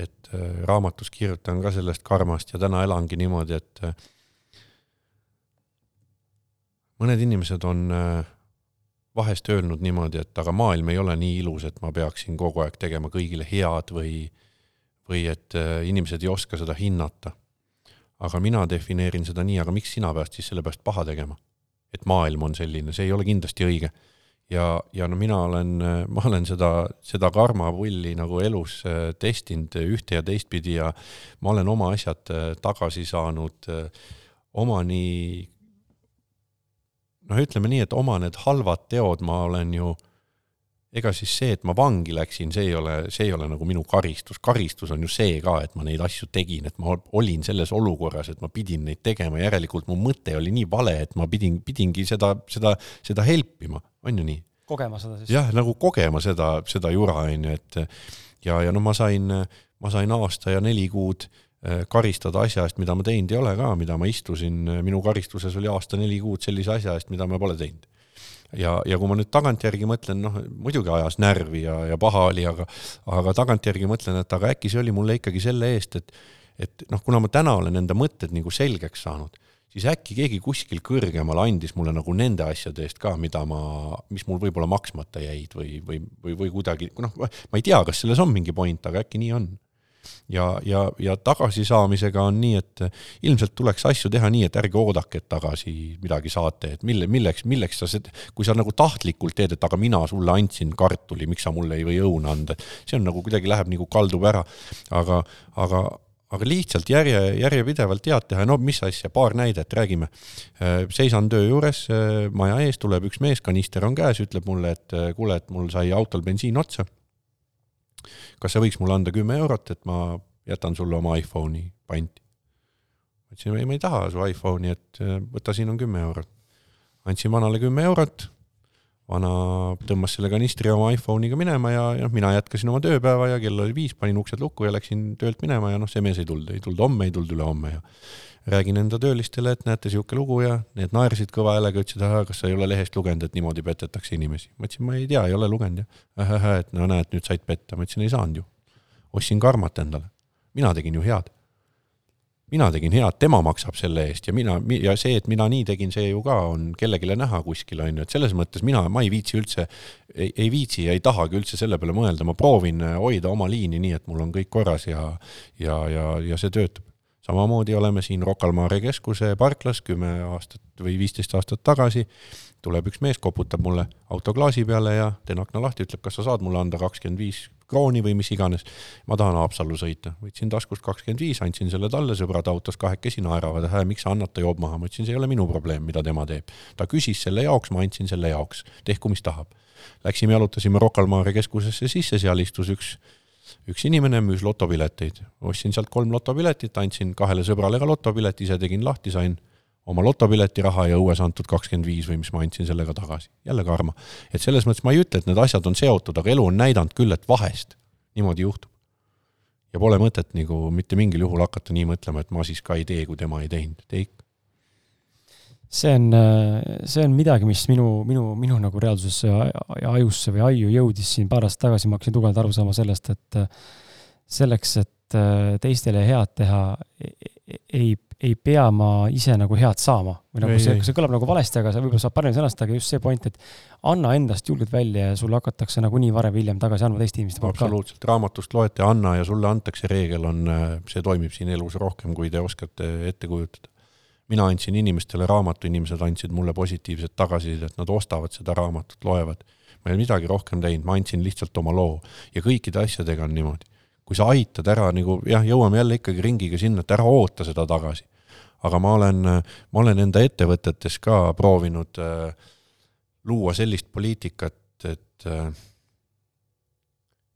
et raamatus kirjutan ka sellest karmast ja täna elangi niimoodi, et mõned inimesed on äh, vahest öelnud niimoodi, et aga maailm ei ole nii ilus, et ma peaksin kogu aeg tegema kõigile head või, või et äh, inimesed ei oska seda hinnata. aga mina defineerin seda nii, aga miks sina pead siis selle pärast paha tegema? et maailm on selline, see ei ole kindlasti õige. ja, ja no mina olen, ma olen seda, seda karmapulli nagu elus äh, testinud ühte ja teistpidi ja ma olen oma asjad äh, tagasi saanud, äh, oma nii noh, ütleme nii, et oma need halvad teod ma olen ju ega siis see, et ma vangi läksin, see ei ole, see ei ole nagu minu karistus, karistus on ju see ka, et ma neid asju tegin, et ma olin selles olukorras, et ma pidin neid tegema, järelikult mu mõte oli nii vale, et ma pidin, pidingi seda, seda, seda helpima, on ju nii? kogema seda siis? jah, nagu kogema seda, seda jura, on ju, et ja, ja no ma sain, ma sain aasta ja neli kuud eh, karistada asja eest, mida ma teinud ei ole ka, mida ma istusin, minu karistuses oli aasta-neli kuud sellise asja eest, mida ma pole teinud. Ja, ja kui ma nüüd tagantjärgi mõtlen, noh, muidugi ajas närvi ja, ja paha oli, aga aga tagantjärgi mõtlen, et aga äkki see oli mulle ikkagi selle eest, et et noh, kuna ma täna olen enda mõtted nagu selgeks saanud, siis äkki keegi kuskil kõrgemal andis mulle nagu nende asjade eest ka, mida ma, mis mul võib-olla maksmata jäid või, või, või, või kuidagi, noh, ma ei tea, kas selles on mingi point, aga äkki nii on ja, ja, ja tagasisaamisega on nii, et ilmselt tuleks asju teha nii, et ärge oodake, et tagasi midagi saate, et mille, milleks, milleks sa seda, kui sa nagu tahtlikult teed, et aga mina sulle andsin kartuli, miks sa mulle ei või õuna anda, see on nagu kuidagi läheb nagu kaldub ära, aga, aga aga lihtsalt järje, järjepidevalt head teha, no mis asja, paar näidet, räägime. seisan töö juures, maja ees tuleb üks mees, kanister on käes, ütleb mulle, et kuule, et mul sai autol bensiin otsa kas sa võiks mulle anda kümme eurot, et ma jätan sulle oma iPhone'i panti? ma ütlesin, ei, ma ei taha su iPhone'i, et äh, võta, siin on kümme eurot. andsin vanale kümme eurot, vana tõmbas selle kanistri oma iPhone'iga minema ja, ja noh, mina jätkasin oma tööpäeva ja kell oli viis, panin uksed lukku ja läksin töölt minema ja noh, see mees ei tulnud, ei tulnud homme, ei tulnud ülehomme ja räägin enda töölistele, et näete, niisugune lugu ja need naersid kõva häälega, ütlesid, ahah, kas sa ei ole lehest lugenud, et niimoodi petetakse inimesi. ma ütlesin, ma ei tea, ei ole lugenud jah. ahah, et no näed, nüüd said petta, ma ütlesin, ei saanud ju. ostsin karmat endale. mina tegin ju head. Mina tegin head, tema maksab selle eest ja mina, ja see, et mina nii tegin, see ju ka on kellelegi näha kuskil, on ju, et selles mõttes mina, ma ei viitsi üldse, ei viitsi ja ei tahagi üldse selle peale mõelda, ma proovin hoida oma liini nii, et mul on kõik korras ja ja, ja, ja see töötab. Samamoodi oleme siin Rocca al Mare keskuse parklas kümme aastat või viisteist aastat tagasi, tuleb üks mees, koputab mulle auto klaasi peale ja teen akna lahti, ütleb, kas sa saad mulle anda kakskümmend viis krooni või mis iganes. ma tahan Haapsallu sõita, võtsin taskust kakskümmend viis, andsin selle talle, sõbrad autos kahekesi naeravad, et miks sa annad, ta joob maha, ma ütlesin, see ei ole minu probleem, mida tema teeb. ta küsis selle jaoks, ma andsin selle jaoks, tehku mis tahab. Läksime, jalutasime Rocca al Mare keskusesse sisse, seal istus üks üks inimene müüs lotopileteid, ostsin sealt kolm lotopiletit, andsin kahele sõbrale ka lotopileti, ise tegin lahti, sain oma lotopileti raha ja õues antud kakskümmend viis või mis ma andsin sellega tagasi, jälle karma. et selles mõttes ma ei ütle, et need asjad on seotud, aga elu on näidanud küll, et vahest niimoodi juhtub. ja pole mõtet nagu mitte mingil juhul hakata nii mõtlema, et ma siis ka ei tee, kui tema ei teinud, tee ikka see on, see on midagi, mis minu, minu, minu nagu reaalsusesse ja ajusse või aiu jõudis siin paar aastat tagasi, ma hakkasin tugevalt aru saama sellest, et selleks, et teistele head teha, ei, ei pea ma ise nagu head saama. või nagu ei, see, see kõlab nagu valesti, aga see võib-olla saab paremini sõnastada, aga just see point, et anna endast julgelt välja ja sulle hakatakse nagunii varem või hiljem tagasi andma teiste inimeste poolt ka. absoluutselt, raamatust loete, anna ja sulle antakse reegel on, see toimib siin elus rohkem, kui te oskate ette kujutada mina andsin inimestele raamatu, inimesed andsid mulle positiivset tagasisidet, nad ostavad seda raamatut, loevad. ma ei ole midagi rohkem teinud, ma andsin lihtsalt oma loo ja kõikide asjadega on niimoodi. kui sa aitad ära nagu jah, jõuame jälle ikkagi ringiga sinna, et ära oota seda tagasi. Aga ma olen, ma olen enda ettevõtetes ka proovinud äh, luua sellist poliitikat, et äh,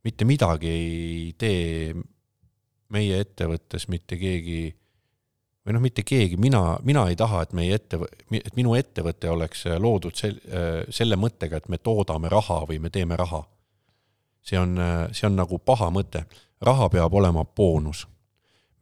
mitte midagi ei tee meie ettevõttes mitte keegi või noh, mitte keegi, mina, mina ei taha, et meie ette, et minu ettevõte oleks äh, loodud sel-, selle mõttega, et me toodame raha või me teeme raha. see on, see on nagu paha mõte. raha peab olema boonus.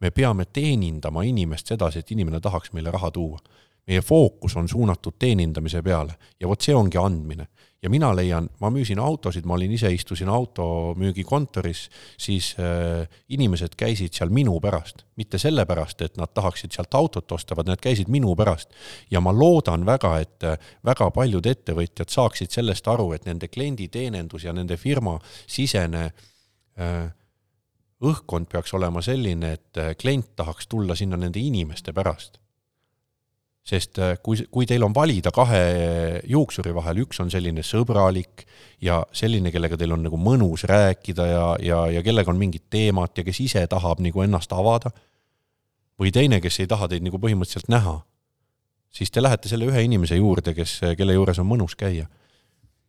Me peame teenindama inimest sedasi, et inimene tahaks meile raha tuua. meie fookus on suunatud teenindamise peale ja vot see ongi andmine ja mina leian, ma müüsin autosid, ma olin ise, istusin automüügikontoris, siis äh, inimesed käisid seal minu pärast, mitte sellepärast, et nad tahaksid sealt autot osta, vaid nad käisid minu pärast. ja ma loodan väga, et äh, väga paljud ettevõtjad saaksid sellest aru, et nende klienditeenindus ja nende firma sisene äh, õhkkond peaks olema selline, et äh, klient tahaks tulla sinna nende inimeste pärast. sest äh, kui, kui teil on valida kahe juuksuri vahel, üks on selline sõbralik ja selline, kellega teil on nagu mõnus rääkida ja, ja, ja kellega on mingit teemat ja kes ise tahab nagu ennast avada, või teine, kes ei taha teid nagu põhimõtteliselt näha, siis te lähete selle ühe inimese juurde, kes, kelle juures on mõnus käia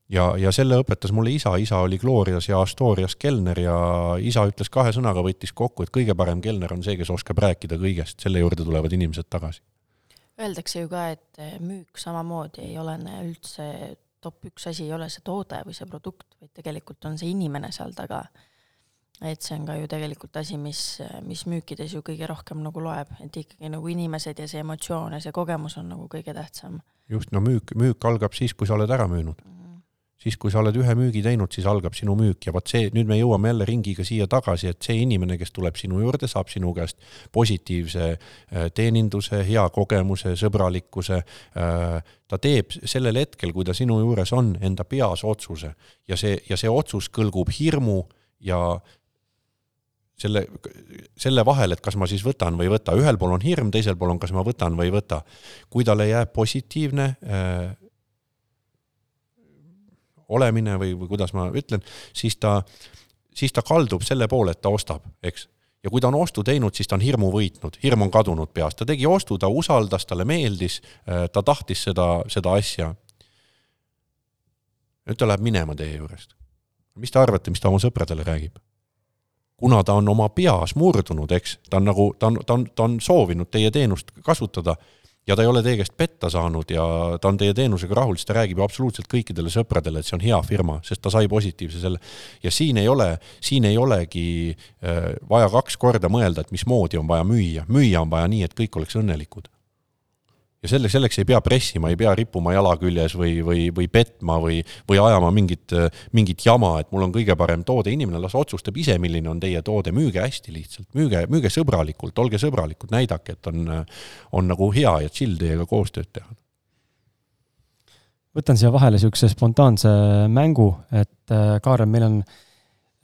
ja, ja selle õpetas mulle isa, isa oli Glorias ja Astorias kelner ja isa ütles kahe sõnaga, võttis kokku, et kõige parem kelner on see, kes oskab rääkida kõigest, selle juurde tulevad inimesed tagasi. Öeldakse ju ka, et müük samamoodi ei olene üldse top üks asi ei ole see toode või see produkt, vaid tegelikult on see inimene seal taga. et see on ka ju tegelikult asi, mis, mis müükides ju kõige rohkem nagu loeb, et ikkagi nagu inimesed ja see emotsioon ja see kogemus on nagu kõige tähtsam. just, no müük, müük algab siis, kui sa oled ära müünud mm siis kui sa oled ühe müügi teinud, siis algab sinu müük ja vot see, nüüd me jõuame jälle ringiga siia tagasi, et see inimene, kes tuleb sinu juurde, saab sinu käest positiivse äh, teeninduse, hea kogemuse, sõbralikkuse. Äh, ta teeb sellel hetkel, kui ta sinu juures on, enda peas otsuse ja see, ja see otsus kõlgub hirmu ja selle, selle vahel, et kas ma siis võtan või ei võta, ühel pool on hirm, teisel pool on, kas ma võtan või ei võta. kui talle jääb positiivne äh, olemine või, või kuidas ma ütlen, siis ta, siis ta kaldub selle poole, et ta ostab, eks. ja kui ta on ostu teinud, siis ta on hirmu võitnud, hirm on kadunud peast, ta tegi ostu, ta usaldas, talle meeldis, äh, ta tahtis seda, seda asja. nüüd ta läheb minema teie juurest. mis te arvate, mis ta oma sõpradele räägib? kuna ta on oma peas murdunud, eks, ta on nagu, ta on, ta on, ta on soovinud teie teenust kasutada ja ta ei ole teie käest petta saanud ja ta on teie teenusega rahul, siis ta räägib ju absoluutselt kõikidele sõpradele, et see on hea firma, sest ta sai positiivse selle. ja siin ei ole, siin ei olegi äh, vaja kaks korda mõelda, et mismoodi on vaja müüa, müüa on vaja nii, et kõik oleks õnnelikud ja selle, selleks ei pea pressima, ei pea rippuma jala küljes või, või, või petma või, või ajama mingit, mingit jama, et mul on kõige parem toode, inimene las otsustab ise, milline on teie toode, müüge hästi lihtsalt, müüge, müüge sõbralikult, olge sõbralikud, näidake, et on, on nagu hea ja chill teiega koostööd teha. võtan siia vahele niisuguse spontaanse mängu, et äh, Kaarel, meil on,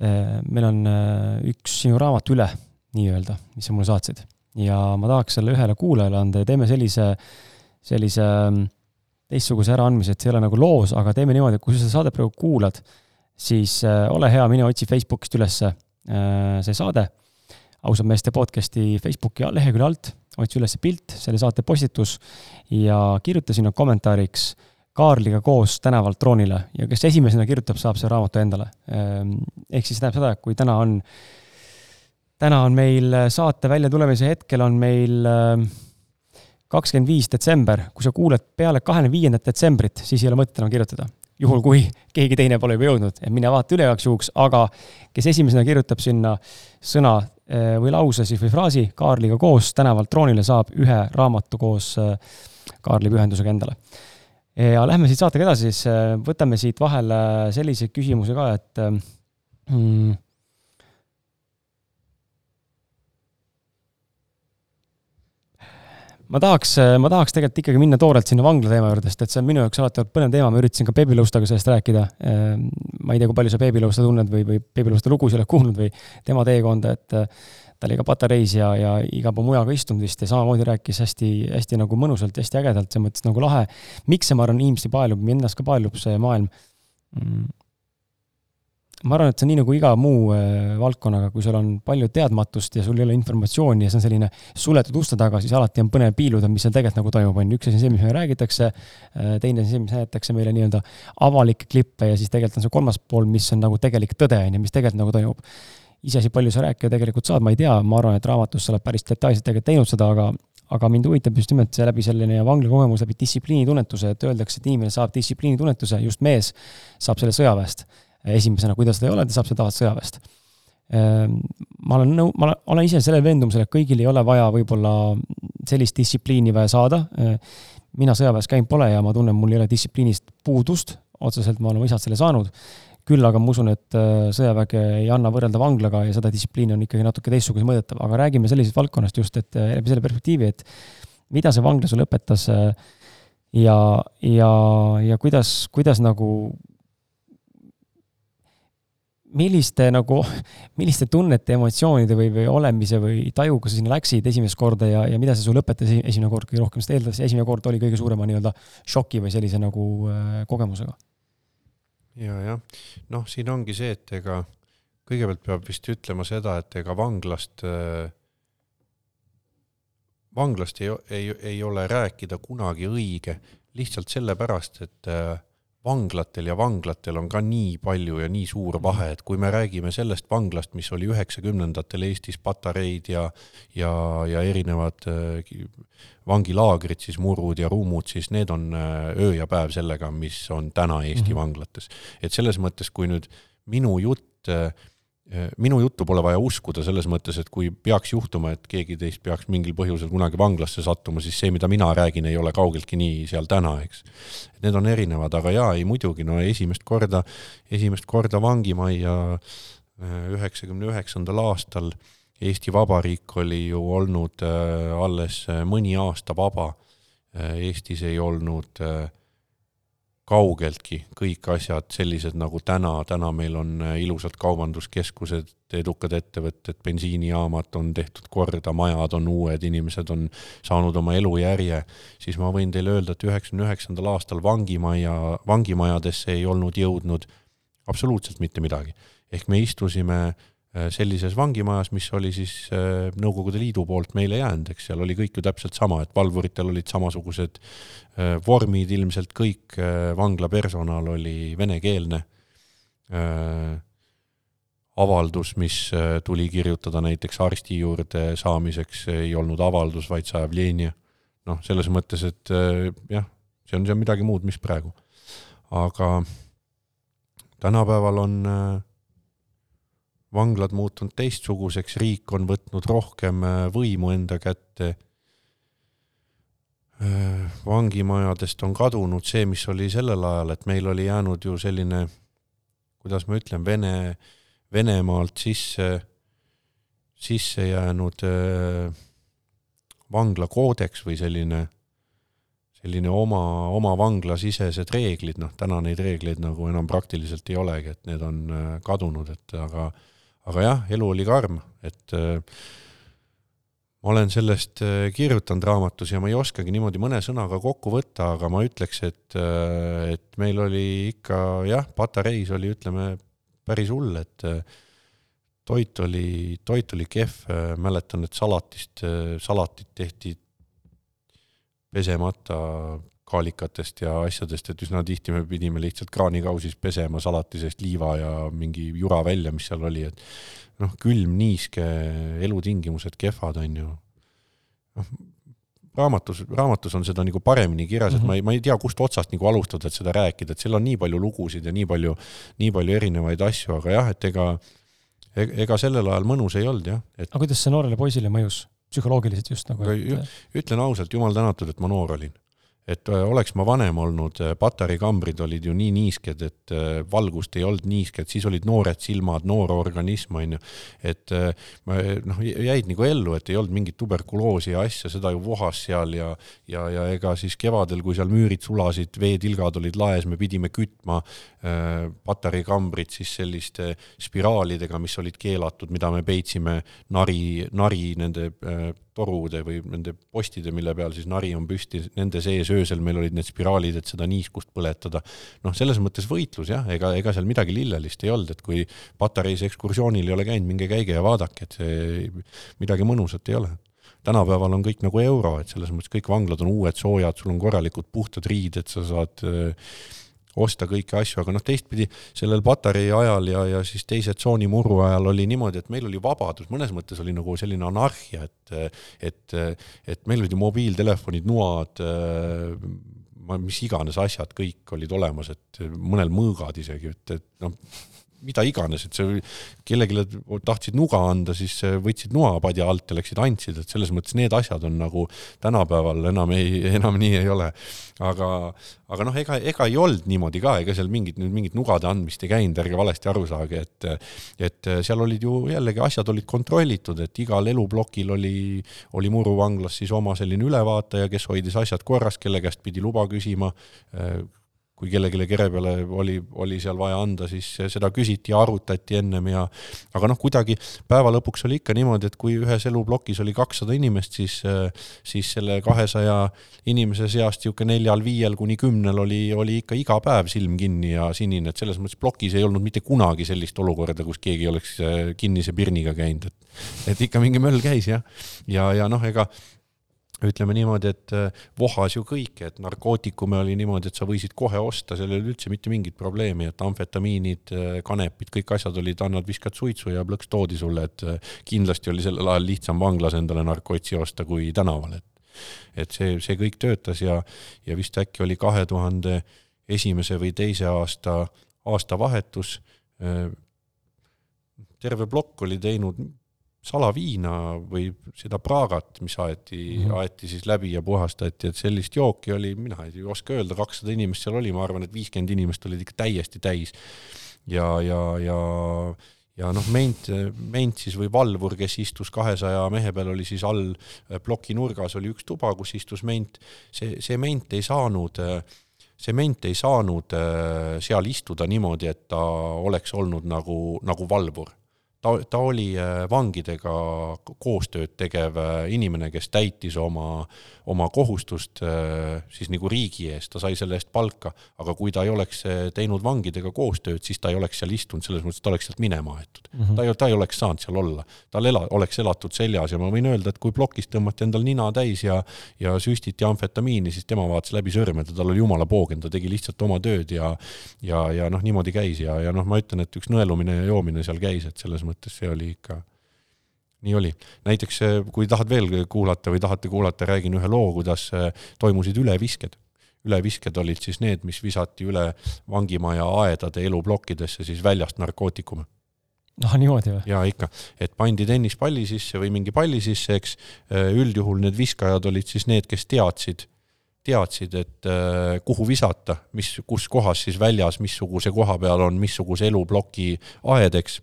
äh, meil on äh, üks sinu raamat üle nii-öelda, mis sa mulle saatsid ja ma tahaks selle ühele kuulajale anda ja teeme sellise äh, sellise mm, teistsuguse äraandmise, et see ei ole nagu loos, aga teeme niimoodi, et kui sa seda saadet praegu kuulad, siis äh, ole hea, mine otsi Facebookist üles äh, see saade, ausad meeste podcast'i Facebooki lehekülje alt, otsi üles pilt, selle saate postitus ja kirjuta sinna kommentaariks Kaarliga koos tänavalt troonile ja kes esimesena kirjutab, saab selle raamatu endale. Ähm, ehk siis tähendab seda, et kui täna on, täna on meil saate väljatulemise hetkel on meil äh, kakskümmend viis detsember, kui sa kuuled peale kahekümne viiendat detsembrit, siis ei ole mõtet enam kirjutada. juhul, kui *laughs* keegi teine pole juba jõudnud, et mine vaata üle igaks juhuks, aga kes esimesena kirjutab sinna sõna eh, või lause siis või fraasi Kaarliga koos tänavalt troonile, saab ühe raamatu koos Kaarli pühendusega endale. ja lähme siit saatega edasi, siis võtame siit vahele sellise küsimuse ka, et mm, ma tahaks, ma tahaks tegelikult ikkagi minna toorelt sinna vangla teema juurde, sest et see on minu jaoks alati olnud põnev teema, ma üritasin ka Peebi Lõustaga sellest rääkida. Ehm, ma ei tea, kui palju sa Peebi Lõusta tunned või, või Peebi Lõusta lugusid oled kuulnud või tema teekonda, et äh, ta oli ka patareis ja, ja iga pool mujaga istunud vist ja samamoodi rääkis hästi, hästi nagu mõnusalt ja hästi ägedalt, selles mõttes nagu lahe. miks see, ma arvan, inimesi paelub, mind ennast ka paelub see maailm mm ma arvan, et see on nii nagu iga muu äh, valdkonnaga, kui sul on palju teadmatust ja sul ei ole informatsiooni ja see on selline suletud uste taga, siis alati on põnev piiluda, mis seal tegelikult nagu toimub, on ju. üks asi on see, mis meile räägitakse, äh, teine asi mis näidatakse meile nii-öelda avalikke klippe ja siis tegelikult on see kolmas pool, mis on nagu tegelik tõde, on ju, mis tegelikult nagu toimub. iseasi, palju sa rääkida tegelikult saad, ma ei tea, ma arvan, et raamatus sa oled päris detailselt tegelikult teinud seda, aga aga mind huvitab just nimelt see läbi selline vanglakogemus, läbi distsipliinitunnetuse, et öeldakse, et inimene saab distsipliinitunnetuse, just mees saab selle sõjaväest esimesena, kui ta seda ei ole, ta saab seda sõjaväest. Ehm, ma olen nõu-, ma olen ise sellel veendumusel, et kõigil ei ole vaja võib-olla sellist distsipliini vaja saada. Ehm, mina sõjaväes käinud pole ja ma tunnen, mul ei ole distsipliinist puudust, otseselt ma olen isalt selle saanud. küll aga ma usun, et äh, sõjaväge ei anna võrrelda vanglaga ja seda distsipliini on ikkagi natuke teistsuguse mõõdetav, aga räägime sellisest valdkonnast just, et äh, läbi selle perspektiivi, et mida see vangla sulle õpetas äh, ja, ja, ja kuidas, kuidas nagu milliste nagu, *laughs* milliste tunnete, emotsioonide või, või olemise või tajuga sa sinna läksid esimest korda ja, ja mida see sul õpetas esimene kord kõige rohkem, sest eeldavasti esimene kord oli kõige suurema nii-öelda šoki või sellise nagu äh, kogemusega. ja, jah, noh, siin ongi see, et ega kõigepealt peab vist ütlema seda, et ega vanglast äh, vanglast ei, ei, ei ole rääkida kunagi õige, lihtsalt sellepärast, et äh, vanglatel ja vanglatel on ka nii palju ja nii suur vahe, et kui me räägime sellest vanglast, mis oli üheksakümnendatel Eestis patareid ja ja, ja erinevad äh, vangilaagrid, siis murud ja ruumud, siis need on äh, öö ja päev sellega, mis on täna Eesti mm -hmm. vanglates. et selles mõttes, kui nüüd minu jutt äh, minu juttu pole vaja uskuda selles mõttes, et kui peaks juhtuma, et keegi teist peaks mingil põhjusel kunagi vanglasse sattuma, siis see, mida mina räägin, ei ole kaugeltki nii seal täna, eks. Need on erinevad, aga jaa, ei muidugi, no esimest korda, esimest korda vangimajja äh, üheksakümne üheksandal aastal Eesti Vabariik oli ju olnud äh, alles äh, mõni aasta vaba. Eestis ei olnud äh, kaugeltki kõik asjad sellised nagu täna, täna meil on äh, ilusad kaubanduskeskused, edukad ettevõtted, bensiinijaamad on tehtud korda, majad on uued, inimesed on saanud oma elujärje, siis ma võin teile öelda, et üheksakümne üheksandal aastal vangimajja, vangimajadesse ei olnud jõudnud absoluutselt mitte midagi. ehk me istusime Äh, sellises vangimajas, mis oli siis äh, Nõukogude Liidu poolt meile jäänud, eks seal oli kõik ju täpselt sama, et valvuritel olid samasugused äh, vormid, ilmselt kõik vangla personal oli venekeelne. avaldus, mis tuli kirjutada näiteks arsti juurde saamiseks, ei olnud avaldus, vaid sajavljenje. noh, selles mõttes, et jah, see on, see on midagi muud, mis praegu. aga tänapäeval on äh, vanglad muutunud teistsuguseks, riik on võtnud rohkem äh, võimu enda kätte. Äh, vangimajadest on kadunud see, mis oli sellel ajal, et meil oli jäänud ju selline, kuidas ma ütlen, Vene, Venemaalt sisse, sisse jäänud äh, vanglakoodeks või selline selline oma, oma vanglasisesed reeglid, noh, täna neid reegleid nagu enam praktiliselt ei olegi, et need on kadunud, et aga aga jah, elu oli karm, et äh, ma olen sellest äh, kirjutanud raamatus ja ma ei oskagi niimoodi mõne sõnaga kokku võtta, aga ma ütleks, et, äh, et meil oli ikka jah, patareis oli, ütleme, päris hull, et toit oli, toit oli kehv, mäletan, et salatist, salatit tehti pesemata kaalikatest ja asjadest, et üsna tihti me pidime lihtsalt kraanikausis pesema salati seest liiva ja mingi jura välja, mis seal oli, et noh, külm, niiske, elutingimused kehvad, on ju. noh, raamatus, raamatus on seda nagu paremini kirjas, et ma ei, ma ei tea, kust otsast nagu alustada, et seda rääkida, et seal on nii palju lugusid ja nii palju, nii palju erinevaid asju, aga jah, et ega e-, ega sellel ajal mõnus ei olnud jah et.... aga kuidas see noorele poisile mõjus, psühholoogiliselt just nagu et...? ütlen ausalt, jumal tänatud, et ma noor olin et äh, oleks ma vanem olnud, äh, patareikambrid olid ju nii niisked, et äh, valgust ei olnud niisked, siis olid noored silmad, noor organism, on ju. et ma noh, jäid nagu ellu, et ei olnud mingit tuberkuloosi ja asja, seda ju vohas seal ja ja, ja ega siis kevadel, kui seal müürid sulasid, veetilgad olid laes, me pidime kütma patareikambrid siis selliste spiraalidega, mis olid keelatud, mida me peitsime nari, nari nende torude või nende postide, mille peal siis nari on püsti, nende sees öösel meil olid need spiraalid, et seda niiskust põletada. noh, selles mõttes võitlus jah, ega, ega seal midagi lillelist ei olnud, et kui patareis ekskursioonil ei ole käinud, minge käige ja vaadake, et see midagi mõnusat ei ole tänapäeval on kõik nagu euro, et selles mõttes kõik vanglad on uued, soojad, sul on korralikud puhtad riided, sa saad äh, osta kõiki asju, aga noh, teistpidi sellel patarei ajal ja, ja siis teise tsooni murru ajal oli niimoodi, et meil oli vabadus, mõnes mõttes oli nagu selline anarhia, et, et, et meil olid ju mobiiltelefonid, noad, mis iganes asjad, kõik olid olemas, et mõnel mõõgad isegi, et, et noh, mida iganes, et see kellelegi tahtsid nuga anda, siis võtsid noapadja alt ja läksid andsid, et selles mõttes need asjad on nagu tänapäeval enam ei, enam nii ei ole. aga, aga noh, ega, ega ei olnud niimoodi ka, ega seal mingit, nüüd mingit nugade andmist ei käinud, ärge valesti aru saage, et et seal olid ju jällegi asjad olid kontrollitud, et igal eluplokil oli, oli Muru vanglas siis oma selline ülevaataja, kes hoidis asjad korras, kelle käest pidi luba küsima kui kellelegi kere peale oli, oli seal vaja anda, siis seda küsiti ja arutati ennem ja aga noh, kuidagi päeva lõpuks oli ikka niimoodi, et kui ühes eluplokis oli kakssada inimest, siis, siis selle kahesaja inimese seast niisugune neljal-viiel kuni kümnel oli, oli ikka iga päev silm kinni ja sinine, et selles mõttes plokis ei olnud mitte kunagi sellist olukorda, kus keegi oleks kinnise pirniga käinud, et et ikka mingi möll käis jah, ja, ja, ja noh, ega ütleme niimoodi, et äh, vohas ju kõik, et narkootikume oli niimoodi, et sa võisid kohe osta, seal ei olnud üldse mitte mingit probleemi, et amfetamiinid, äh, kanepid, kõik asjad olid, annad, viskad suitsu ja plõks toodi sulle, et äh, kindlasti oli sellel ajal lihtsam vanglas endale narkotsi osta kui tänaval, et et see, see kõik töötas ja, ja vist äkki oli kahe tuhande esimese või teise aasta aastavahetus, terve plokk oli teinud salaviina või seda Pragat, mis aeti mm, -hmm. aeti siis läbi ja puhastati, et sellist jooki oli, mina ei oska öelda, kakssada inimest seal oli, ma arvan, et viiskümmend inimest olid ikka täiesti täis. ja, ja, ja, ja noh, ment, ment siis või valvur, kes istus kahesaja mehe peal, oli siis all ploki nurgas oli üks tuba, kus istus ment. see, see ment ei saanud see ment ei saanud seal istuda niimoodi, et ta oleks olnud nagu, nagu valvur ta, ta oli äh, vangidega koostööd tegev äh, inimene, kes täitis oma, oma kohustust äh, siis nagu riigi ees, ta sai selle eest palka, aga kui ta ei oleks teinud vangidega koostööd, siis ta ei oleks seal istunud, selles mõttes, et ta oleks sealt minema aetud. Mm. -hmm. ta ei, ta ei oleks saanud seal olla, tal ela, oleks elatud seljas ja ma võin öelda, et kui plokis tõmmati endal nina täis ja ja süstiti amfetamiini, siis tema vaatas läbi sõrmede, tal oli jumala poogen, ta tegi lihtsalt oma tööd ja ja, ja noh, niimoodi käis ja, ja noh, ma ütlen, et üks nõelumine ja joomine seal käis, et selles mõttes mõttes see oli ikka, nii oli. näiteks kui tahad veel kuulata või tahate kuulata, räägin ühe loo, kuidas äh, toimusid ülevisked. ülevisked olid siis need, mis visati üle vangimaja aedade eluplokkidesse siis väljast narkootikume noh, niimoodi või? jaa, ikka, et pandi tennispalli sisse või mingi palli sisse, eks, äh, üldjuhul need viskajad olid siis need, kes teadsid, teadsid, et kuhu visata, mis, kus kohas siis väljas, missuguse koha peal on missuguse eluploki aed, eks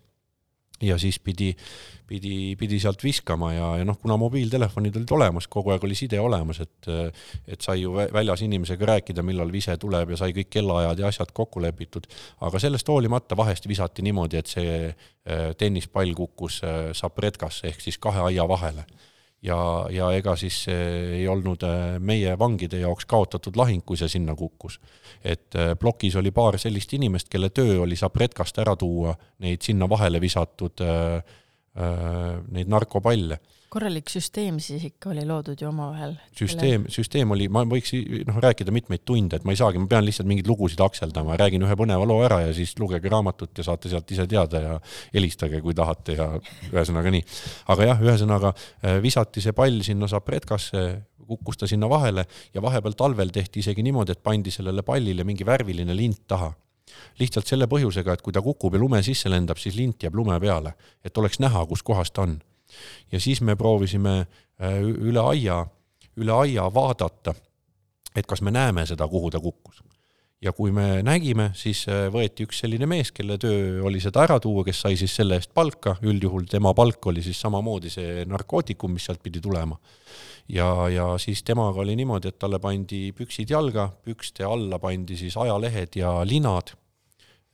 ja siis pidi, pidi, pidi sealt viskama ja, ja noh, kuna mobiiltelefonid olid olemas, kogu aeg oli side olemas, et et sai ju väljas inimesega rääkida, millal vise tuleb ja sai kõik kellaajad ja asjad kokku lepitud, aga sellest hoolimata vahest visati niimoodi, et see äh, tennispall kukkus äh, sapretkasse ehk siis kahe aia vahele ja, ja ega siis ei olnud äh, meie vangide jaoks kaotatud lahing, kui see sinna kukkus. et äh, plokis oli paar sellist inimest, kelle töö oli sabretkast ära tuua neid sinna vahele visatud äh, neid narkopalle korralik süsteem siis ikka oli loodud ju omavahel. süsteem, süsteem oli, ma võiks noh, rääkida mitmeid tunde, et ma ei saagi, ma pean lihtsalt mingeid lugusid akseldama, räägin ühe põneva loo ära ja siis lugege raamatut ja saate sealt ise teada ja helistage, kui tahate ja ühesõnaga nii. aga jah, ühesõnaga äh, visati see pall sinna sapretkasse, kukkus ta sinna vahele ja vahepeal talvel tehti isegi niimoodi, et pandi sellele pallile mingi värviline lint taha lihtsalt selle põhjusega, et kui ta kukub ja lume sisse lendab, siis lint jääb lume peale, et oleks näha, kus kohas ta on ja siis me proovisime äh, üle aia, üle aia vaadata, et kas me näeme seda, kuhu ta kukkus. ja kui me nägime, siis äh, võeti üks selline mees, kelle töö oli seda ära tuua, kes sai siis selle eest palka, üldjuhul tema palk oli siis samamoodi see narkootikum, mis sealt pidi tulema. ja, ja siis temaga oli niimoodi, et talle pandi püksid jalga, pükste alla pandi siis ajalehed ja linad,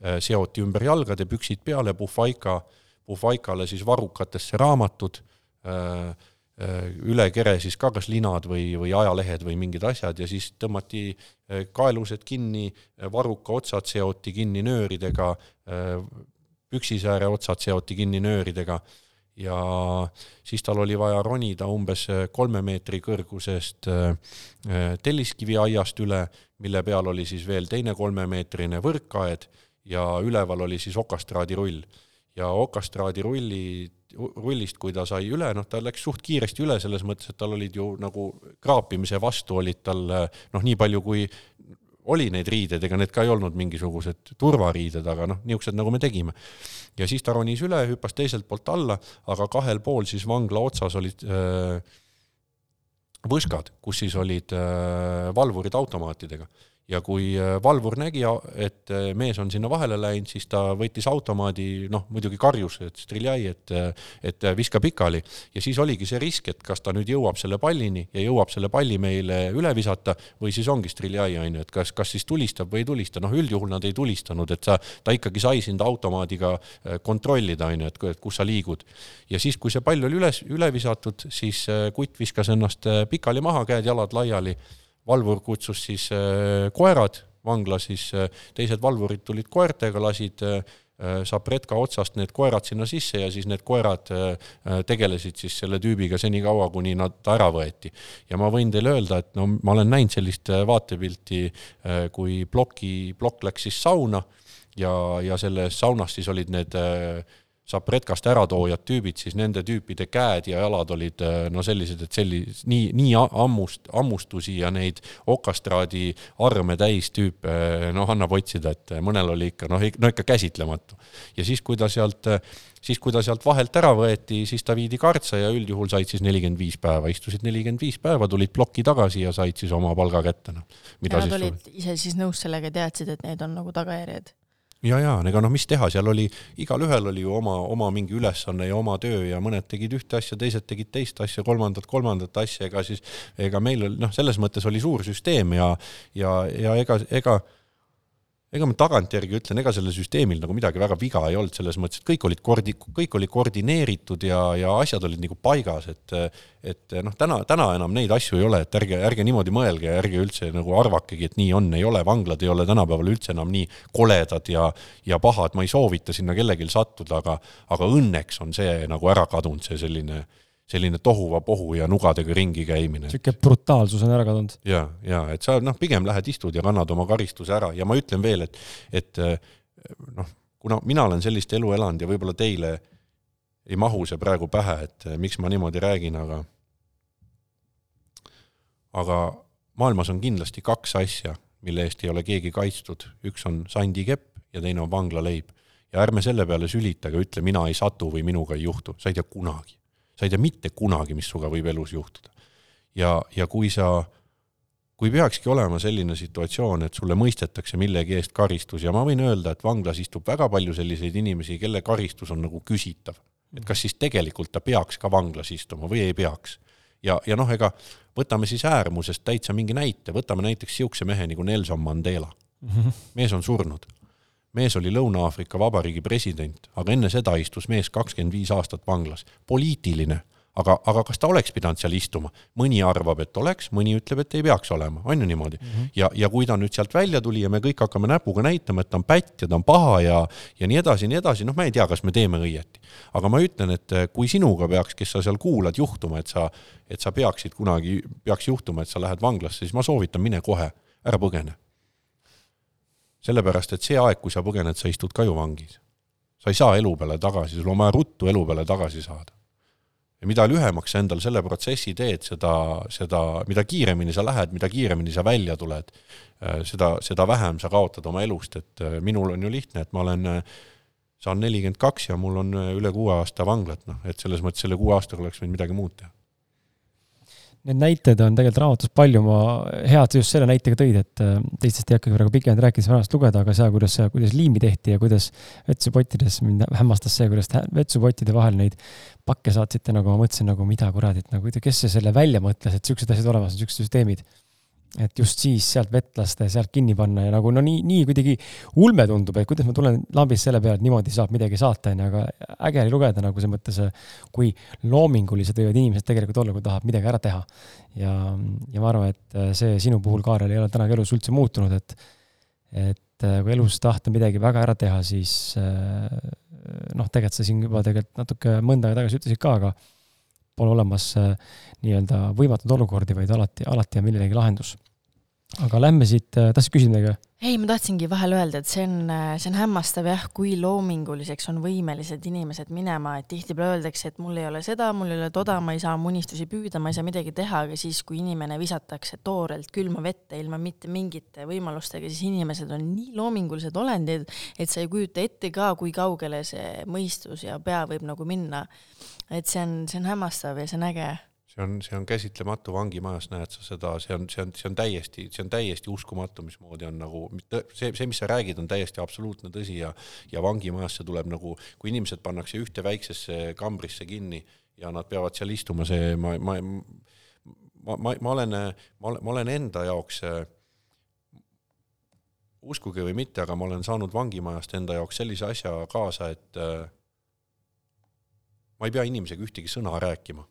äh, seoti ümber jalgade, püksid peale, puhvaika Puhvaikale siis varrukatesse raamatud, äh, äh, üle kere siis ka kas linad või, või ajalehed või mingid asjad ja siis tõmmati äh, kaelused kinni, varruka otsad seoti kinni nööridega, püksisääre otsad seoti kinni nööridega ja siis tal oli vaja ronida umbes kolme meetri kõrgusest telliskiviaiast üle, mille peal oli siis veel teine kolmemeetrine võrkaed ja üleval oli siis okastraadirull ja okastraadi rulli, rullist, kui ta sai üle, noh, ta läks suht kiiresti üle selles mõttes, et tal olid ju nagu kraapimise vastu olid tal noh, nii palju kui oli neid riideid, ega need ka ei olnud mingisugused turvariided, aga noh, niisugused, nagu me tegime. ja siis ta ronis üle, hüppas teiselt poolt alla, aga kahel pool siis vangla otsas olid äh, võskad, kus siis olid äh, valvurid automaatidega ja kui äh, valvur nägi, et äh, mees on sinna vahele läinud, siis ta võttis automaadi, noh muidugi karjus, et striljai, et, äh, et viska pikali. ja siis oligi see risk, et kas ta nüüd jõuab selle pallini ja jõuab selle palli meile üle visata või siis ongi striljai, on ju, et kas, kas siis tulistab või ei tulista, noh üldjuhul nad ei tulistanud, et sa, ta ikkagi sai sind automaadiga kontrollida, on ju, et, kus sa liigud. ja siis, kui see pall oli üles, üle visatud, siis kutt viskas ennast pikali maha, käed-jalad laiali valvur kutsus siis äh, koerad vangla, siis äh, teised valvurid tulid koertega, lasid äh, Sapretka otsast need koerad sinna sisse ja siis need koerad tegelesid siis selle tüübiga senikaua, kuni nad ära võeti. ja ma võin teile öelda, et no ma olen näinud sellist vaatepilti, kui ploki, plokk läks siis sauna ja, ja selles saunas siis olid need äh, Sapretkast äratoojad tüübid, siis nende tüüpide käed ja jalad olid äh, no sellised, et sellis-, nii, nii ammust, ammustusi ja neid okastraadi arme täis tüüpe, äh, noh, annab otsida, et mõnel oli ikka noh, no ikka käsitlematu. ja siis, kui ta sealt, siis kui ta sealt vahelt ära võeti, siis ta viidi kartsa ja üldjuhul said siis nelikümmend viis päeva, istusid nelikümmend viis päeva, tulid plokki tagasi ja said siis oma palga kätte, noh. ja nad olid ise siis nõus sellega, teadsid, et need on nagu tagajärjed? Ja, ja ega noh, mis teha, seal oli, igalühel oli ju oma, oma mingi ülesanne ja oma töö ja mõned tegid ühte asja, teised tegid teist asja, kolmandat, kolmandat asja, ega siis, ega meil noh, selles mõttes oli suur süsteem ja, ja, ja ega, ega ega ma tagantjärgi ütlen, ega sellel süsteemil nagu midagi väga viga ei olnud, selles mõttes, et kõik olid koordi-, kõik oli koordineeritud ja, ja asjad olid nagu paigas, et et noh, täna, täna enam neid asju ei ole, et ärge, ärge niimoodi mõelge ärge üldse nagu arvakegi, et nii on, ei ole, vanglad ei ole tänapäeval üldse enam nii koledad ja ja pahad, ma ei soovita sinna kellelgi sattuda, aga aga õnneks on see nagu ära kadunud, see selline äh, selline tohuvapohu ja nugadega ringi käimine. niisugune brutaalsus on ära kadunud. ja, ja et sa noh, pigem lähed istud ja kannad oma karistuse ära ja ma ütlen veel, et, et noh, kuna mina olen sellist elu elanud ja võib-olla teile ei mahu see praegu pähe, et miks ma niimoodi räägin, aga aga maailmas on kindlasti kaks asja, mille eest ei ole keegi kaitstud, üks on sandikepp ja teine on vanglaleib. ja ärme selle peale sülitage, ütle mina ei satu või minuga ei juhtu, sa ei tea kunagi sa ei tea mitte kunagi, mis sinuga võib elus juhtuda. ja, ja kui sa, kui peakski olema selline situatsioon, et sulle mõistetakse millegi eest karistus ja ma võin öelda, et vanglas istub väga palju selliseid inimesi, kelle karistus on nagu küsitav. et kas siis tegelikult ta peaks ka vanglas istuma või ei peaks. ja, ja noh, ega võtame siis äärmusest täitsa mingi näite, võtame näiteks niisuguse mehe nagu Nelson Mandela mees on surnud mees oli Lõuna-Aafrika Vabariigi president, aga enne seda istus mees kakskümmend viis aastat vanglas. poliitiline, aga, aga kas ta oleks pidanud seal istuma? mõni arvab, et oleks, mõni ütleb, et ei peaks olema, on ju niimoodi mm. -hmm. ja, ja kui ta nüüd sealt välja tuli ja me kõik hakkame näpuga näitama, et ta on pätt ja ta on paha ja, ja nii edasi, nii edasi, noh, ma ei tea, kas me teeme õieti. aga ma ütlen, et kui sinuga peaks, kes sa seal kuulad, juhtuma, et sa, et sa peaksid kunagi, peaks juhtuma, et sa lähed vanglasse, siis ma soovitan, mine kohe, ära põgene sellepärast, et see aeg, kui sa põgened, sa istud ka ju vangis. sa ei saa elu peale tagasi, sul on vaja ruttu elu peale tagasi saada. ja mida lühemaks sa endal selle protsessi teed, seda, seda, mida kiiremini sa lähed, mida kiiremini sa välja tuled, äh, seda, seda vähem sa kaotad oma elust, et äh, minul on ju lihtne, et ma olen äh, saan nelikümmend kaks ja mul on üle kuue aasta vanglat, noh, et selles mõttes selle kuue aastaga oleks võinud midagi muud teha Neid näiteid on tegelikult raamatus palju, ma hea, et sa just selle näitega tõid, et äh, teistest ei hakkagi praegu pikemalt rääkida, siis vanast lugeda, aga see, kuidas, kuidas liimi tehti ja kuidas vetsupottides mind hämmastas see, kuidas vetsupottide vahel neid pakke saatsite, nagu ma mõtlesin, nagu mida kuradit, nagu kes see selle välja mõtles, et siuksed asjad olemas on, siuksed süsteemid et just siis sealt vett lasta ja sealt kinni panna ja nagu no nii, nii kuidagi ulme tundub, et kuidas ma tulen lambist selle peale, et niimoodi saab midagi saata, onju, aga äge oli lugeda nagu selles mõttes, kui loomingulised võivad inimesed tegelikult olla, kui tahab midagi ära teha. ja, ja ma arvan, et see sinu puhul, Kaarel, ei ole täna elus üldse muutunud, et, et kui elus tahta midagi väga ära teha, siis noh, tegelikult sa siin juba tegelikult natuke mõnda aega tagasi ütlesid ka, aga pole olemas nii-öelda võimatuid olukordi, vaid alati, alati on millelegi lahendus. Aga lähme siit, äh, tahtsid küsida midagi või? ei, ma tahtsingi vahele öelda, et see on, äh, see on hämmastav jah, kui loominguliseks on võimelised inimesed minema, et tihtipeale öeldakse, et mul ei ole seda, mul ei ole toda, ma ei saa oma unistusi püüda, ma ei saa midagi teha, aga siis, kui inimene visatakse toorelt külma vette ilma mitte mingite võimalustega, siis inimesed on nii loomingulised olendid, et sa ei kujuta ette ka, kui kaugele see mõistus ja pea võib nagu minna. et see on, see on hämmastav ja see on äge see on, see on käsitlematu vangimajas, näed sa seda, see on, see on, see on täiesti, see on täiesti uskumatu, mismoodi on nagu see, see, mis sa räägid, on täiesti absoluutne tõsi ja ja vangimajasse tuleb nagu, kui inimesed pannakse ühte väiksesse kambrisse kinni ja nad peavad seal istuma, see ma, ma, ma, ma, ma olen, ma olen, ma olen enda jaoks uskuge või mitte, aga ma olen saanud vangimajast enda jaoks sellise asja kaasa, et ma ei pea inimesega ühtegi sõna rääkima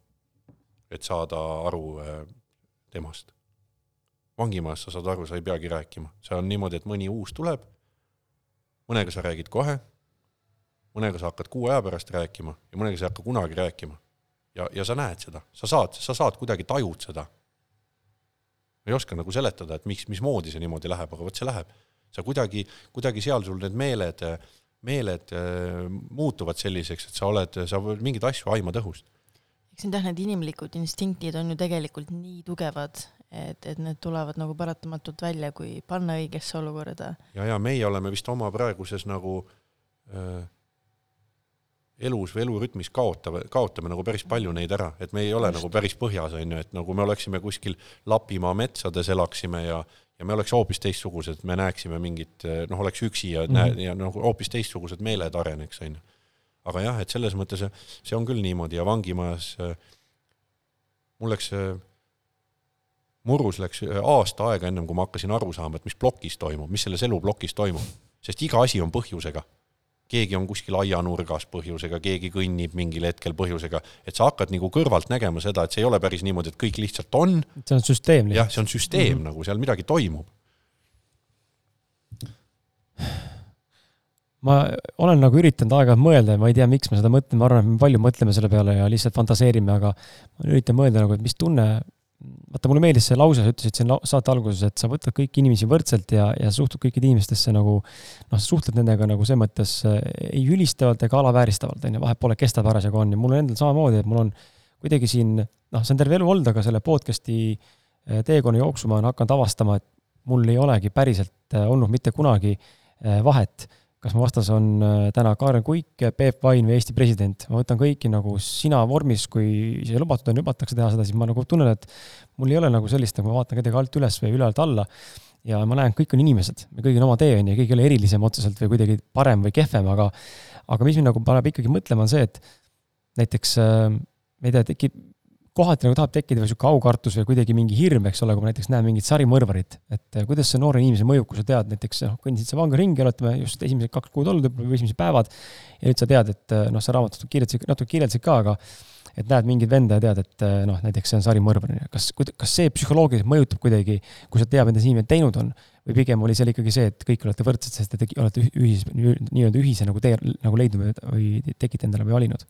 et saada aru äh, temast. vangimajas sa saad aru, sa ei peagi rääkima, see on niimoodi, et mõni uus tuleb, mõnega sa räägid kohe, mõnega sa hakkad kuu aja pärast rääkima ja mõnega sa ei hakka kunagi rääkima. ja, ja sa näed seda, sa saad, sa saad kuidagi tajud seda. ei oska nagu seletada, et miks, mismoodi see niimoodi läheb, aga vot see läheb. sa kuidagi, kuidagi seal sul need meeled, meeled äh, muutuvad selliseks, et sa oled, sa mingeid asju aimad õhust eks need jah, need inimlikud instinktid on ju tegelikult nii tugevad, et, et need tulevad nagu paratamatult välja, kui panna õigesse olukorda. ja, ja meie oleme vist oma praeguses nagu äh, elus või elurütmis kaotame, kaotame nagu päris palju neid ära, et me ei ole Just. nagu päris põhjas, on ju, et nagu me oleksime kuskil Lapimaa metsades elaksime ja ja me oleks hoopis teistsugused, me näeksime mingit, noh, oleks üksi ja mm, -hmm. ja nagu hoopis teistsugused meeled areneks, on ju aga jah, et selles mõttes see on küll niimoodi ja vangimajas äh, mul läks, äh, murus läks äh, aasta aega ennem, kui ma hakkasin aru saama, et mis plokis toimub, mis selles eluplokis toimub. sest iga asi on põhjusega. keegi on kuskil aianurgas põhjusega, keegi kõnnib mingil hetkel põhjusega, et sa hakkad nagu kõrvalt nägema seda, et see ei ole päris niimoodi, et kõik lihtsalt on. see on süsteem. jah, see on süsteem mm -hmm. nagu, seal midagi toimub ma olen nagu üritanud aeg-ajalt mõelda ja ma ei tea, miks me seda mõtleme, ma arvan, et me palju mõtleme selle peale ja lihtsalt fantaseerime, aga ma üritan mõelda nagu, et mis tunne, vaata, mulle meeldis see lause, sa ütlesid siin saate alguses, et sa võtad kõiki inimesi võrdselt ja, ja suhtud kõikide inimestesse nagu noh, suhtled nendega nagu selles mõttes eh, ei ülistavalt ega alavääristavalt, on ju, vahet pole, kes ta parasjagu on. Ja mul on endal samamoodi, et mul on kuidagi siin, noh, see on terve elu olnud, aga selle podcast'i eh, teekonna jooksul ma olen hakanud avastama, et mul ei olegi päriselt eh, olnud mitte kunagi vahet kas mu vastas on äh, täna Kaarel Kuik, Peep Vain või Eesti president, ma võtan kõiki nagu sina vormis, kui see lubatud on, lubatakse teha seda, siis ma nagu tunnen, et mul ei ole nagu sellist, nagu ma vaatan kedagi alt üles või ülevalt alla ja ma näen, kõik on inimesed, me kõigil on oma tee, on ju, keegi ei ole erilisem otseselt või kuidagi parem või kehvem, aga aga mis mind nagu paneb ikkagi mõtlema, on see, et näiteks äh, ma ei tea, tekib kohati nagu tahab tekkida või niisugune aukartus või kuidagi mingi hirm, eks ole, kui ma näiteks näen mingit sarimõrvarit, et eh, kuidas see noore inimese mõjub, kui sa tead näiteks, noh, kõndisid sa vanga ringi, oletame just esimesed kaks kuud olnud, võib-olla esimesed päevad, ja nüüd sa tead, et eh, noh, sa raamatut kirjeldasid, natuke kirjeldasid ka, aga et näed mingit venda ja tead, et eh, noh, näiteks see on sarimõrvar, kas, kas see psühholoogiliselt mõjutab kuidagi, kui sa tead, mida see inimene teinud on, või pigem oli seal ikkagi see, et kõik olete võrdsed, sest te olete ühis, nii-öelda ühise nagu tee nagu leidnud või tekite endale või valinud?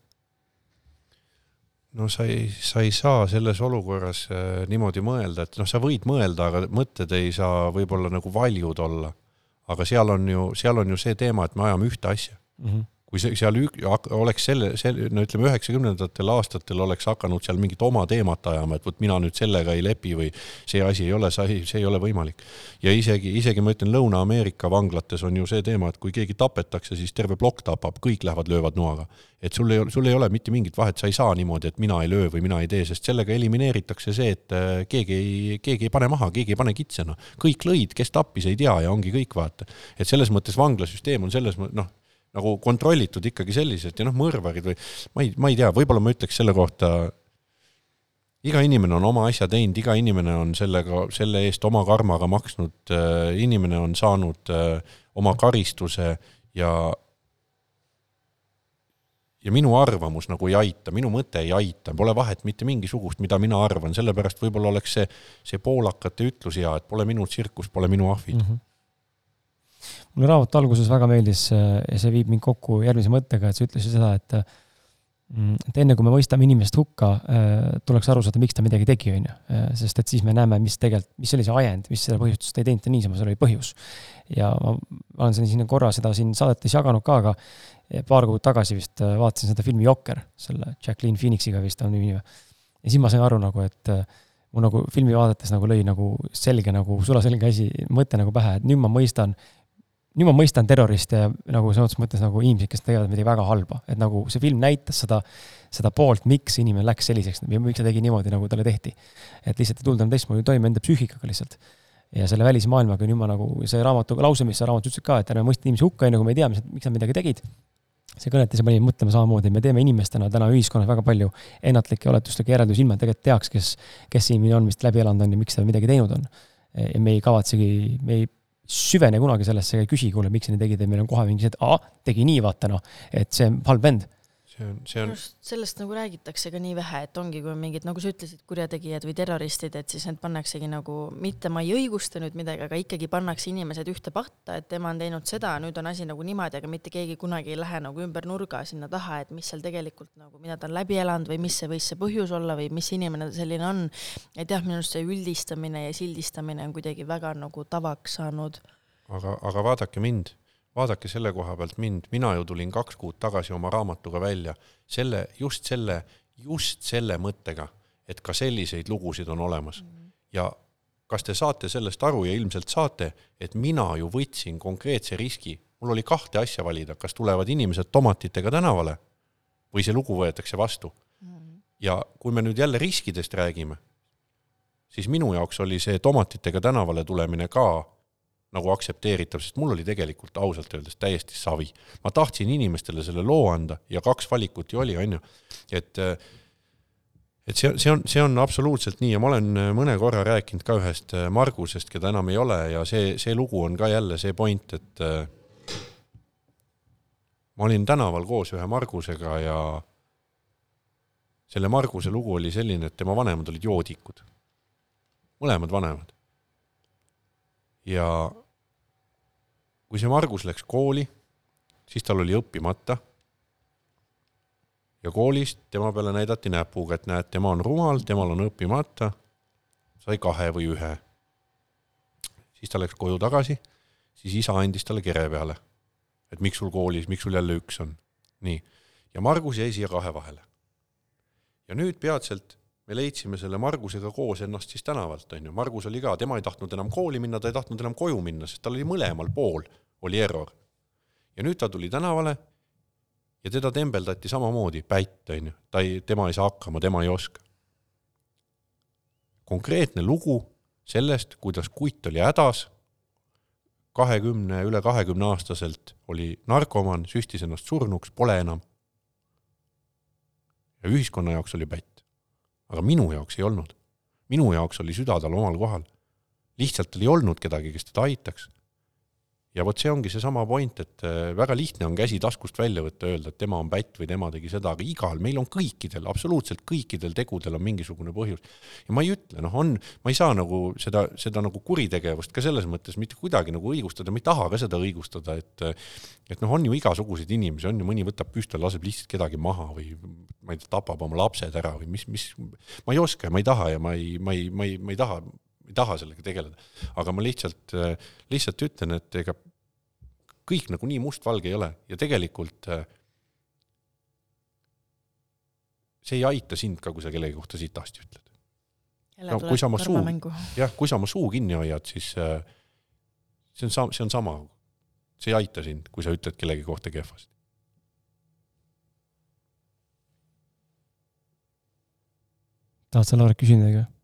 No sa ei, sa ei saa selles olukorras äh, niimoodi mõelda, et noh, sa võid mõelda, aga mõtted ei saa võib-olla nagu valjud olla. aga seal on ju, seal on ju see teema, et me ajame ühte asja mm. -hmm kui see seal oleks selle, selle, no ütleme, üheksakümnendatel aastatel oleks hakanud seal mingit oma teemat ajama, et vot mina nüüd sellega ei lepi või see asi ei ole, see ei ole võimalik. ja isegi, isegi ma ütlen, Lõuna-Ameerika vanglates on ju see teema, et kui keegi tapetakse, siis terve plokk tapab, kõik lähevad, löövad noaga. et sul ei ole, sul ei ole mitte mingit vahet, sa ei saa niimoodi, et mina ei löö või mina ei tee, sest sellega elimineeritakse see, et äh, keegi ei, keegi ei pane maha, keegi ei pane kitsena. kõik lõid, kes tappis, ei tea ja ongi kõik, vaata. et selles mõttes vanglasüsteem on selles mõttes, noh nagu kontrollitud ikkagi selliselt ja noh, mõrvarid või ma ei, ma ei tea, võib-olla ma ütleks selle kohta, iga inimene on oma asja teinud, iga inimene on sellega, selle eest oma karmaga maksnud, äh, inimene on saanud äh, oma karistuse ja ja minu arvamus nagu ei aita, minu mõte ei aita, pole vahet mitte mingisugust, mida mina arvan, sellepärast võib-olla oleks see, see poolakate ütlus hea, et pole minu tsirkus, pole minu ahvid mm. -hmm mulle raamatu alguses väga meeldis äh, ja see viib mind kokku järgmise mõttega, et sa ütlesid seda, et mm, et enne kui me mõistame inimest hukka, äh, tuleks aru saada, miks ta midagi tegi, on ju. Äh, sest et siis me näeme, mis tegelikult, mis oli see ajend, mis seda põhjustust ei teinud ta niisama, seal oli põhjus. ja ma, olen siin korra seda siin saadetes jaganud ka, aga paar kuud tagasi vist vaatasin seda filmi Jokker, selle Jacqueline Phoenixiga vist on nimi. ja siis ma sain aru nagu, et mul nagu filmi vaadates nagu lõi nagu selge nagu sulaselge asi, mõte nagu pähe, et nüüd ma mõistan, nüüd ma mõistan terroriste ja nagu sõna otseses mõttes nagu inimesed, kes teevad midagi väga halba, et nagu see film näitas seda, seda poolt, miks inimene läks selliseks ja miks ta tegi niimoodi, nagu talle tehti. et lihtsalt ei tulnud enam teistmoodi toime enda psüühikaga lihtsalt. ja selle välismaailmaga nüüd ma nagu, see raamatu, lause, mis sa raamatus ütlesid ka, et ärme mõista inimesi hukka, enne kui me ei tea, mis, miks nad midagi tegid. see kõnetas ja pani mõtlema samamoodi, me teeme inimestena täna ühiskonnas väga palju ennatlikke oletuslikke järeldusi, ilma et tegelikult teaks, kes, kes siin on vist läbi elanud on ja miks ta midagi teinud on. ja me ei kavatsegi, me ei süvene kunagi sellesse küsi, kuule, miks sa nii tegid ja meil on kohe mingi see, et aa, tegi nii, vaata noh, et see on halb vend see on, see on. sellest nagu räägitakse ka nii vähe, et ongi, kui on mingid, nagu sa ütlesid, kurjategijad või terroristid, et siis need pannaksegi nagu, mitte ma ei õigusta nüüd midagi, aga ikkagi pannakse inimesed ühte patta, et tema on teinud seda, nüüd on asi nagu niimoodi, aga mitte keegi kunagi ei lähe nagu ümber nurga sinna taha, et mis seal tegelikult nagu, mida ta on läbi elanud või mis see võis see põhjus olla või mis inimene ta selline on. et jah, minu arust see üldistamine ja sildistamine on kuidagi väga nagu tavaks saanud. aga, aga vaadake mind vaadake selle koha pealt mind, mina ju tulin kaks kuud tagasi oma raamatuga välja selle, just selle, just selle mõttega, et ka selliseid lugusid on olemas mm. -hmm. ja kas te saate sellest aru ja ilmselt saate, et mina ju võtsin konkreetse riski, mul oli kahte asja valida, kas tulevad inimesed tomatitega tänavale või see lugu võetakse vastu mm. -hmm. ja kui me nüüd jälle riskidest räägime, siis minu jaoks oli see tomatitega tänavale tulemine ka nagu aktsepteeritav, sest mul oli tegelikult ausalt öeldes täiesti savi. ma tahtsin inimestele selle loo anda ja kaks valikut ju oli, on ju, et et see, see on, see on absoluutselt nii ja ma olen mõne korra rääkinud ka ühest Margusest, keda enam ei ole ja see, see lugu on ka jälle see point, et ma olin tänaval koos ühe Margusega ja selle Marguse lugu oli selline, et tema vanemad olid joodikud. mõlemad vanemad. Ja kui see Margus läks kooli, siis tal oli õppimata. ja koolist tema peale näidati näpuga, et näed, tema on rumal, temal on õppimata. sai kahe või ühe. siis ta läks koju tagasi, siis isa andis talle kere peale. et miks sul koolis, miks sul jälle üks on. nii, ja Margus jäi siia kahe vahele. ja nüüd peatselt me leidsime selle Margusega koos ennast siis tänavalt, on ju, Margus oli ka, tema ei tahtnud enam kooli minna, ta ei tahtnud enam koju minna, sest tal oli mõlemal pool, oli error. ja nüüd ta tuli tänavale ja teda tembeldati samamoodi, pätt, on ju, ta ei, tema ei saa hakkama, tema ei oska. konkreetne lugu sellest, kuidas kutt oli hädas, kahekümne, üle kahekümne aastaselt oli narkomaan, süstis ennast surnuks, pole enam. ja ühiskonna jaoks oli pätt aga minu jaoks ei olnud. minu jaoks oli süda tal omal kohal. lihtsalt tal ei olnud kedagi, kes teda aitaks ja vot see ongi seesama point, et äh, väga lihtne on käsi taskust välja võtta, öelda, et tema on pätt või tema tegi seda, aga igal, meil on kõikidel, absoluutselt kõikidel tegudel on mingisugune põhjus. ja ma ei ütle, noh, on, ma ei saa nagu seda, seda nagu kuritegevust ka selles mõttes mitte kuidagi nagu õigustada, ma ei taha ka seda õigustada, et et noh, on ju igasuguseid inimesi, on ju, mõni võtab püstol, laseb lihtsalt kedagi maha või ma ei tea, tapab oma lapsed ära või mis, mis, ma ei oska ja ma ei taha ja ma ei, ma ei, ma ei, ma ei taha ei taha sellega tegeleda. aga ma lihtsalt, lihtsalt ütlen, et ega kõik nagu nii mustvalge ei ole ja tegelikult see ei aita sind ka, kui sa kellegi kohta sitasti ütled. no kui sa oma suu, *laughs* jah, kui sa oma suu kinni hoiad, siis see on sa-, see on sama. see ei aita sind, kui sa ütled kellegi kohta kehvasti. tahad sa, Laura, küsida midagi?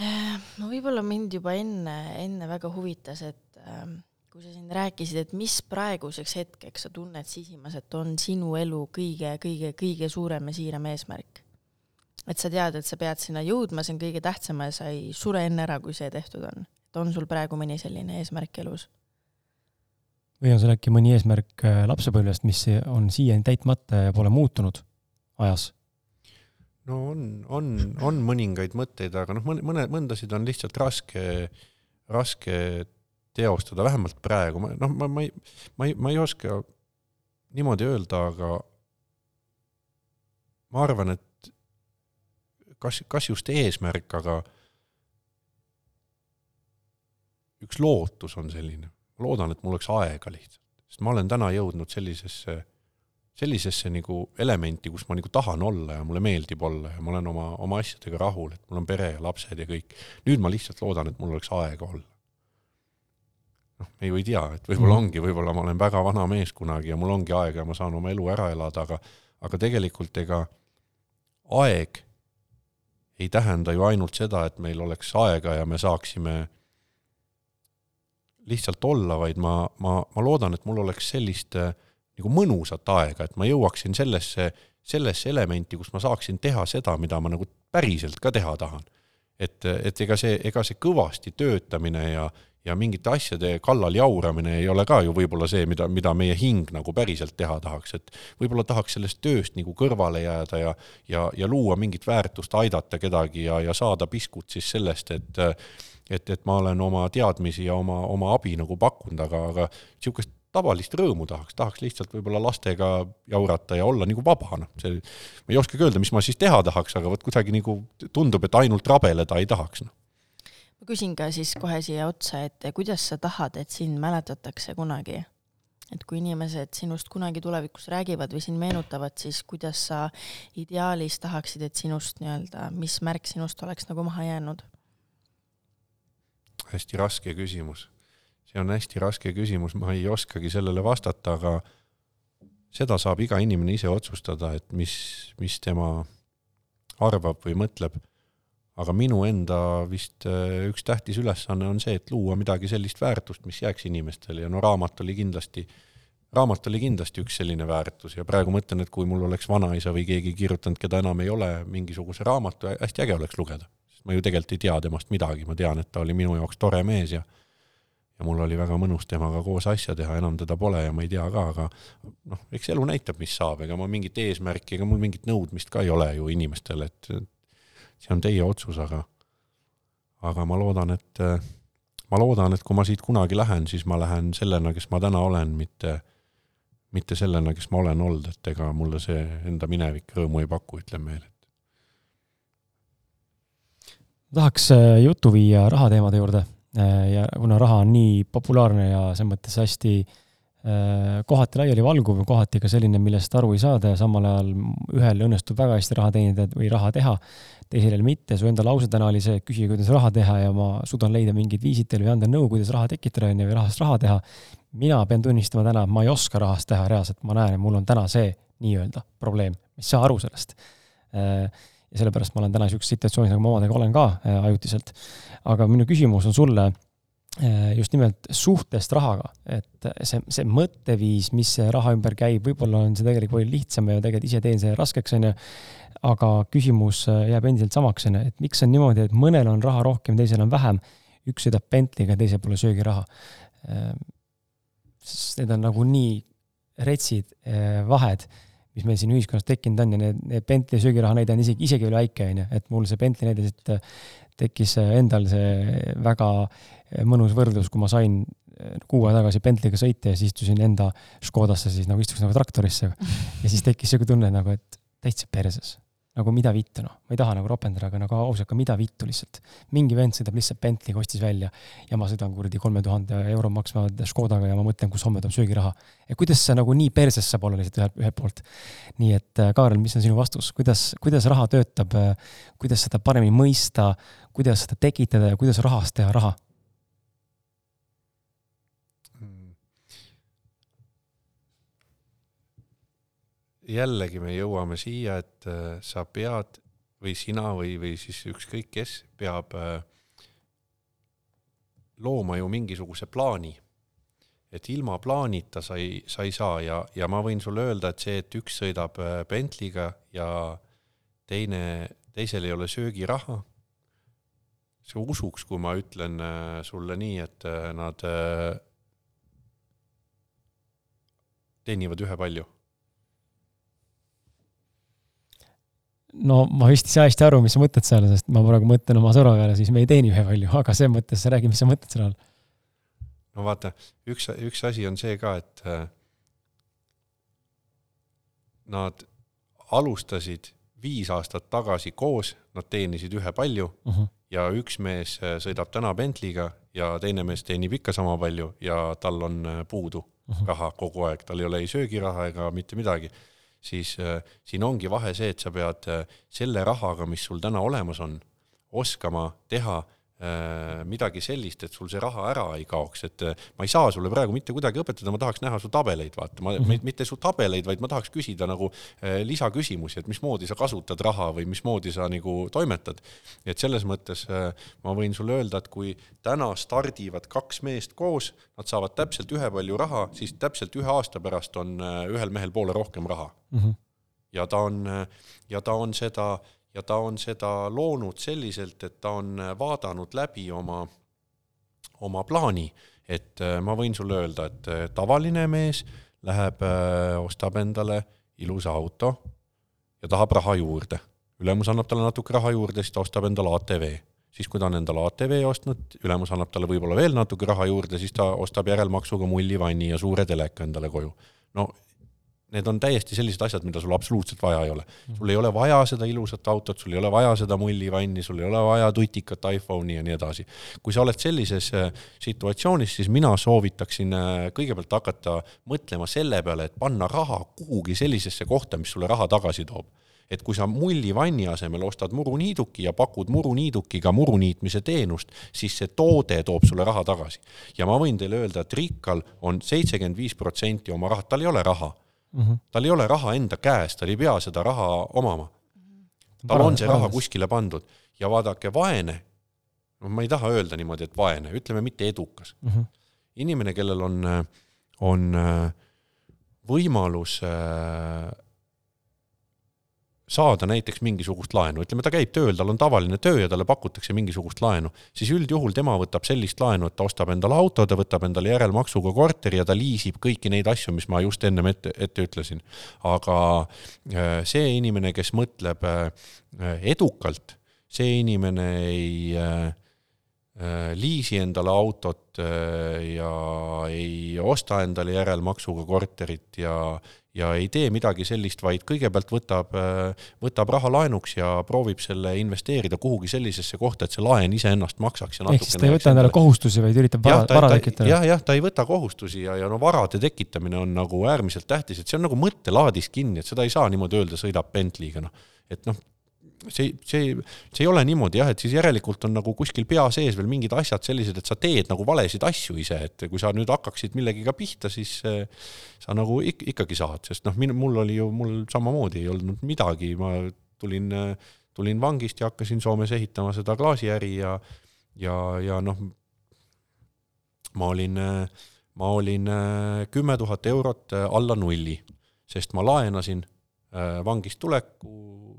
Äh, no võib-olla mind juba enne, enne väga huvitas, et ähm, kui sa siin rääkisid, et mis praeguseks hetkeks sa tunned sisimas, et on sinu elu kõige, kõige, kõige suurem ja siiram eesmärk? et sa tead, et sa pead sinna jõudma, see on kõige tähtsam ja sa ei sure enne ära, kui see tehtud on. et on sul praegu mõni selline eesmärk elus? või on sul äkki mõni eesmärk äh, lapsepõlvest, mis on siiani täitmata ja pole muutunud ajas? No on, on, on mõningaid mõtteid, aga noh, mõne, mõne, mõndasid on lihtsalt raske, raske teostada, vähemalt praegu, noh, ma, ma ei, ma ei, ma ei oska niimoodi öelda, aga ma arvan, et kas, kas just eesmärk, aga üks lootus on selline, ma loodan, et mul oleks aega lihtsalt, sest ma olen täna jõudnud sellisesse sellisesse nagu elementi, kus ma nagu tahan olla ja mulle meeldib olla ja ma olen oma, oma asjadega rahul, et mul on pere ja lapsed ja kõik. nüüd ma lihtsalt loodan, et mul oleks aega olla. noh, me ju ei tea, et võib-olla Mhm. ongi, võib-olla ma olen väga vana mees kunagi ja mul ongi aega ja ma saan oma elu ära elada, aga aga tegelikult ega aeg ei tähenda ju ainult seda, et meil oleks aega ja me saaksime lihtsalt olla, vaid ma, ma, ma loodan, et mul oleks sellist äh, nagu mõnusat aega, et ma jõuaksin sellesse, sellesse elementi, kus ma saaksin teha seda, mida ma nagu päriselt ka teha tahan. et, et ega see, ega see kõvasti töötamine ja, ja mingite asjade kallal jauramine ei ole ka ju võib-olla see, mida, mida meie hing nagu päriselt teha tahaks, et võib-olla tahaks sellest tööst nagu kõrvale jääda ja, ja, ja luua mingit väärtust, aidata kedagi ja, ja saada piskut siis sellest, et et, et ma olen oma teadmisi ja oma, oma abi nagu pakkunud, aga, aga niisugust tavalist rõõmu tahaks, tahaks lihtsalt võib-olla lastega jaurata ja olla nagu vaba, noh, see, ma ei oskagi öelda, mis ma siis teha tahaks, aga vot kuidagi nagu tundub, et ainult rabeleda ei tahaks, noh ma küsin ka siis kohe siia otsa, et kuidas sa tahad, et sind mäletatakse kunagi? et kui inimesed sinust kunagi tulevikus räägivad või sind meenutavad, siis kuidas sa ideaalis tahaksid, et sinust nii-öelda, mis märk sinust oleks nagu maha jäänud? hästi raske küsimus. See on hästi raske küsimus, ma ei oskagi sellele vastata, aga seda saab iga inimene ise otsustada, et mis, mis tema arvab või mõtleb. aga minu enda vist äh, üks tähtis ülesanne on see, et luua midagi sellist väärtust, mis jääks inimestele ja no raamat oli kindlasti, raamat oli kindlasti üks selline väärtus ja praegu mõtlen, et kui mul oleks vanaisa või keegi kirjutanud, keda enam ei ole, mingisuguse raamatu, hästi äge oleks lugeda. sest ma ju tegelikult ei tea temast midagi, ma tean, et ta oli minu jaoks tore mees ja ja mul oli väga mõnus temaga koos asja teha, enam teda pole ja ma ei tea ka, aga noh, eks elu näitab, mis saab, ega ma mingit eesmärki, ega mul mingit nõudmist ka ei ole ju inimestele, et see on teie otsus, aga aga ma loodan, et ma loodan, et kui ma siit kunagi lähen, siis ma lähen sellena, kes ma täna olen, mitte mitte sellena, kes ma olen olnud, et ega mulle see enda minevik rõõmu ei paku, ütlen veel, et tahaks äh, jutu viia rahateemade juurde ja kuna raha on nii populaarne ja selles mõttes hästi äh, kohati laialivalguv kohati ka selline, millest aru ei saada ja samal ajal ühel õnnestub väga hästi raha teenida või raha teha, teisel jälle mitte. su enda lause täna oli see, küsi, kuidas raha teha ja ma suudan leida mingid viisid teile või anda nõu, kuidas raha tekitada, on ju, või rahast raha teha. mina pean tunnistama täna, et ma ei oska rahast teha reaalselt, ma näen, et mul on täna see nii-öelda probleem, ma ei saa aru sellest äh, ja sellepärast ma olen täna niisuguses situatsioonis, nagu ma omadega olen ka äh, ajutiselt. Aga minu küsimus on sulle äh, just nimelt suhtest rahaga, et see, see mõtteviis, mis raha ümber käib, võib-olla on see tegelikult palju lihtsam ja tegelikult ise teen selle raskeks, on ju, aga küsimus äh, jääb endiselt samaks, on ju, et miks on niimoodi, et mõnel on raha rohkem, teisel on vähem, üks sõidab Bentley'ga, teisel pole söögiraha. sest need on nagu nii retsid vahed mis meil siin ühiskonnas tekkinud on ja need, need Bentley söögiraha näide on isegi, isegi veel väike, on ju, et mul see Bentley näide siit tekkis endal see väga mõnus võrdlus, kui ma sain kuu aega tagasi Bentley'ga sõita ja siis istusin enda Škodasse siis nagu istuks nagu traktorisse. ja siis tekkis siuke tunne nagu, et täitsa perses nagu mida vittu, noh, ma ei taha nagu ropendada, aga nagu ausalt, aga mida vittu lihtsalt. mingi vend sõidab lihtsalt Bentley'ga, ostis välja ja ma sõidan kuradi kolme tuhande euro maksva Škodaga ja ma mõtlen, kus homme tuleb söögiraha. ja kuidas see nagu nii perses saab olla lihtsalt ühelt, ühelt poolt. nii et Kaarel, mis on sinu vastus, kuidas, kuidas raha töötab, kuidas seda paremini mõista, kuidas seda tekitada ja kuidas rahast teha raha? jällegi me jõuame siia, et sa pead või sina või, või siis ükskõik kes peab looma ju mingisuguse plaani. et ilma plaanita sa ei, sa ei saa ja, ja ma võin sulle öelda, et see, et üks sõidab Bentley'ga ja teine, teisel ei ole söögiraha, sa usuks, kui ma ütlen sulle nii, et nad teenivad ühepalju no ma vist ei saa hästi aru, mis sa mõtled seal, sest ma praegu mõtlen oma sõbra peale, siis me ei teeni ühepalju, aga selles mõttes räägi, mis sa mõtled selle all. no vaata, üks, üks asi on see ka, et nad alustasid viis aastat tagasi koos, nad teenisid ühepalju uh -huh. Ja üks mees sõidab täna Bentley'ga ja teine mees teenib ikka sama palju ja tal on puudu uh -huh. raha kogu aeg, tal ei ole ei söögiraha ega mitte midagi siis äh, siin ongi vahe see, et sa pead äh, selle rahaga, mis sul täna olemas on, oskama teha Äh, midagi sellist, et sul see raha ära ei kaoks, et äh, ma ei saa sulle praegu mitte kuidagi õpetada, ma tahaks näha su tabeleid, vaata, ma mm, -hmm. mitte su tabeleid, vaid ma tahaks küsida nagu äh, lisaküsimusi, et mismoodi sa kasutad raha või mismoodi sa nagu toimetad. et selles mõttes ma võin sulle öelda, et kui täna stardivad kaks meest koos, nad saavad täpselt ühepalju raha, siis täpselt ühe aasta pärast on ühel mehel poole rohkem raha mm. -hmm. ja ta on, ja ta on seda ja ta on seda loonud selliselt, et ta on vaadanud läbi oma, oma plaani, et äh, ma võin sulle öelda, et äh, tavaline mees läheb, äh, ostab endale ilusa auto ja tahab raha juurde. ülemus annab talle natuke raha juurde, siis ta ostab endale ATV. siis, kui ta on endale ATV ostnud, ülemus annab talle võib-olla veel natuke raha juurde, siis ta ostab järelmaksuga mullivanni ja suure teleka endale koju. no need on täiesti sellised asjad, mida sul absoluutselt vaja ei ole. sul ei ole vaja seda ilusat autot, sul ei ole vaja seda mullivanni, sul ei ole vaja tutikat iPhone'i ja nii edasi. kui sa oled sellises äh, situatsioonis, siis mina soovitaksin äh, kõigepealt hakata mõtlema selle peale, et panna raha kuhugi sellisesse kohta, mis sulle raha tagasi toob et kui sa mullivanni asemel ostad muruniiduki ja pakud muruniidukiga muruniitmise teenust, siis see toode toob sulle raha tagasi. ja ma võin teile öelda, et rikkal on seitsekümmend viis protsenti oma raha, tal ei ole raha mm. -hmm. tal ei ole raha enda käes, tal ei pea seda raha omama. tal on see raha kuskile pandud ja vaadake, vaene, no ma ei taha öelda niimoodi, et vaene, ütleme mitte edukas mm. -hmm. inimene, kellel on, on võimalus saada näiteks mingisugust laenu, ütleme, ta käib tööl, tal on tavaline töö ja talle pakutakse mingisugust laenu, siis üldjuhul tema võtab sellist laenu, et ta ostab endale auto, ta võtab endale järelmaksuga korteri ja ta liisib kõiki neid asju, mis ma just ennem ette, ette ütlesin. aga äh, see inimene, kes mõtleb äh, edukalt, see inimene ei äh, liisi endale autot ja ei osta endale järelmaksuga korterit ja ja ei tee midagi sellist, vaid kõigepealt võtab, võtab raha laenuks ja proovib selle investeerida kuhugi sellisesse kohta, et see laen iseennast maksaks. ehk siis ta ei võta endale kohustusi, vaid üritab vara, vara tekitada? jah, jah, ta ei võta kohustusi ja, ja no varade tekitamine on nagu äärmiselt tähtis, et see on nagu mõttelaadis kinni, et seda ei saa niimoodi öelda, sõidab Bentley'ga, noh. et noh, see, see, see ei ole niimoodi jah, et siis järelikult on nagu kuskil pea sees veel mingid asjad sellised, et sa teed nagu valesid asju ise, et kui sa nüüd hakkaksid millegiga pihta, siis eh, sa nagu ik ikkagi saad, sest noh, mul oli ju, mul samamoodi ei olnud midagi, ma tulin, tulin vangist ja hakkasin Soomes ehitama seda klaasiäri ja ja, ja noh, ma olin, ma olin kümme tuhat eurot alla nulli, sest ma laenasin vangist tuleku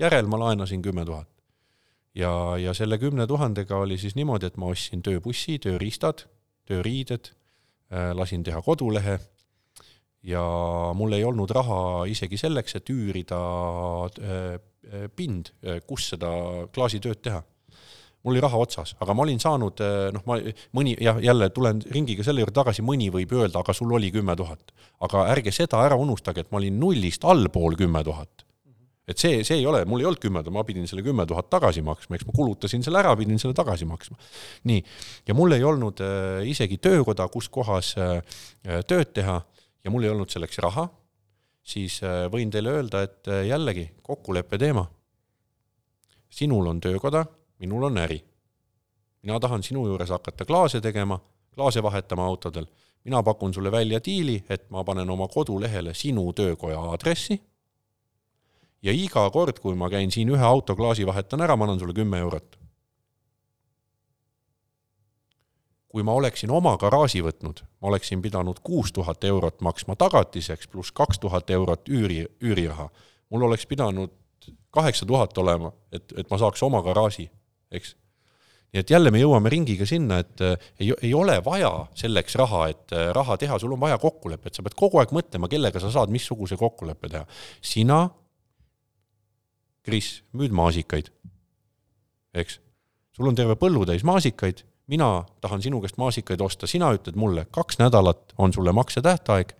järel ma laenasin kümme tuhat. ja, ja selle kümne tuhandega oli siis niimoodi, et ma ostsin tööbussi, tööriistad, tööriided, äh, lasin teha kodulehe ja mul ei olnud raha isegi selleks, et üürida äh, äh, pind, kus seda klaasitööd teha mul oli raha otsas, aga ma olin saanud noh, ma mõni jah, jälle tulen ringiga selle juurde tagasi, mõni võib öelda, aga sul oli kümme tuhat. aga ärge seda ära unustage, et ma olin nullist allpool kümme tuhat et see, see ei ole, mul ei olnud kümme tuhat, ma pidin selle kümme tuhat tagasi maksma, eks ma kulutasin selle ära, pidin selle tagasi maksma. nii, ja mul ei olnud äh, isegi töökoda, kus kohas äh, tööd teha ja mul ei olnud selleks raha, siis äh, võin teile öelda, et äh, jällegi kokkuleppe teema. sinul on töökoda, minul on äri. mina tahan sinu juures hakata klaase tegema, klaase vahetama autodel. mina pakun sulle välja diili, et ma panen oma kodulehele sinu töökoja aadressi ja iga kord, kui ma käin siin ühe autoklaasi vahetan ära, ma annan sulle kümme eurot. kui ma oleksin oma garaaži võtnud, ma oleksin pidanud kuus tuhat eurot maksma tagatiseks pluss kaks tuhat eurot üüri, üüriraha. mul oleks pidanud kaheksa tuhat olema, et, et ma saaks oma garaaži, eks. nii et jälle me jõuame ringiga sinna, et äh, ei, ei ole vaja selleks raha, et äh, raha teha, sul on vaja kokkulepet, sa pead kogu aeg mõtlema, kellega sa saad missuguse kokkuleppe teha. sina Kris, müüd maasikaid, eks. sul on terve põllutäis maasikaid, mina tahan sinu käest maasikaid osta, sina ütled mulle, kaks nädalat on sulle maksetähtaeg.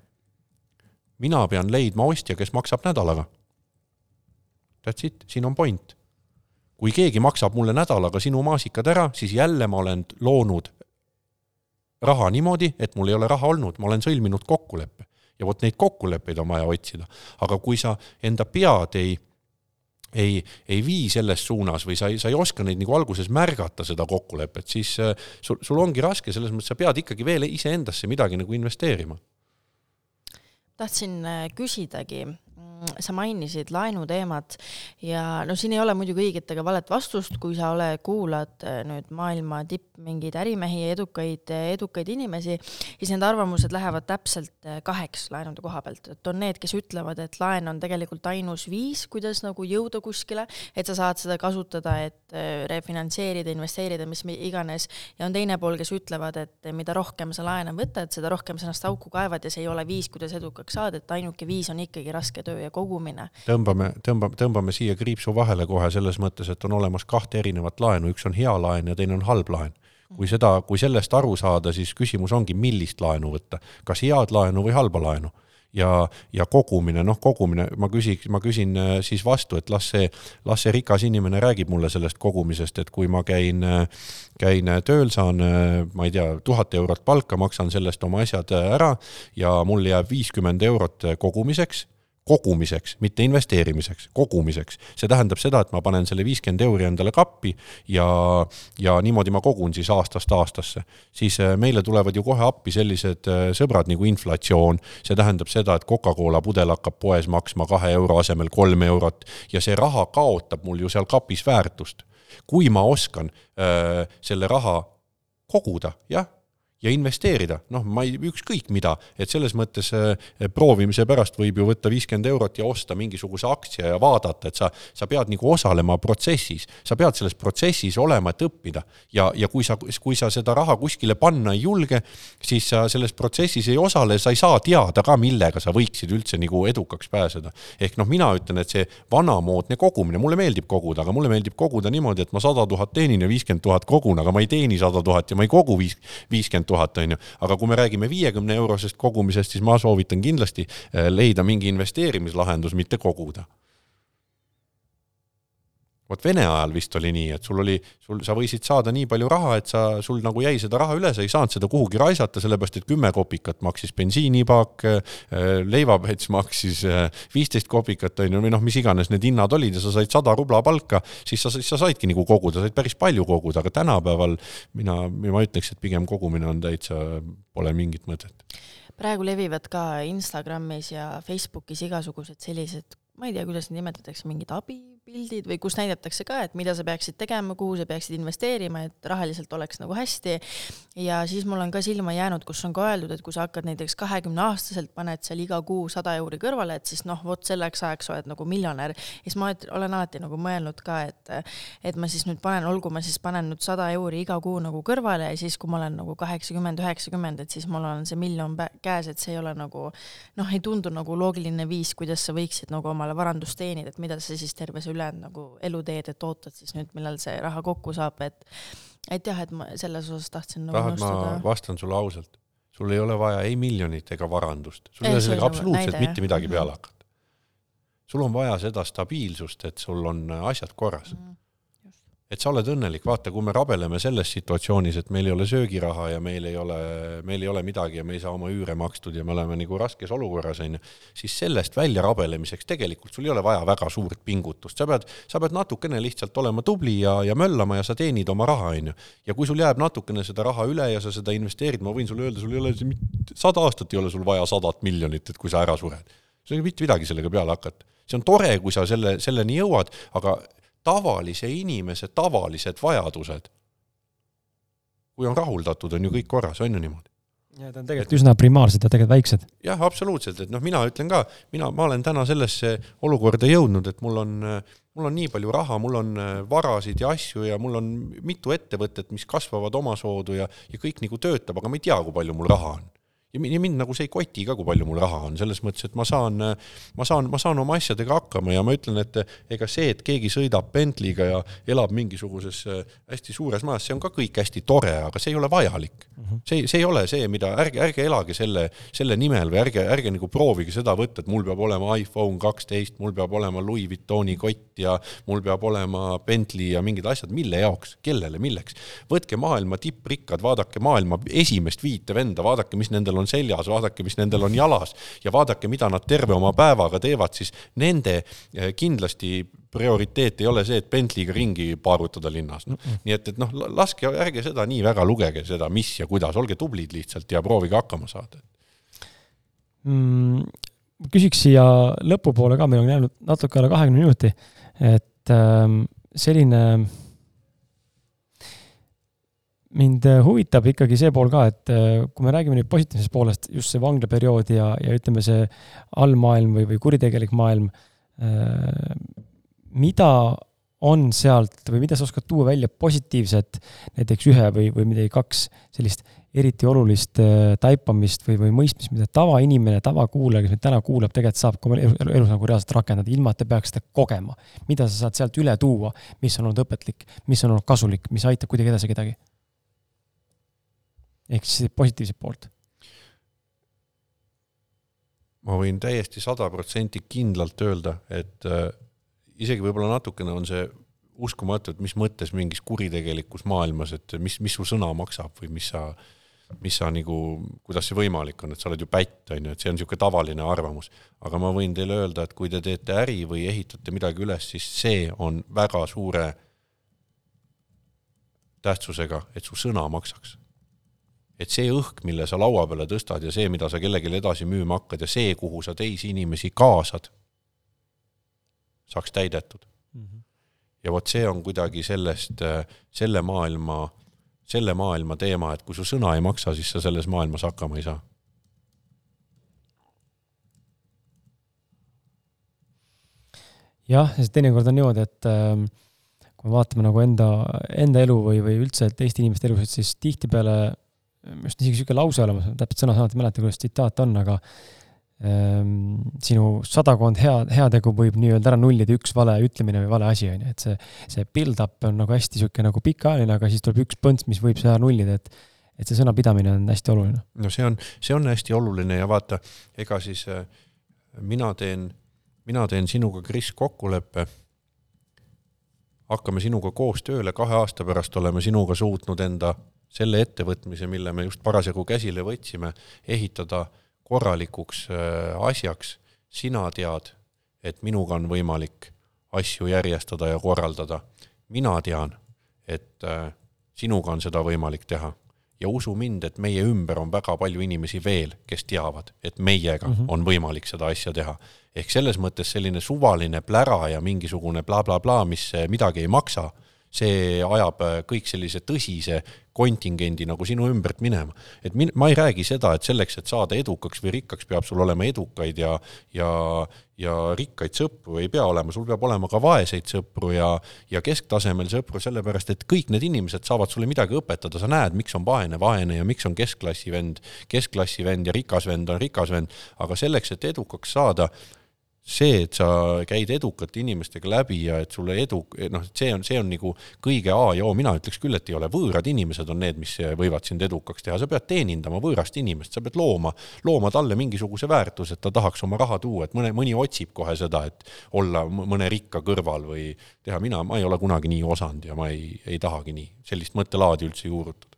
mina pean leidma ostja, kes maksab nädalaga. That's it, siin on point. kui keegi maksab mulle nädalaga sinu maasikad ära, siis jälle ma olen loonud raha niimoodi, et mul ei ole raha olnud, ma olen sõlminud kokkuleppe. ja vot neid kokkuleppeid on vaja otsida. aga kui sa enda pead ei ei, ei vii selles suunas või sa ei, sa ei oska neid nagu alguses märgata, seda kokkulepet, siis äh, sul, sul ongi raske, selles mõttes sa pead ikkagi veel iseendasse midagi nagu investeerima. tahtsin äh, küsidagi, sa mainisid laenuteemat ja no siin ei ole muidugi õiget ega valet vastust, kui sa ole, kuulad äh, nüüd maailma tipp, mingeid ärimehi ja edukaid, edukaid inimesi, siis need arvamused lähevad täpselt äh, kaheks laenude koha pealt, et on need, kes ütlevad, et laen on tegelikult ainus viis, kuidas nagu jõuda kuskile, et sa saad seda kasutada, et äh, refinantseerida, investeerida, mis iganes, ja on teine pool, kes ütlevad, et mida rohkem sa laene võtad, seda rohkem sa ennast auku kaevad ja see ei ole viis, kuidas edukaks saada, et ainuke viis on ikkagi raske töö ja kogumine. tõmbame, tõmbame, tõmbame siia kriipsu vahele kohe selles mõttes, et on olemas kahte erinevat laenu, üks on hea laen ja teine on halb laen. kui seda, kui sellest aru saada, siis küsimus ongi, millist laenu võtta, kas head laenu või halba laenu ja, ja kogumine, noh, kogumine, ma küsiks, ma küsin äh, siis vastu, et las see, las see rikas inimene räägib mulle sellest kogumisest, et kui ma käin, äh, käin tööl, saan, äh, ma ei tea, tuhat eurot palka, maksan sellest oma asjad ära ja mul jääb viiskümmend eurot kogumiseks kogumiseks, mitte investeerimiseks, kogumiseks. see tähendab seda, et ma panen selle viiskümmend euri endale kappi ja, ja niimoodi ma kogun siis aastast aastasse. siis äh, meile tulevad ju kohe appi sellised äh, sõbrad nagu inflatsioon, see tähendab seda, et Coca-Cola pudel hakkab poes maksma kahe euro asemel kolm eurot ja see raha kaotab mul ju seal kapis väärtust. kui ma oskan öö, äh, selle raha koguda, jah ja investeerida, noh, ma ei, ükskõik mida, et selles mõttes äh, proovimise pärast võib ju võtta viiskümmend eurot ja osta mingisuguse aktsia ja vaadata, et sa, sa pead nagu osalema protsessis, sa pead selles protsessis olema, et õppida. ja, ja kui sa, kui sa seda raha kuskile panna ei julge, siis sa selles protsessis ei osale, sa ei saa teada ka, millega sa võiksid üldse nagu edukaks pääseda. ehk noh, mina ütlen, et see vanamoodne kogumine, mulle meeldib koguda, aga mulle meeldib koguda niimoodi, et ma sada tuhat teenin ja viiskümmend tuhat kogun, aga ma ei teeni sada tuhat ja ma ei kogu viis, viiskümmend tuhat, on ju. aga kui me räägime viiekümne eurosest kogumisest, siis ma soovitan kindlasti eh, leida mingi investeerimislahendus, mitte koguda vot Vene ajal vist oli nii, et sul oli, sul, sa võisid saada nii palju raha, et sa, sul nagu jäi seda raha üle, sa ei saanud seda kuhugi raisata, sellepärast et kümme kopikat maksis bensiinipaak, äh, leivapets maksis äh, viisteist kopikat, on ju, või noh, mis iganes need hinnad olid ja sa said sada rubla palka, siis sa, siis sa saidki nagu koguda, said päris palju koguda, aga tänapäeval mina, ma ütleks, et pigem kogumine on täitsa, pole mingit mõtet. Praegu levivad ka Instagramis ja Facebookis igasugused sellised, ma ei tea, kuidas neid nimetatakse, mingid abi pildid või kus näidatakse ka, et mida sa peaksid tegema, kuhu sa peaksid investeerima, et rahaliselt oleks nagu hästi. ja siis mul on ka silma jäänud, kus on ka öeldud, et kui sa hakkad näiteks kahekümne aastaselt, paned seal iga kuu sada euri kõrvale, et siis noh, vot selleks ajaks oled nagu miljonär. ja siis ma olen alati nagu mõelnud ka, et, et ma siis nüüd panen, olgu ma siis panen nüüd sada euri iga kuu nagu kõrvale ja siis, kui ma olen nagu kaheksakümmend, üheksakümmend, et siis mul on see miljon käes, et see ei ole nagu noh, ei tundu nagu loogiline viis, kuidas sa võiksid nagu omale varandust teenida, et mida sa siis terve see ülejäänud nagu eluteed, et ootad siis nüüd, millal see raha kokku saab, et et jah, et ma selles osas tahtsin nagu tahad, ma vastan sulle ausalt, sul ei ole vaja ei miljonit ega varandust, sul ei ole sellega absoluutselt näide, mitte midagi peale mhm. hakata. sul on vaja seda stabiilsust, et sul on asjad korras. Mm et sa oled õnnelik, vaata, kui me rabeleme selles situatsioonis, et meil ei ole söögiraha ja meil ei ole, meil ei ole midagi ja me ei saa oma üüre makstud ja me oleme nagu raskes olukorras, on ju, siis sellest välja rabelemiseks tegelikult sul ei ole vaja väga suurt pingutust, sa pead, sa pead natukene lihtsalt olema tubli ja, ja möllama ja sa teenid oma raha, on ju. ja kui sul jääb natukene seda raha üle ja sa seda investeerid, ma võin sulle öelda, sul ei ole, sada aastat ei ole sul vaja sadat miljonit, et kui sa ära sured. sul ei ole mitte midagi sellega peale hakata see on tore, kui sa selle, selleni jõuad, aga tavalise inimese tavalised vajadused, kui on rahuldatud, on ju kõik korras, on ju niimoodi? ja ta on tegelikult et, üsna primaarsed ja tegelikult väiksed. jah, absoluutselt, et noh, mina ütlen ka, mina, ma olen täna sellesse olukorda jõudnud, et mul on, mul on nii palju raha, mul on varasid ja asju ja mul on mitu ettevõtet, mis kasvavad omasoodu ja, ja kõik nagu töötab, aga ma ei tea, kui palju mul raha on ja mind nagu see ei koti ka, kui palju mul raha on, selles mõttes, et ma saan, ma saan, ma saan oma asjadega hakkama ja ma ütlen, et ega see, et keegi sõidab Bentley'ga ja elab mingisuguses äh, hästi suures majas, see on ka kõik hästi tore, aga see ei ole vajalik. Mhm. see, see ei ole see, mida, ärge, ärge elage selle, selle nimel või ärge, ärge nagu proovige seda võtta, et mul peab olema iPhone kaksteist, mul peab olema Louis Vuittoni kott ja mul peab olema Bentley ja mingid asjad, mille jaoks, kellele, milleks. võtke maailma tipprikkad, vaadake maailma esimest viite venda, vaadake, mis nendel on seljas, vaadake, mis nendel on jalas ja vaadake, mida nad terve oma päevaga teevad, siis nende eh, kindlasti prioriteet ei ole see, et Bentley'ga ringi paarutada linnas no.. nii et, et noh, laske, ärge seda nii väga lugege, seda, mis ja kuidas, olge tublid lihtsalt ja proovige hakkama saada mm,. küsiks siia lõpupoole ka, meil on jäänud natuke alla kahekümne minuti, et ähm, selline mind huvitab ikkagi see pool ka, et äh, kui me räägime nüüd positiivsest poolest, just see vanglaperiood ja, ja ütleme, see allmaailm või, või kuritegelik maailm, äh, mida on sealt või mida sa oskad tuua välja positiivset, näiteks ühe või, või midagi kaks sellist eriti olulist äh, taipamist või, või mõistmist, mida tavainimene, tavakuulaja, kes meid täna kuulab, tegelikult saab ka elus, elus nagu reaalselt rakendada, ilma et ta peaks seda kogema. mida sa saad sealt üle tuua, mis on olnud õpetlik, mis on olnud kasulik, mis aitab kuidagi edasi kedagi? Ehk siis positiivset poolt ma võin täiesti sada protsenti kindlalt öelda, et äh, isegi võib-olla natukene on see uskumatu, et mis mõttes mingis kuritegelikus maailmas, et mis, mis su sõna maksab või mis sa, mis sa nagu, kuidas see võimalik on, et sa oled ju pätt, on ju, et see on niisugune tavaline arvamus. aga ma võin teile öelda, et kui te teete äri või ehitate midagi üles, siis see on väga suure tähtsusega, et su sõna maksaks. Et see õhk, mille sa laua peale tõstad ja see, mida sa kellelegi edasi müüma hakkad ja see, kuhu sa teisi inimesi kaasad, saaks täidetud mm. -hmm. ja vot see on kuidagi sellest, selle maailma selle maailma teema, et kui su sõna ei maksa, siis sa selles maailmas hakkama ei saa. jah, sest teinekord on niimoodi, et äh, kui me vaatame nagu enda, enda elu või, või üldse teiste inimeste elusid, siis tihtipeale, just isegi niisugune lause olemas, täpselt sõna-sõnalt ei mäleta, kuidas tsitaat on, aga Ehm, sinu sadakond hea, heategu võib nii-öelda ära nullida üks vale ütlemine või vale asi, on ju, et see, see build-up on nagu hästi niisugune nagu pikaajaline, aga siis tuleb üks põnts, mis võib seda nullida, et et see sõnapidamine on hästi oluline. no see on, see on hästi oluline ja vaata, ega siis äh, mina teen, mina teen sinuga, Kris, kokkuleppe, hakkame sinuga koos tööle, kahe aasta pärast oleme sinuga suutnud enda selle ettevõtmise, mille me just parasjagu käsile võtsime, ehitada korralikuks äh, asjaks, sina tead, et minuga on võimalik asju järjestada ja korraldada. mina tean, et äh, sinuga on seda võimalik teha ja usu mind, et meie ümber on väga palju inimesi veel, kes teavad, et meiega mm -hmm. on võimalik seda asja teha. ehk selles mõttes selline suvaline plära ja mingisugune blablabla bla, bla, mis midagi ei maksa, see ajab kõik sellise tõsise kontingendi nagu sinu ümbert minema. et min-, ma ei räägi seda, et selleks, et saada edukaks või rikkaks, peab sul olema edukaid ja, ja, ja rikkaid sõpru, ei pea olema, sul peab olema ka vaeseid sõpru ja, ja kesktasemel sõpru, sellepärast et kõik need inimesed saavad sulle midagi õpetada, sa näed, miks on vaene vaene ja miks on keskklassi vend. Keskklassi vend ja rikas vend on rikas vend, aga selleks, et edukaks saada, see, et sa käid edukate inimestega läbi ja et sulle edu, noh, see on, see on nagu kõige A ja O, mina ütleks küll, et ei ole, võõrad inimesed on need, mis võivad sind edukaks teha, sa pead teenindama võõrast inimest, sa pead looma, looma talle mingisuguse väärtuse, et ta tahaks oma raha tuua, et mõne, mõni otsib kohe seda, et olla mõne rikka kõrval või teha, mina, ma ei ole kunagi nii osanud ja ma ei, ei tahagi nii, sellist mõttelaadi üldse juurutada.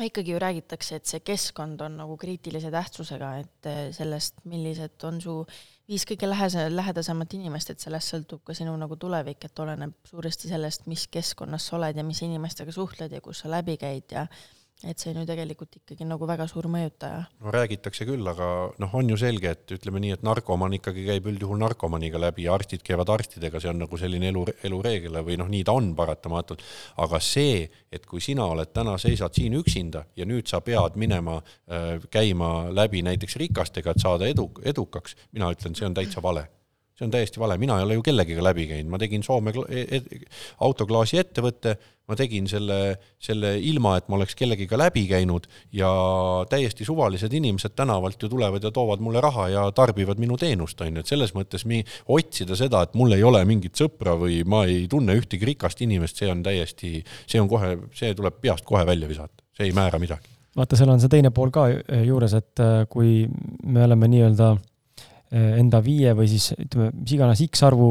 Ikkagi ju räägitakse, et see keskkond on nagu kriitilise tähtsusega, et sellest, millised on su viis kõige lähese, lähedasemat inimest, et sellest sõltub ka sinu nagu tulevik, et oleneb suuresti sellest, mis keskkonnas sa oled ja mis inimestega suhtled ja kus sa läbi käid ja et see on ju tegelikult ikkagi nagu väga suur mõjutaja. no räägitakse küll, aga noh, on ju selge, et ütleme nii, et narkomaan ikkagi käib üldjuhul narkomaniga läbi ja arstid käivad arstidega, see on nagu selline elu, elureegel või noh, nii ta on paratamatult. aga see, et kui sina oled täna, seisad siin üksinda ja nüüd sa pead minema äh,, käima läbi näiteks rikastega, et saada edu, edukaks, mina ütlen, see on täitsa vale see on täiesti vale, mina ei ole ju kellegiga läbi käinud, ma tegin Soome e e autoklaasi ettevõtte, ma tegin selle, selle ilma, et ma oleks kellegiga läbi käinud. Ja täiesti suvalised inimesed tänavalt ju tulevad ja toovad mulle raha ja tarbivad minu teenust, on ju, et selles mõttes mi-, otsida seda, et mul ei ole mingit sõpra või ma ei tunne ühtegi rikast inimest, see on täiesti, see on kohe, see tuleb peast kohe välja visata, see ei määra midagi. Vaata, seal on see teine pool ka juures, et äh, kui me oleme nii-öelda enda viie või siis ütleme, mis iganes X arvu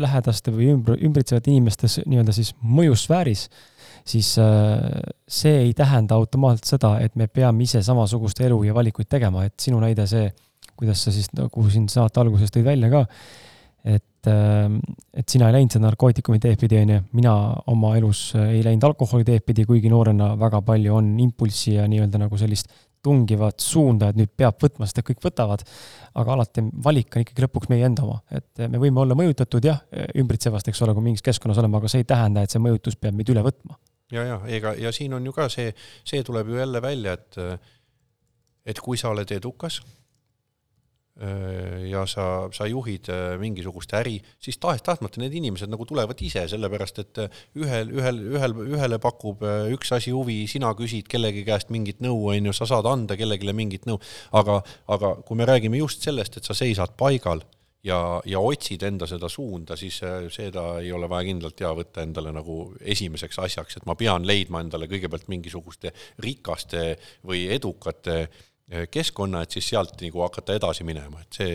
lähedaste või ümbr-, ümbritsevate inimeste nii-öelda siis mõjusfääris, siis see ei tähenda automaatselt seda, et me peame ise samasugust elu ja valikuid tegema, et sinu näide see, kuidas sa siis nagu siin saate alguses tõid välja ka, et, ähm, et sina ei läinud seda narkootikumi teed pidi, on ju, mina oma elus äh, ei läinud alkoholi teed pidi, kuigi noorena väga palju on impulssi ja nii-öelda nagu sellist tungivat suunda, et nüüd peab võtma, et kõik võtavad, aga alati valik on ikkagi lõpuks meie enda oma, et me võime olla mõjutatud jah, ümbritsevast, eks ole, kui mingis keskkonnas oleme, aga see ei tähenda, et see mõjutus peab meid üle võtma. ja, ja ega, ja siin on ju ka see, see tuleb ju jälle välja, et et kui sa oled edukas ja sa, sa juhid äh, mingisugust äri, siis tahes-tahtmata need inimesed nagu tulevad ise, sellepärast et äh, ühel, ühel, ühel, ühele pakub üks asi huvi, sina küsid kellegi käest mingit nõu, on ju, sa saad anda kellelegi mingit nõu, aga, aga kui me räägime just sellest, et sa seisad paigal ja, ja otsid enda seda suunda, siis seda ei ole vaja kindlalt ja võtta endale nagu esimeseks asjaks, et ma pean leidma endale kõigepealt mingisuguste rikaste või edukate äh, keskkonna, et siis sealt nagu hakata edasi minema, et see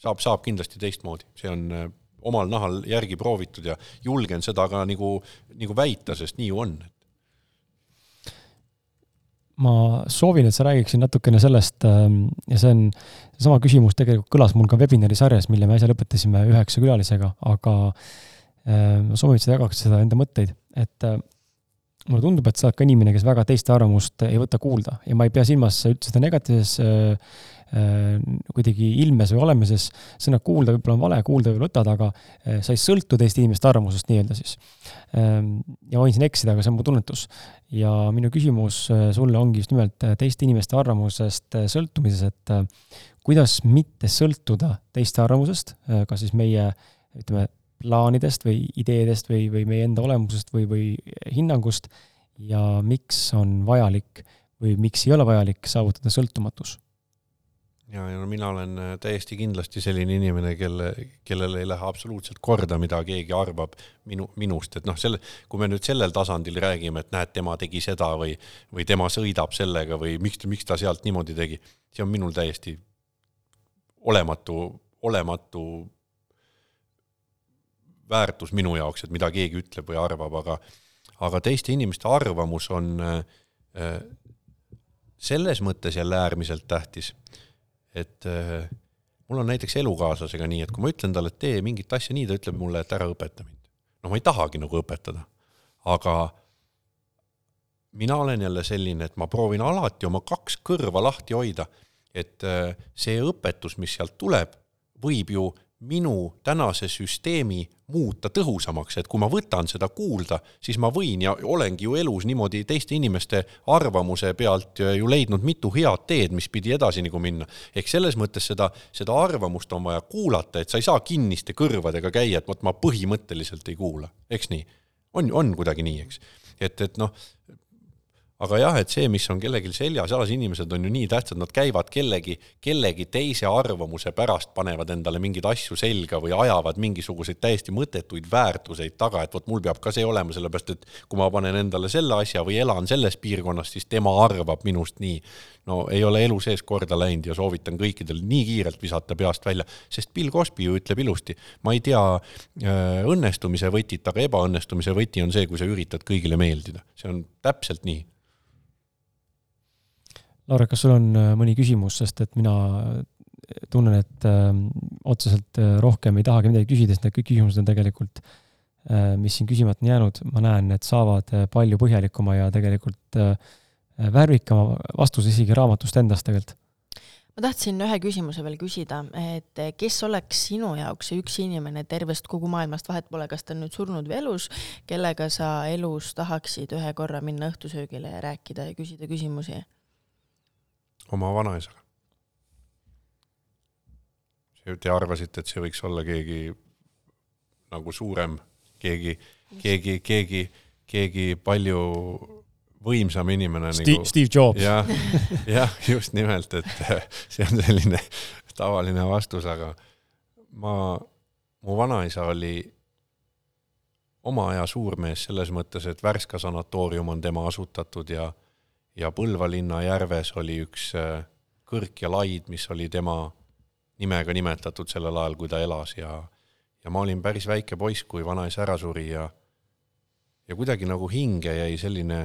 saab, saab kindlasti teistmoodi, see on eh, omal nahal järgi proovitud ja julgen seda ka nagu, nagu väita, sest nii ju on. ma soovin, et sa räägiksid natukene sellest ähm, ja see on, seesama küsimus tegelikult kõlas mul ka webinari sarjas, mille me äsja lõpetasime üheksa külalisega, aga äh, ma soovin, et sa jagaksid seda enda mõtteid, et mulle tundub, et sa oled ka inimene, kes väga teiste arvamust ei võta kuulda ja ma ei pea silmas üldse seda negatiivses äh, kuidagi ilmes või olemises, sõna kuulda võib-olla on vale, kuulda võib-olla võtad, aga sa ei sõltu teiste inimeste arvamusest nii-öelda siis. Ähm, ja võin siin eksida, aga see on mu tunnetus. ja minu küsimus sulle ongi just nimelt teiste inimeste arvamusest sõltumises, et kuidas mitte sõltuda teiste arvamusest, kas siis meie ütleme, plaanidest või ideedest või, või meie enda olemusest või, või hinnangust ja miks on vajalik või miks ei ole vajalik saavutada sõltumatus? ja, ja no mina olen äh, täiesti kindlasti selline inimene, kelle, kellel ei lähe absoluutselt korda, mida keegi arvab minu, minust, et noh, selle, kui me nüüd sellel tasandil räägime, et näed, tema tegi seda või, või tema sõidab sellega või miks, miks ta sealt niimoodi tegi, see on minul täiesti olematu, olematu väärtus minu jaoks, et mida keegi ütleb või arvab, aga aga teiste inimeste arvamus on äh, selles mõttes jälle äärmiselt tähtis, et äh, mul on näiteks elukaaslasega nii, et kui ma ütlen talle, et tee mingit asja nii, ta ütleb mulle, et ära õpeta mind. no ma ei tahagi nagu õpetada, aga mina olen jälle selline, et ma proovin alati oma kaks kõrva lahti hoida, et äh, see õpetus, mis sealt tuleb, võib ju minu tänase süsteemi muuta tõhusamaks, et kui ma võtan seda kuulda, siis ma võin ja olengi ju elus niimoodi teiste inimeste arvamuse pealt ju leidnud mitu head teed, mis pidi edasi nagu minna. ehk selles mõttes seda, seda arvamust on vaja kuulata, et sa ei saa kinniste kõrvadega käia, et vot ma põhimõtteliselt ei kuula, eks nii? on, on kuidagi nii, eks? et, et noh, aga jah, et see, mis on kellelgi seljas, jalas, inimesed on ju nii tähtsad, nad käivad kellegi, kellegi teise arvamuse pärast, panevad endale mingeid asju selga või ajavad mingisuguseid täiesti mõttetuid väärtuseid taga, et vot mul peab ka see olema, sellepärast et kui ma panen endale selle asja või elan selles piirkonnas, siis tema arvab minust nii. no ei ole elu sees korda läinud ja soovitan kõikidel nii kiirelt visata peast välja, sest Bill Cosby ju ütleb ilusti, ma ei tea äh, õnnestumise võtit, aga ebaõnnestumise võti on see, kui sa üritad kõigile meeldida, see on täpselt nii Laura, kas sul on äh, mõni küsimus, sest et mina tunnen, et äh, otseselt äh, rohkem ei tahagi midagi küsida, sest need kõik küsimused on tegelikult äh,, mis siin küsimata on jäänud, ma näen, et saavad äh, palju põhjalikuma ja tegelikult äh, värvikama vastuse isegi raamatust endast tegelikult. ma tahtsin ühe küsimuse veel küsida, et kes oleks sinu jaoks see üks inimene tervest kogu maailmast, vahet pole, kas ta on nüüd surnud või elus, kellega sa elus tahaksid ühe korra minna õhtusöögile ja rääkida ja küsida küsimusi? Oma vanaisaga. Te arvasite, et see võiks olla keegi nagu suurem, keegi, keegi, keegi, keegi palju võimsam inimene Steve, nagu. Steve Jobs. jah, jah, just nimelt, et see on selline tavaline vastus, aga ma, mu vanaisa oli oma aja suurmees selles mõttes, et Värska sanatoorium on tema asutatud ja ja Põlva linna järves oli üks äh, kõrk ja laid, mis oli tema nimega nimetatud sellel ajal, kui ta elas ja ja ma olin päris väike poiss, kui vanaisa ära suri ja ja kuidagi nagu hinge jäi selline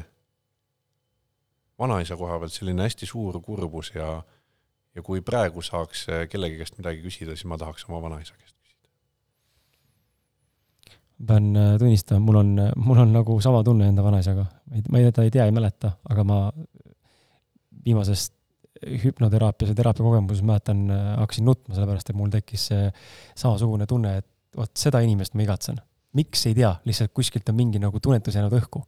vanaisa koha pealt selline hästi suur kurbus ja ja kui praegu saaks kellegi käest midagi küsida, siis ma tahaks oma vanaisa käest. Pean äh, tunnistama, mul on, mul on nagu sama tunne enda vanaisaga. ma ei, ta ei tea, ei mäleta, aga ma viimasest hüpnoteraapias ja teraapia kogemuses mäletan, äh, hakkasin nutma, sellepärast et mul tekkis see samasugune tunne, et vot seda inimest ma igatsen. miks, ei tea, lihtsalt kuskilt on mingi nagu tunnetus jäänud õhku.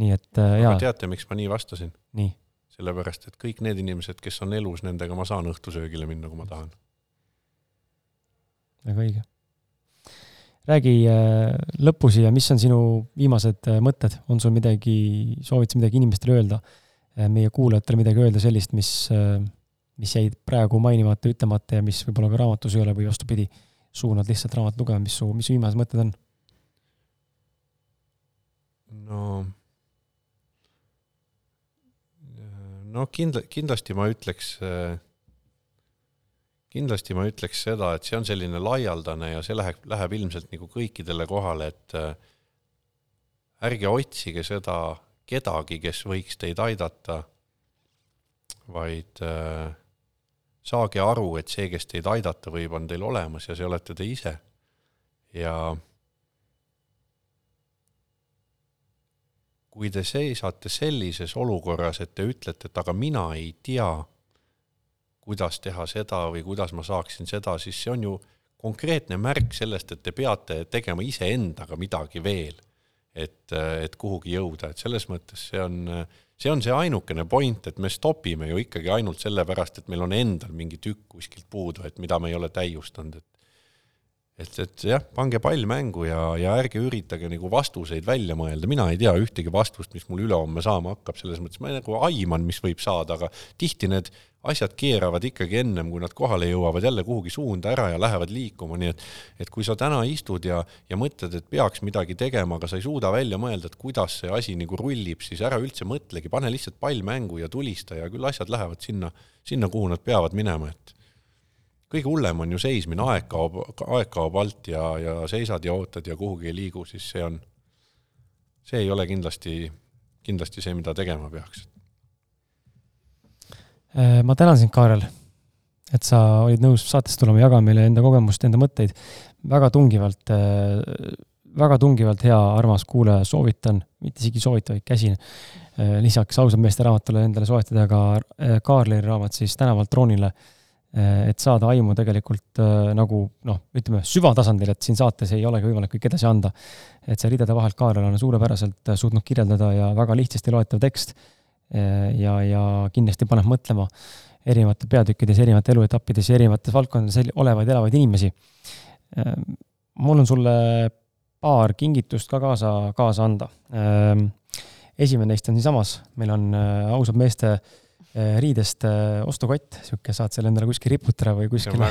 nii et äh, aga teate, miks ma nii vastasin? nii? sellepärast, et kõik need inimesed, kes on elus, nendega ma saan õhtusöögile minna, kui ma tahan. väga õige. Räägi äh, lõppu siia, mis on sinu viimased äh, mõtted, on sul midagi, soovid sa midagi inimestele öelda, meie kuulajatele midagi öelda sellist, mis, mis jäid praegu mainimata, ütlemata ja mis võib-olla ka raamatus ei ole või vastupidi suunad lihtsalt raamat lugema, mis su, mis su viimased mõtted on? no, no kindla-, kindlasti ma ütleks, kindlasti ma ütleks seda, et see on selline laialdane ja see läheb, läheb ilmselt nagu kõikidele kohale, et ärge otsige seda kedagi, kes võiks teid aidata, vaid äh, saage aru, et see, kes teid aidata võib, on teil olemas ja see olete te ise. ja kui te seisate sellises olukorras, et te ütlete, et aga mina ei tea, kuidas teha seda või kuidas ma saaksin seda, siis see on ju konkreetne märk sellest, et te peate tegema iseendaga midagi veel, et, et kuhugi jõuda, et selles mõttes see on see on see ainukene point, et me stopime ju ikkagi ainult sellepärast, et meil on endal mingi tükk kuskilt puudu, et mida me ei ole täiustanud, et et, et jah, pange pall mängu ja, ja ärge üritage nagu vastuseid välja mõelda, mina ei tea ühtegi vastust, mis mul ülehomme saama hakkab, selles mõttes ma nagu aiman, mis võib saada, aga tihti need asjad keeravad ikkagi ennem, kui nad kohale jõuavad jälle kuhugi suunda ära ja lähevad liikuma, nii et et kui sa täna istud ja, ja mõtled, et peaks midagi tegema, aga sa ei suuda välja mõelda, et kuidas see asi nagu rullib, siis ära üldse mõtlegi, pane lihtsalt pall mängu ja tulista ja küll asjad lähevad sinna, sinna, kuhu nad peavad minema, et kõige hullem on ju seismine, aeg kaob, aeg kaob alt ja, ja seisad ja ootad ja kuhugi ei liigu, siis see on, see ei ole kindlasti, kindlasti see, mida tegema peaks ma tänan sind, Kaarel, et sa olid nõus saatesse tulema, jagama meile enda kogemust, enda mõtteid. väga tungivalt, äh, väga tungivalt hea, armas kuulaja, soovitan, mitte isegi soovita, vaid käsin. Äh, lisaks ausalt meeste raamatule endale soetada ka Kaarli raamat siis Tänavalt troonile. et saada aimu tegelikult nagu noh, ütleme süvatasandil, et siin saates ei olegi võimalik kõike edasi anda. et see ridade vahelt Kaarel on suurepäraselt suutnud kirjeldada ja väga lihtsasti loetav tekst Äh, ja, ja kindlasti paneb mõtlema erinevate peatükkides, erinevate eluetappides ja erinevates valdkondades olevaid elavaid inimesi. Äh, mul on sulle paar kingitust ka kaasa, kaasa anda. Äh, esimene neist on siinsamas, meil on ausad meeste riidest ostukott, sihuke, saad selle endale kuskil riputada või kuskile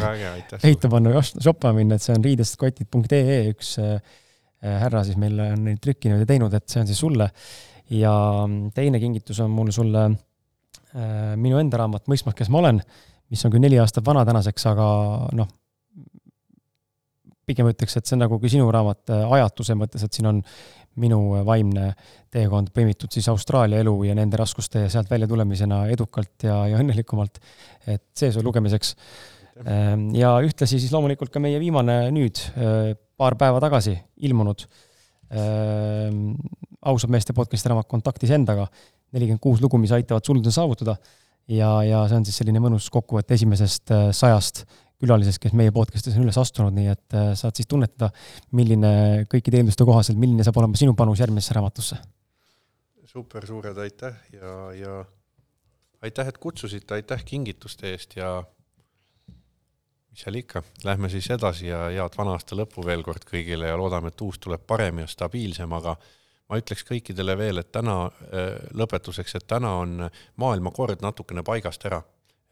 peitu panna või shoppama minna, et see on riidestkotid.ee, üks härra siis meil on neid trükkinud ja teinud, et see on siis sulle ja teine kingitus on mul sulle äh, minu enda raamat Mõistmas, kes ma olen, mis on küll neli aastat vana tänaseks, aga noh, pigem ütleks, et see on nagu ka sinu raamat äh, ajatuse mõttes, et siin on minu vaimne teekond põimitud siis Austraalia elu ja nende raskuste ja sealt välja tulemisena edukalt ja, ja õnnelikumalt. et see su lugemiseks. Ähm, ja ühtlasi siis loomulikult ka meie viimane nüüd, äh, paar päeva tagasi ilmunud Ehm, ausad meeste podcast'i raamat Kontaktis endaga, nelikümmend kuus lugu, mis aitavad sul saavutada. ja, ja see on siis selline mõnus kokkuvõte esimesest äh, sajast külalisest, kes meie podcast'is on üles astunud, nii et äh, saad siis tunnetada, milline kõikide eelduste kohaselt, milline saab olema sinu panus järgmisesse raamatusse. super, suured aitäh ja, ja aitäh, et kutsusite, aitäh kingituste eest ja mis seal ikka, lähme siis edasi ja head vana aasta lõppu veel kord kõigile ja loodame, et uus tuleb parem ja stabiilsem, aga ma ütleks kõikidele veel, et täna äh, lõpetuseks, et täna on maailmakord natukene paigast ära.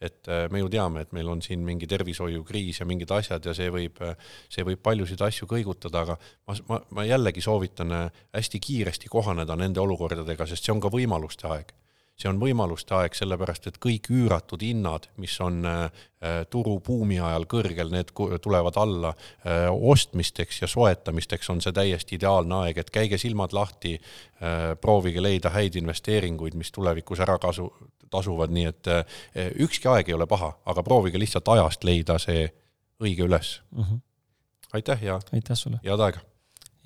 et äh, me ju teame, et meil on siin mingi tervishoiukriis ja mingid asjad ja see võib, äh, see võib paljusid asju kõigutada, aga ma, ma, ma jällegi soovitan hästi kiiresti kohaneda nende olukordadega, sest see on ka võimaluste aeg see on võimaluste aeg, sellepärast et kõik üüratud hinnad, mis on turu buumi ajal kõrgel, need tulevad alla. ostmisteks ja soetamisteks on see täiesti ideaalne aeg, et käige silmad lahti, proovige leida häid investeeringuid, mis tulevikus ära kasu, tasuvad, nii et ükski aeg ei ole paha, aga proovige lihtsalt ajast leida see õige üles mm. -hmm. aitäh ja aitäh sulle! head aega!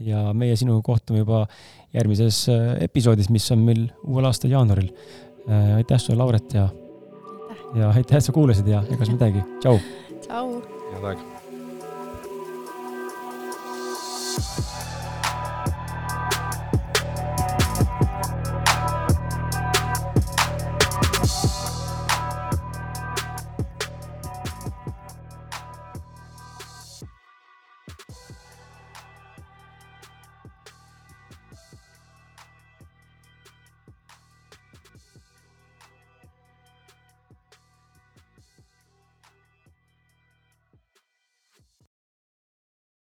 ja meie sinuga kohtume juba järgmises äh, episoodis, mis on meil uuel aastal jaanuaril. Äh, aitäh sulle, Lauret ja, ja aitäh, et sa kuulasid ja egas midagi, tšau. tšau. head aega.